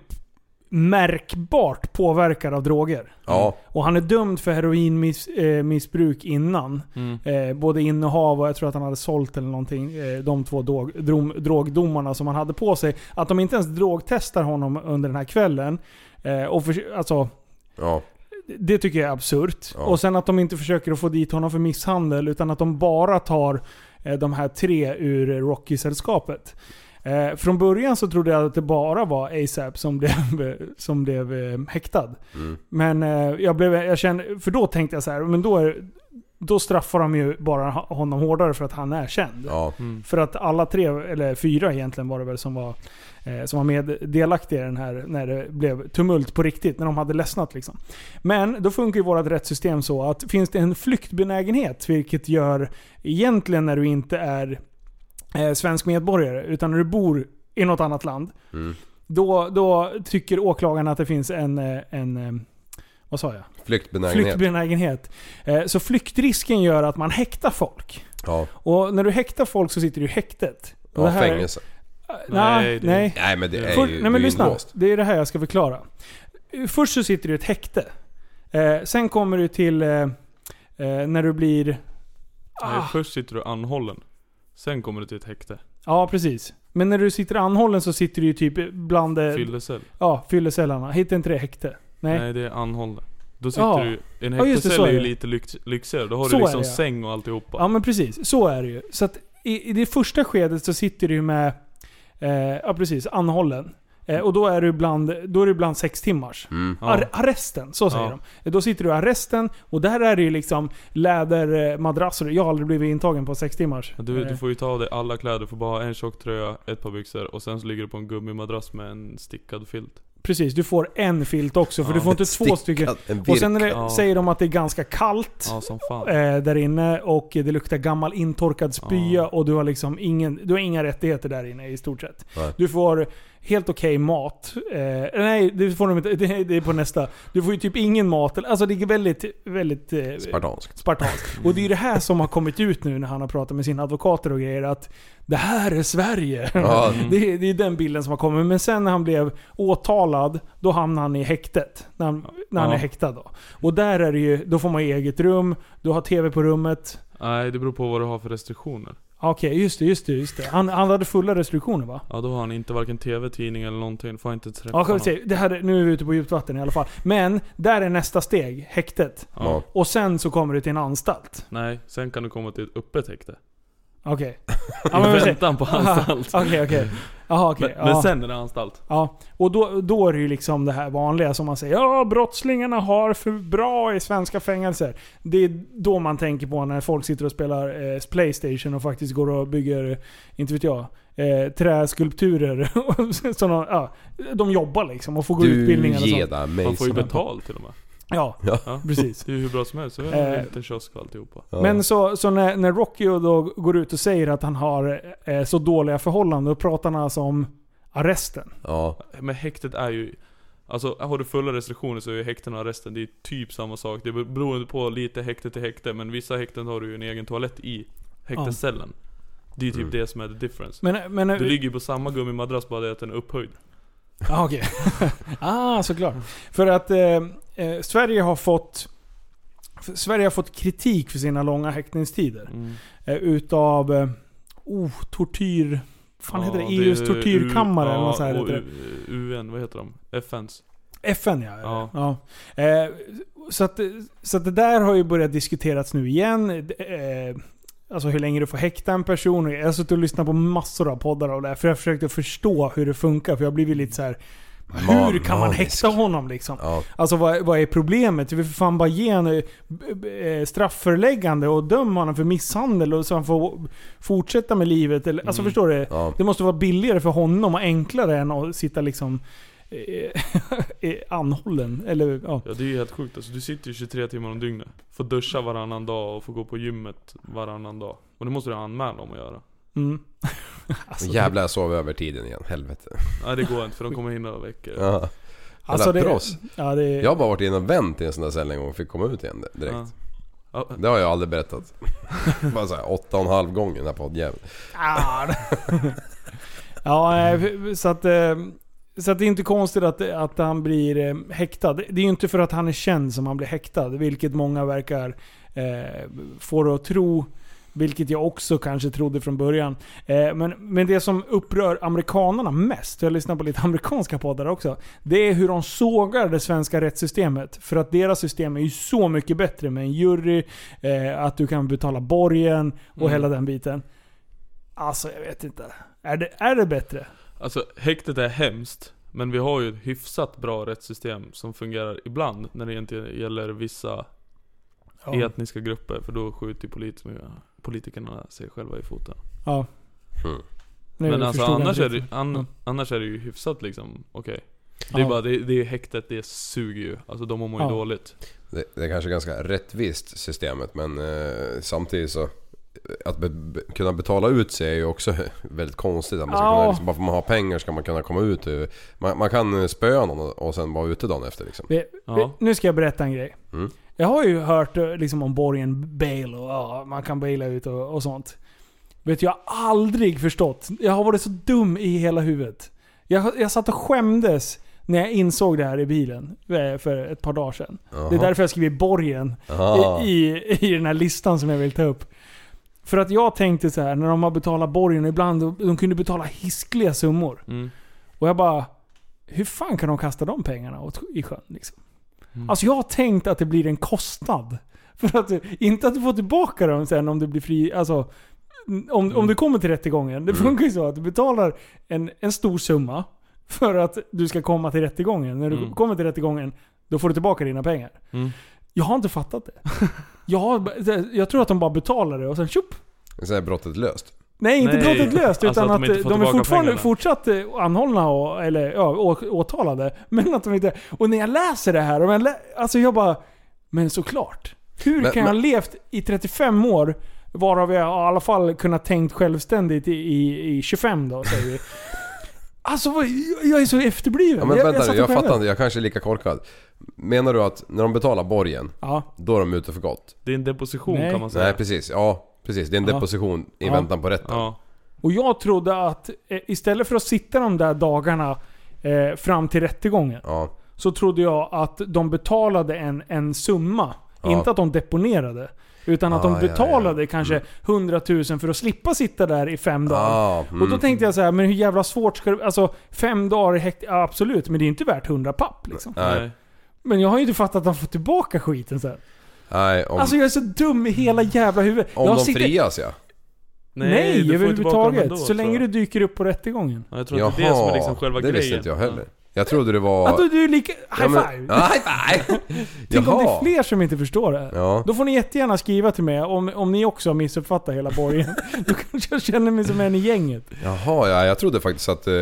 märkbart påverkad av droger. Ja. Och han är dömd för heroinmissbruk innan. Mm. Eh, både innehav och jag tror att han hade sålt eller någonting. Eh, de två drog, drom, drogdomarna som han hade på sig. Att de inte ens drogtestar honom under den här kvällen. Eh, och för, alltså, Ja. det tycker jag är absurt. Ja. Och sen att de inte försöker att få dit honom för misshandel, utan att de bara tar eh, de här tre ur Rocky-sällskapet. Eh, från början så trodde jag att det bara var ASAP som blev, som blev eh, häktad. Mm. Men eh, jag blev, jag kände, för då tänkte jag så här, men då, är, då straffar de ju bara honom hårdare för att han är känd. Ja. Mm. För att alla tre, eller fyra egentligen var det väl som var, eh, som var med delaktiga i den här, när det blev tumult på riktigt, när de hade ledsnat liksom. Men då funkar ju vårt rättssystem så att finns det en flyktbenägenhet, vilket gör egentligen när du inte är eh, svensk medborgare, utan när du bor i något annat land, Mm. då, då tycker åklagaren att det finns en, eh, en eh, vad sa jag? Flyktbenägenhet. Flyktbenägenhet. Eh, Så flyktrisken gör att man häktar folk. Ja. Och när du häktar folk så sitter du i häktet. Ja, det här- fängelse. Nej, Nej, det- nej. Nej men det är För, ju nej det är men lyssna. inlåst. Det är det här jag ska förklara. Först så sitter du i ett häkte. Eh, sen kommer du till när du blir... Nej, Ah, först sitter du anhållen. Sen kommer du till ett häkte. ja, precis. Men när du sitter anhållen så sitter du ju typ bland... eh, Fyllecell. Ja, fyllecellarna. Hittar inte det häkte? Nej. Nej. det är anhållen. Då sitter Ja. du... En Ja, just det, häktescell så är är ju det. lite lyx, lyxigare. Då har Så du liksom det, ja. säng och alltihopa. Ja men precis, så är det ju. Så att i, i det första skedet så sitter du ju med, eh, ja precis, anhållen. Eh, och då är du bland, då är du bland sex timmars. Mm. Ja. Ar- arresten, så säger Ja. de. Då sitter du i arresten och där är det ju liksom lädermadrasser. Jag har aldrig blivit intagen på sex timmars. Ja, Du, Eh, du får ju ta av dig alla kläder, du får bara ha en tjock tröja, ett par byxor och sen så ligger du på en gummimadrass med en stickad filt. Precis, du får en filt också för Ja. du får inte två Stickad, stycken. En Och sen det, Ja. säger de att det är ganska kallt. Ja som fan. eh, där inne och det luktar gammal intorkad spya Ja. och du har liksom ingen, du har inga rättigheter där inne i stort sett. Nej. Du får helt okej mat. Eh, nej, det får de inte. Det, det är på nästa. Du får ju typ ingen mat. Alltså det är väldigt, väldigt eh, Spartanskt. spartanskt. Och det är ju det här som har kommit ut nu när han har pratat med sina advokater och grejer. Att det här är Sverige. Ja. Det, är, det är den bilden som har kommit. Men sen när han blev åtalad, då hamnade han i häktet. När han, när han Ja. är häktad då. Och där är det ju, då får man eget rum, du har TV på rummet. Nej, det beror på vad du har för restriktioner. Okej, just det, just det, just det. Han, han hade fulla restriktioner va? Ja, då har han inte varken TV, tidning eller någonting. Får inte träffa Ja, se. Det här, nu är vi ute på djupt vatten i alla fall. Men, där är nästa steg. Häktet. Ja. Och sen så kommer du till en anstalt. Nej, sen kan du komma till ett öppet häkte. Okej. I Ja, men vi ser. väntan på anstalt. Okej, okej. Jaha, okej. Men, men ja. sen är det anstalt. Ja, och då, då är det ju liksom det här vanliga som man säger. Ja, brottslingarna har för bra i svenska fängelser. Det är då man tänker på när folk sitter och spelar eh, Playstation och faktiskt går och bygger, inte vet jag, eh, träskulpturer. så de, ja, de jobbar liksom och får gå Du utbildningar och sånt. där Man får ju betalt till och med. Ja, Ja. precis. Det är ju hur bra som helst. Så är Eh. det liten kiosk och alltihopa. Ja. Men så, så när, när Rocky då går ut och säger att han har eh, så dåliga förhållanden, då pratar han alltså om arresten. Ja. Men häktet är ju... Alltså har du fulla restriktioner så är ju häkten och arresten, det är typ samma sak. Det beror på lite häkte till häkte, men vissa häkten har du ju en egen toalett i häktescellen. Det är typ Mm. det som är the difference. Men, men, Du ligger ju på samma gummimadrass, bara det att den är upphöjd. Ah, okej. ah, såklart. För att eh, eh, Sverige har fått Sverige har fått kritik för sina långa häktningstider. Mm. Eh, utav eh, oh, tortyr... fan heter det? EUs är tortyrkammare U- eller något så här heter det. UN, vad heter de? FNs? FN ja. Ja. ja. Eh, så, att, så att det där har ju börjat diskuteras nu igen. Eh, alltså hur länge du får häkta en person. Jag har suttit och lyssnat på massor av poddar av det här. För jag försökte förstå hur det funkar. För jag har blivit lite så här. Hur kan man häkta honom liksom? Ja. Alltså vad, vad är problemet? Vi för fan bara ge en eh, eh, straffföreläggande och döma honom för misshandel och så han får fortsätta med livet. Eller, Alltså Mm. förstår du? Ja. Det måste vara billigare för honom och enklare än att sitta liksom eh, anhållen. Eller ja. Ja det är ju helt sjukt alltså. Du sitter ju 23 timmar om dygnet. Får duscha varannan dag och får gå på gymmet varannan dag. Och det måste du anmäla om att göra. Mm. Alltså, Jävlar jag sov över tiden igen, helvete. Nej det går inte för de kommer hinna veckor. Ja. alltså det, proffs. ja, det, Jag har bara varit inne och vänt i en sån där cell en gång och fick komma ut igen direkt. Ja. Ja, Det har jag aldrig berättat. bara såhär åtta och en halv gång i den här poddjäveln. Ah. ja, eh, så att... eh, så att det är inte konstigt att, att han blir eh, häktad. Det är ju inte för att han är känd som han blir häktad, vilket många verkar eh, få det att tro. Vilket jag också kanske trodde från början. Eh, men, men det som upprör amerikanerna mest, jag lyssnar på lite amerikanska poddar också, det är hur de sågar det svenska rättssystemet. För att deras system är ju så mycket bättre med en jury, eh, att du kan betala borgen och Mm. hela den biten. Alltså jag vet inte. Är det, är det bättre? Alltså häktet är hemskt. Men vi har ju ett hyfsat bra rättssystem som fungerar ibland när det inte gäller vissa Ja. etniska grupper. För då skjuter ju polit, politikerna sig själva i foten. Ja. Mm. Nej, men alltså annars är, det, an, Ja. annars är det ju hyfsat liksom, okej. Det är Ja. bara, det, det är häktet, det suger ju. Alltså de mår ju Ja. dåligt. Det, det är kanske ganska rättvist systemet men eh, samtidigt så att be, be, kunna betala ut sig är ju också väldigt konstigt. Att man ska kunna, liksom, bara för att man har pengar ska man kunna komma ut. Man, man kan spöa någon och- sen vara ute dagen efter liksom. Vi- Ja. vi- Nu ska jag berätta en grej. Mm. Jag har ju hört eh, liksom, om borgen bail och ja, man kan baila ut och, och sånt. Vet jag har aldrig förstått. Jag har varit så dum i hela huvudet. Jag, jag satt och skämdes när jag insåg det här i bilen eh, för ett par dagar sedan. Det är därför jag skriver borgen Aha. i, i, i den här listan som jag vill ta upp. För att jag tänkte så här när de har betalat borgen ibland, de, de kunde betala hiskliga summor. Mm. Och jag bara, hur fan kan de kasta de pengarna åt, i sjön liksom? Mm. Alltså jag har tänkt att det blir en kostnad. För att, inte att du får tillbaka dem sen om du blir fri, alltså om, Mm. om du kommer till rättegången. Det funkar ju så att du betalar en, en stor summa för att du ska komma till rättegången. När du Mm. kommer till rättegången, då får du tillbaka dina pengar. Mm. Jag har inte fattat det. Har, jag tror att de bara betalar det och sen tjup! Så är brottet löst. Nej, inte Nej, brottet löst. alltså Utan att att, de får de är fortfarande pengarna. fortsatt eh, anhållna och, eller ja, å- åtalade. Men att de inte... Och när jag läser det här, och jag lä, alltså jag bara... Men såklart. Hur Men- kan jag ha levt i 35 år, varav jag i alla fall kunnat tänkt självständigt i, i, i 25 då, säger vi. Alltså jag är så efterbliven. Ja, men jag, vänta och jag skämdes. fattar inte. Jag kanske är lika korkad. Menar du att när de betalar borgen, Ja. då är de ute för gott? Det är en deposition Nej. kan man säga. Nej precis, ja precis. Det är en Ja. deposition i Ja. väntan på rätten. Ja. Och jag trodde att eh, istället för att sitta de där dagarna eh, fram till rättegången. Ja. så trodde jag att de betalade en, en summa. Ja. Inte att de deponerade. Utan att Ah, de ja, ja. betalade kanske 100 000 för att slippa sitta där i fem dagar. Ah, Och då mm. tänkte jag så här, men hur jävla svårt ska det... Alltså fem dagar i häkte, ja, absolut. Men det är inte värt 100 papp liksom. Nej. Nej. Men jag har ju inte fattat att de får tillbaka skiten sen. Nej, om, Alltså jag är så dum i hela jävla huvudet. om jag de sitter- frias ja. Nej, du får ju tillbaka dem överhuvudtaget. Så länge du dyker upp på rättegången. Ja, jag tror att det är det som är liksom själva det grejen. visste inte jag heller. Jag trodde det var... Att du, du är lika... High Ja, men- five! Ja, high five! Tänk om det är Jaha. fler som inte förstår det här. Ja. Då får ni jättegärna skriva till mig om, om ni också har missuppfattat hela borgen. Då kanske jag känner mig som en i gänget. Jaha, ja, jag trodde faktiskt att eh,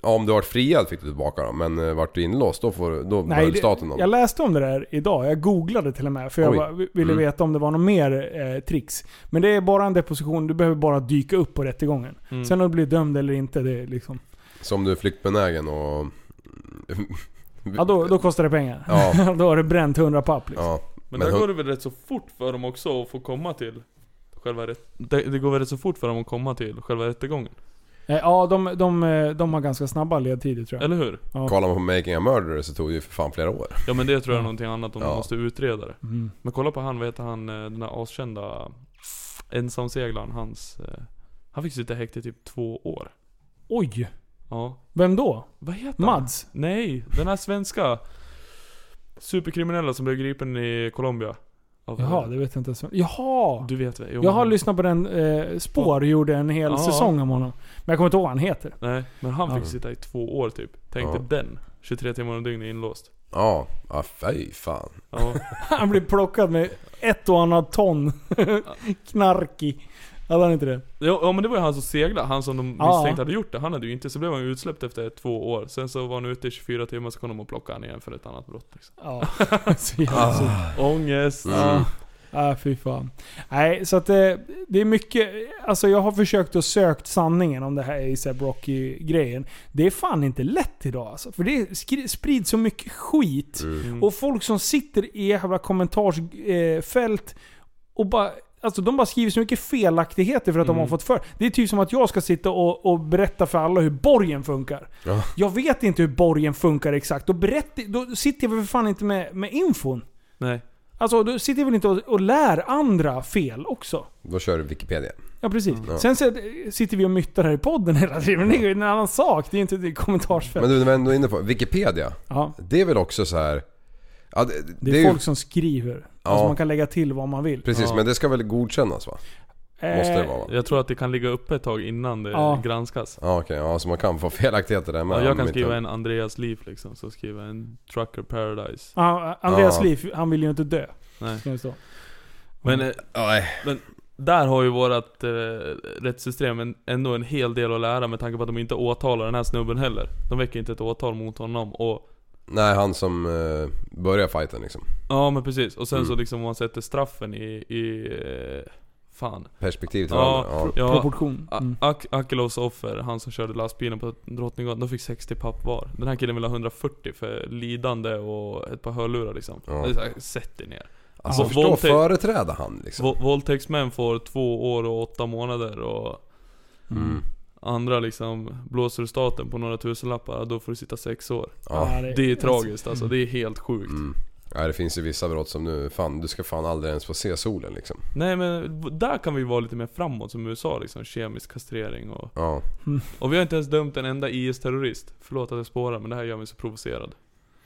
om du vart friad fick du tillbaka dem. Men eh, vart du inlåst då, får, då Nej, det, staten dem. jag läste om det där idag. Jag googlade till och med. För jag bara ville Mm. veta om det var något mer eh, tricks. Men det är bara en deposition. Du behöver bara dyka upp på rättegången. Mm. Sen om du blir dömd eller inte, det är liksom... Som du är flyktbenägen och... Ja, då, då kostar det pengar. Ja. då har du bränt 100 papp liksom. Ja. Men, Men där hon- går det väl rätt så fort för dem också att få komma till själva rätt... Det, det går väl rätt så fort för dem att komma till själva rättegången? Eh, Ja, de, de, eh, de har ganska snabba ledtider tror jag. Eller hur? Ja. Kollar man på Making a Murderer så tog det ju för fan flera år. Ja men det tror jag är någonting annat om de Ja. måste utreda det. Mm. Men kolla på han, vad heter han, eh, den där askända ensamseglaren, hans... Han fick sitta i häkte i typ två år. Oj! Ja. Vem då? Vad heter han? Mads? Nej, den här svenska superkriminella som blev gripen i Colombia. Av- Jaha, det vet jag inte ens. Jaha! Du vet väl? Jo, Jag har men- lyssnat på den, eh, Spår gjorde en hel Ja. säsong om honom. Men jag kommer inte ihåg vad han heter. Nej, men han fick Ja. sitta i två år typ. Tänk Ja. dig den. 23 timmar om dygnet inlåst. Ja, ja fy fan. Ja. Han blev plockad med ett och annat ton knarki. Hade han inte det? Ja, ja men det var ju han som seglade, han som de misstänkte hade gjort det. Han hade ju inte, så blev han ju utsläppt efter två år. Sen så var han ute i 24 timmar, så kom de och plockade han igen för ett annat brott liksom. Ja. så jävla så. Ångest! Ja. Ah, fy fan. Nej, så att det, det är mycket... Alltså jag har försökt att sökt sanningen om det här ASAP Rocky-grejen. Det är fan inte lätt idag alltså. För det sprids så mycket skit. Mm. Och folk som sitter i jävla kommentarsfält och bara... Alltså de bara skriver så mycket felaktigheter för att Mm. de har fått för. Det är typ som att jag ska sitta och, och berätta för alla hur borgen funkar. Ja. Jag vet inte hur borgen funkar exakt. Då, berätt, då sitter jag väl för fan inte med, med infon. Nej. Alltså då sitter jag väl inte och, och lär andra fel också. Då kör du Wikipedia. Ja precis. Ja. Sen så, sitter vi och myttar här i podden hela tiden. Men det är ju en annan sak. Det är inte ett kommentarsfält. Men du, när vi ändå är inne på Wikipedia. Ja. Det är väl också så här. Ja, det, Det är, ju- folk som skriver. Alltså Ja. man kan lägga till vad man vill. Precis, Ja. men det ska väl godkännas va? Måste det vara va? Jag tror att det kan ligga uppe ett tag innan det Ja. granskas. Ja okej, ja så man kan få felaktigheter där med. Ja, jag kan skriva en Andreas liv liksom, så skriver jag en Trucker Paradise. Ja, Andreas Ja. liv, han vill ju inte dö. Nej. Ska det stå. Men, eh, Nej. men där har ju vårat eh, rättssystem en, ändå en hel del att lära med tanke på att de inte åtalar den här snubben heller. De väcker inte ett åtal mot honom och Nej, han som uh, börjar fighten liksom. Ja men precis, och sen Mm. så liksom om man sätter straffen i, i eh, Fan Perspektiv till Ja, varandra. Ja. ja, Proportion. Mm. Ak- offer, han som körde lastbilen på Drottninggatan, de fick 60 papp var. Den här killen vill ha 140 för lidande och ett par hörlurar liksom. Ja. Det är så här, Sätt dig ner. Alltså Och förstå våldtäkt- företräda han liksom. Vå- Våldtäktsmän får två år och åtta månader och Mm. Andra liksom, blåser staten på några tusenlappar, då får du sitta sex år. Ja. Ja, Det är tragiskt alltså, det är helt sjukt. Mm. Ja, det finns ju vissa brott som nu, fan du ska fan aldrig ens få se solen liksom. Nej men där kan vi vara lite mer framåt som USA liksom, kemisk kastrering och Ja. Och vi har inte ens dömt en enda IS-terrorist. Förlåt att jag spårar men det här gör mig så provocerad.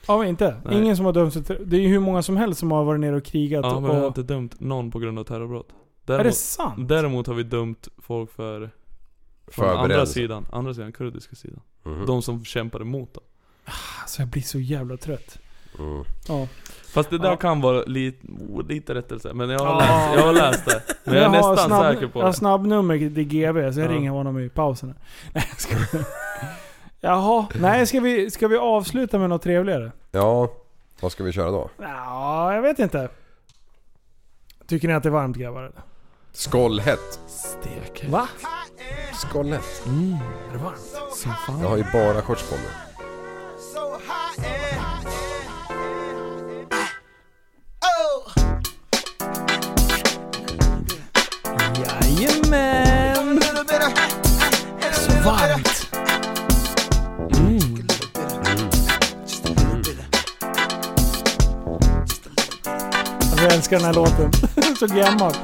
Ja, men inte. Nej. Ingen som har dömts Det är ju hur många som helst som har varit nere och krigat. Ja men vi har och, inte dömt någon på grund av terrorbrott. är det Däremot, sant? däremot har vi dömt folk för Från andra sidan, andra sidan, kurdiska sidan. Mhm. De som kämpade mot dem. Alltså jag blir så jävla trött. Mm. Ja. Fast det där Ja. kan vara lite, oh, lite rättelse, men jag har, Ja. läst, jag har läst det. Men jag är har nästan snabb, säker på Jag har det. snabbnummer till GV, så jag Ja. ringer honom i pausen. Nej, jag ska... Jaha, nej ska vi, ska vi avsluta med något trevligare? Ja, vad ska vi köra då? Ja, jag vet inte. Tycker ni att det är varmt grabbar? eller? Skållhett. Stek. Va? Skållhett. Mm. Är det varmt? Som fan. Jag har ju bara shorts på mig. Jajamän! Så varmt! Alltså, jag älskar den här låten. så gammal.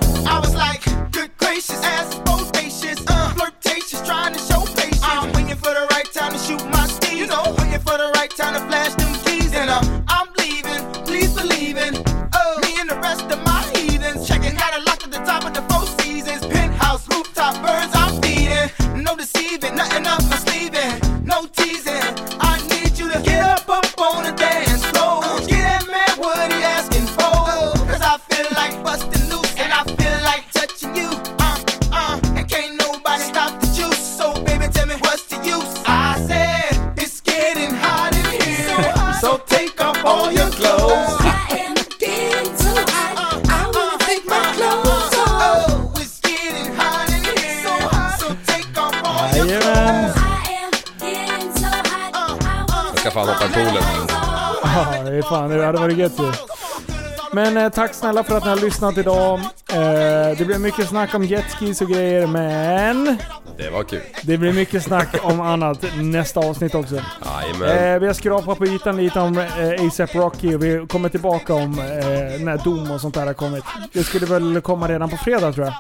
Fan, det hade varit gött ju. Men eh, tack snälla för att ni har lyssnat idag. Eh, det blev mycket snack om jetskis och grejer, men Det var kul. det blir mycket snack om annat nästa avsnitt också. Jajamän. Eh, vi har skrapat på ytan lite om eh, ASAP Rocky och vi kommer tillbaka om eh, när dom och sånt där har kommit. Det skulle väl komma redan på fredag tror jag.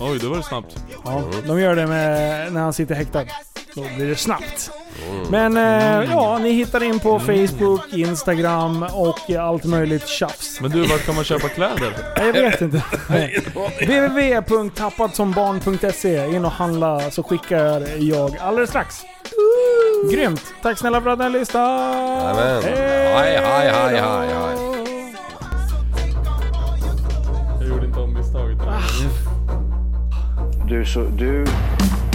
Oj, det var det snabbt. Ja, de gör det med, när han sitter häktad. Då blir det snabbt. Men eh, ja, ni hittar in på Facebook, Instagram och allt möjligt tjafs. Men du, vart kan man köpa kläder? Nej, Jag vet inte. www.tappatsambarn.se In och handla så skickar jag alldeles strax. Grymt! Tack snälla för att ni har lyssnat! Jajamän. Hej, hej, hej, hej, hej. Jag gjorde inte om misstaget. Du, så, du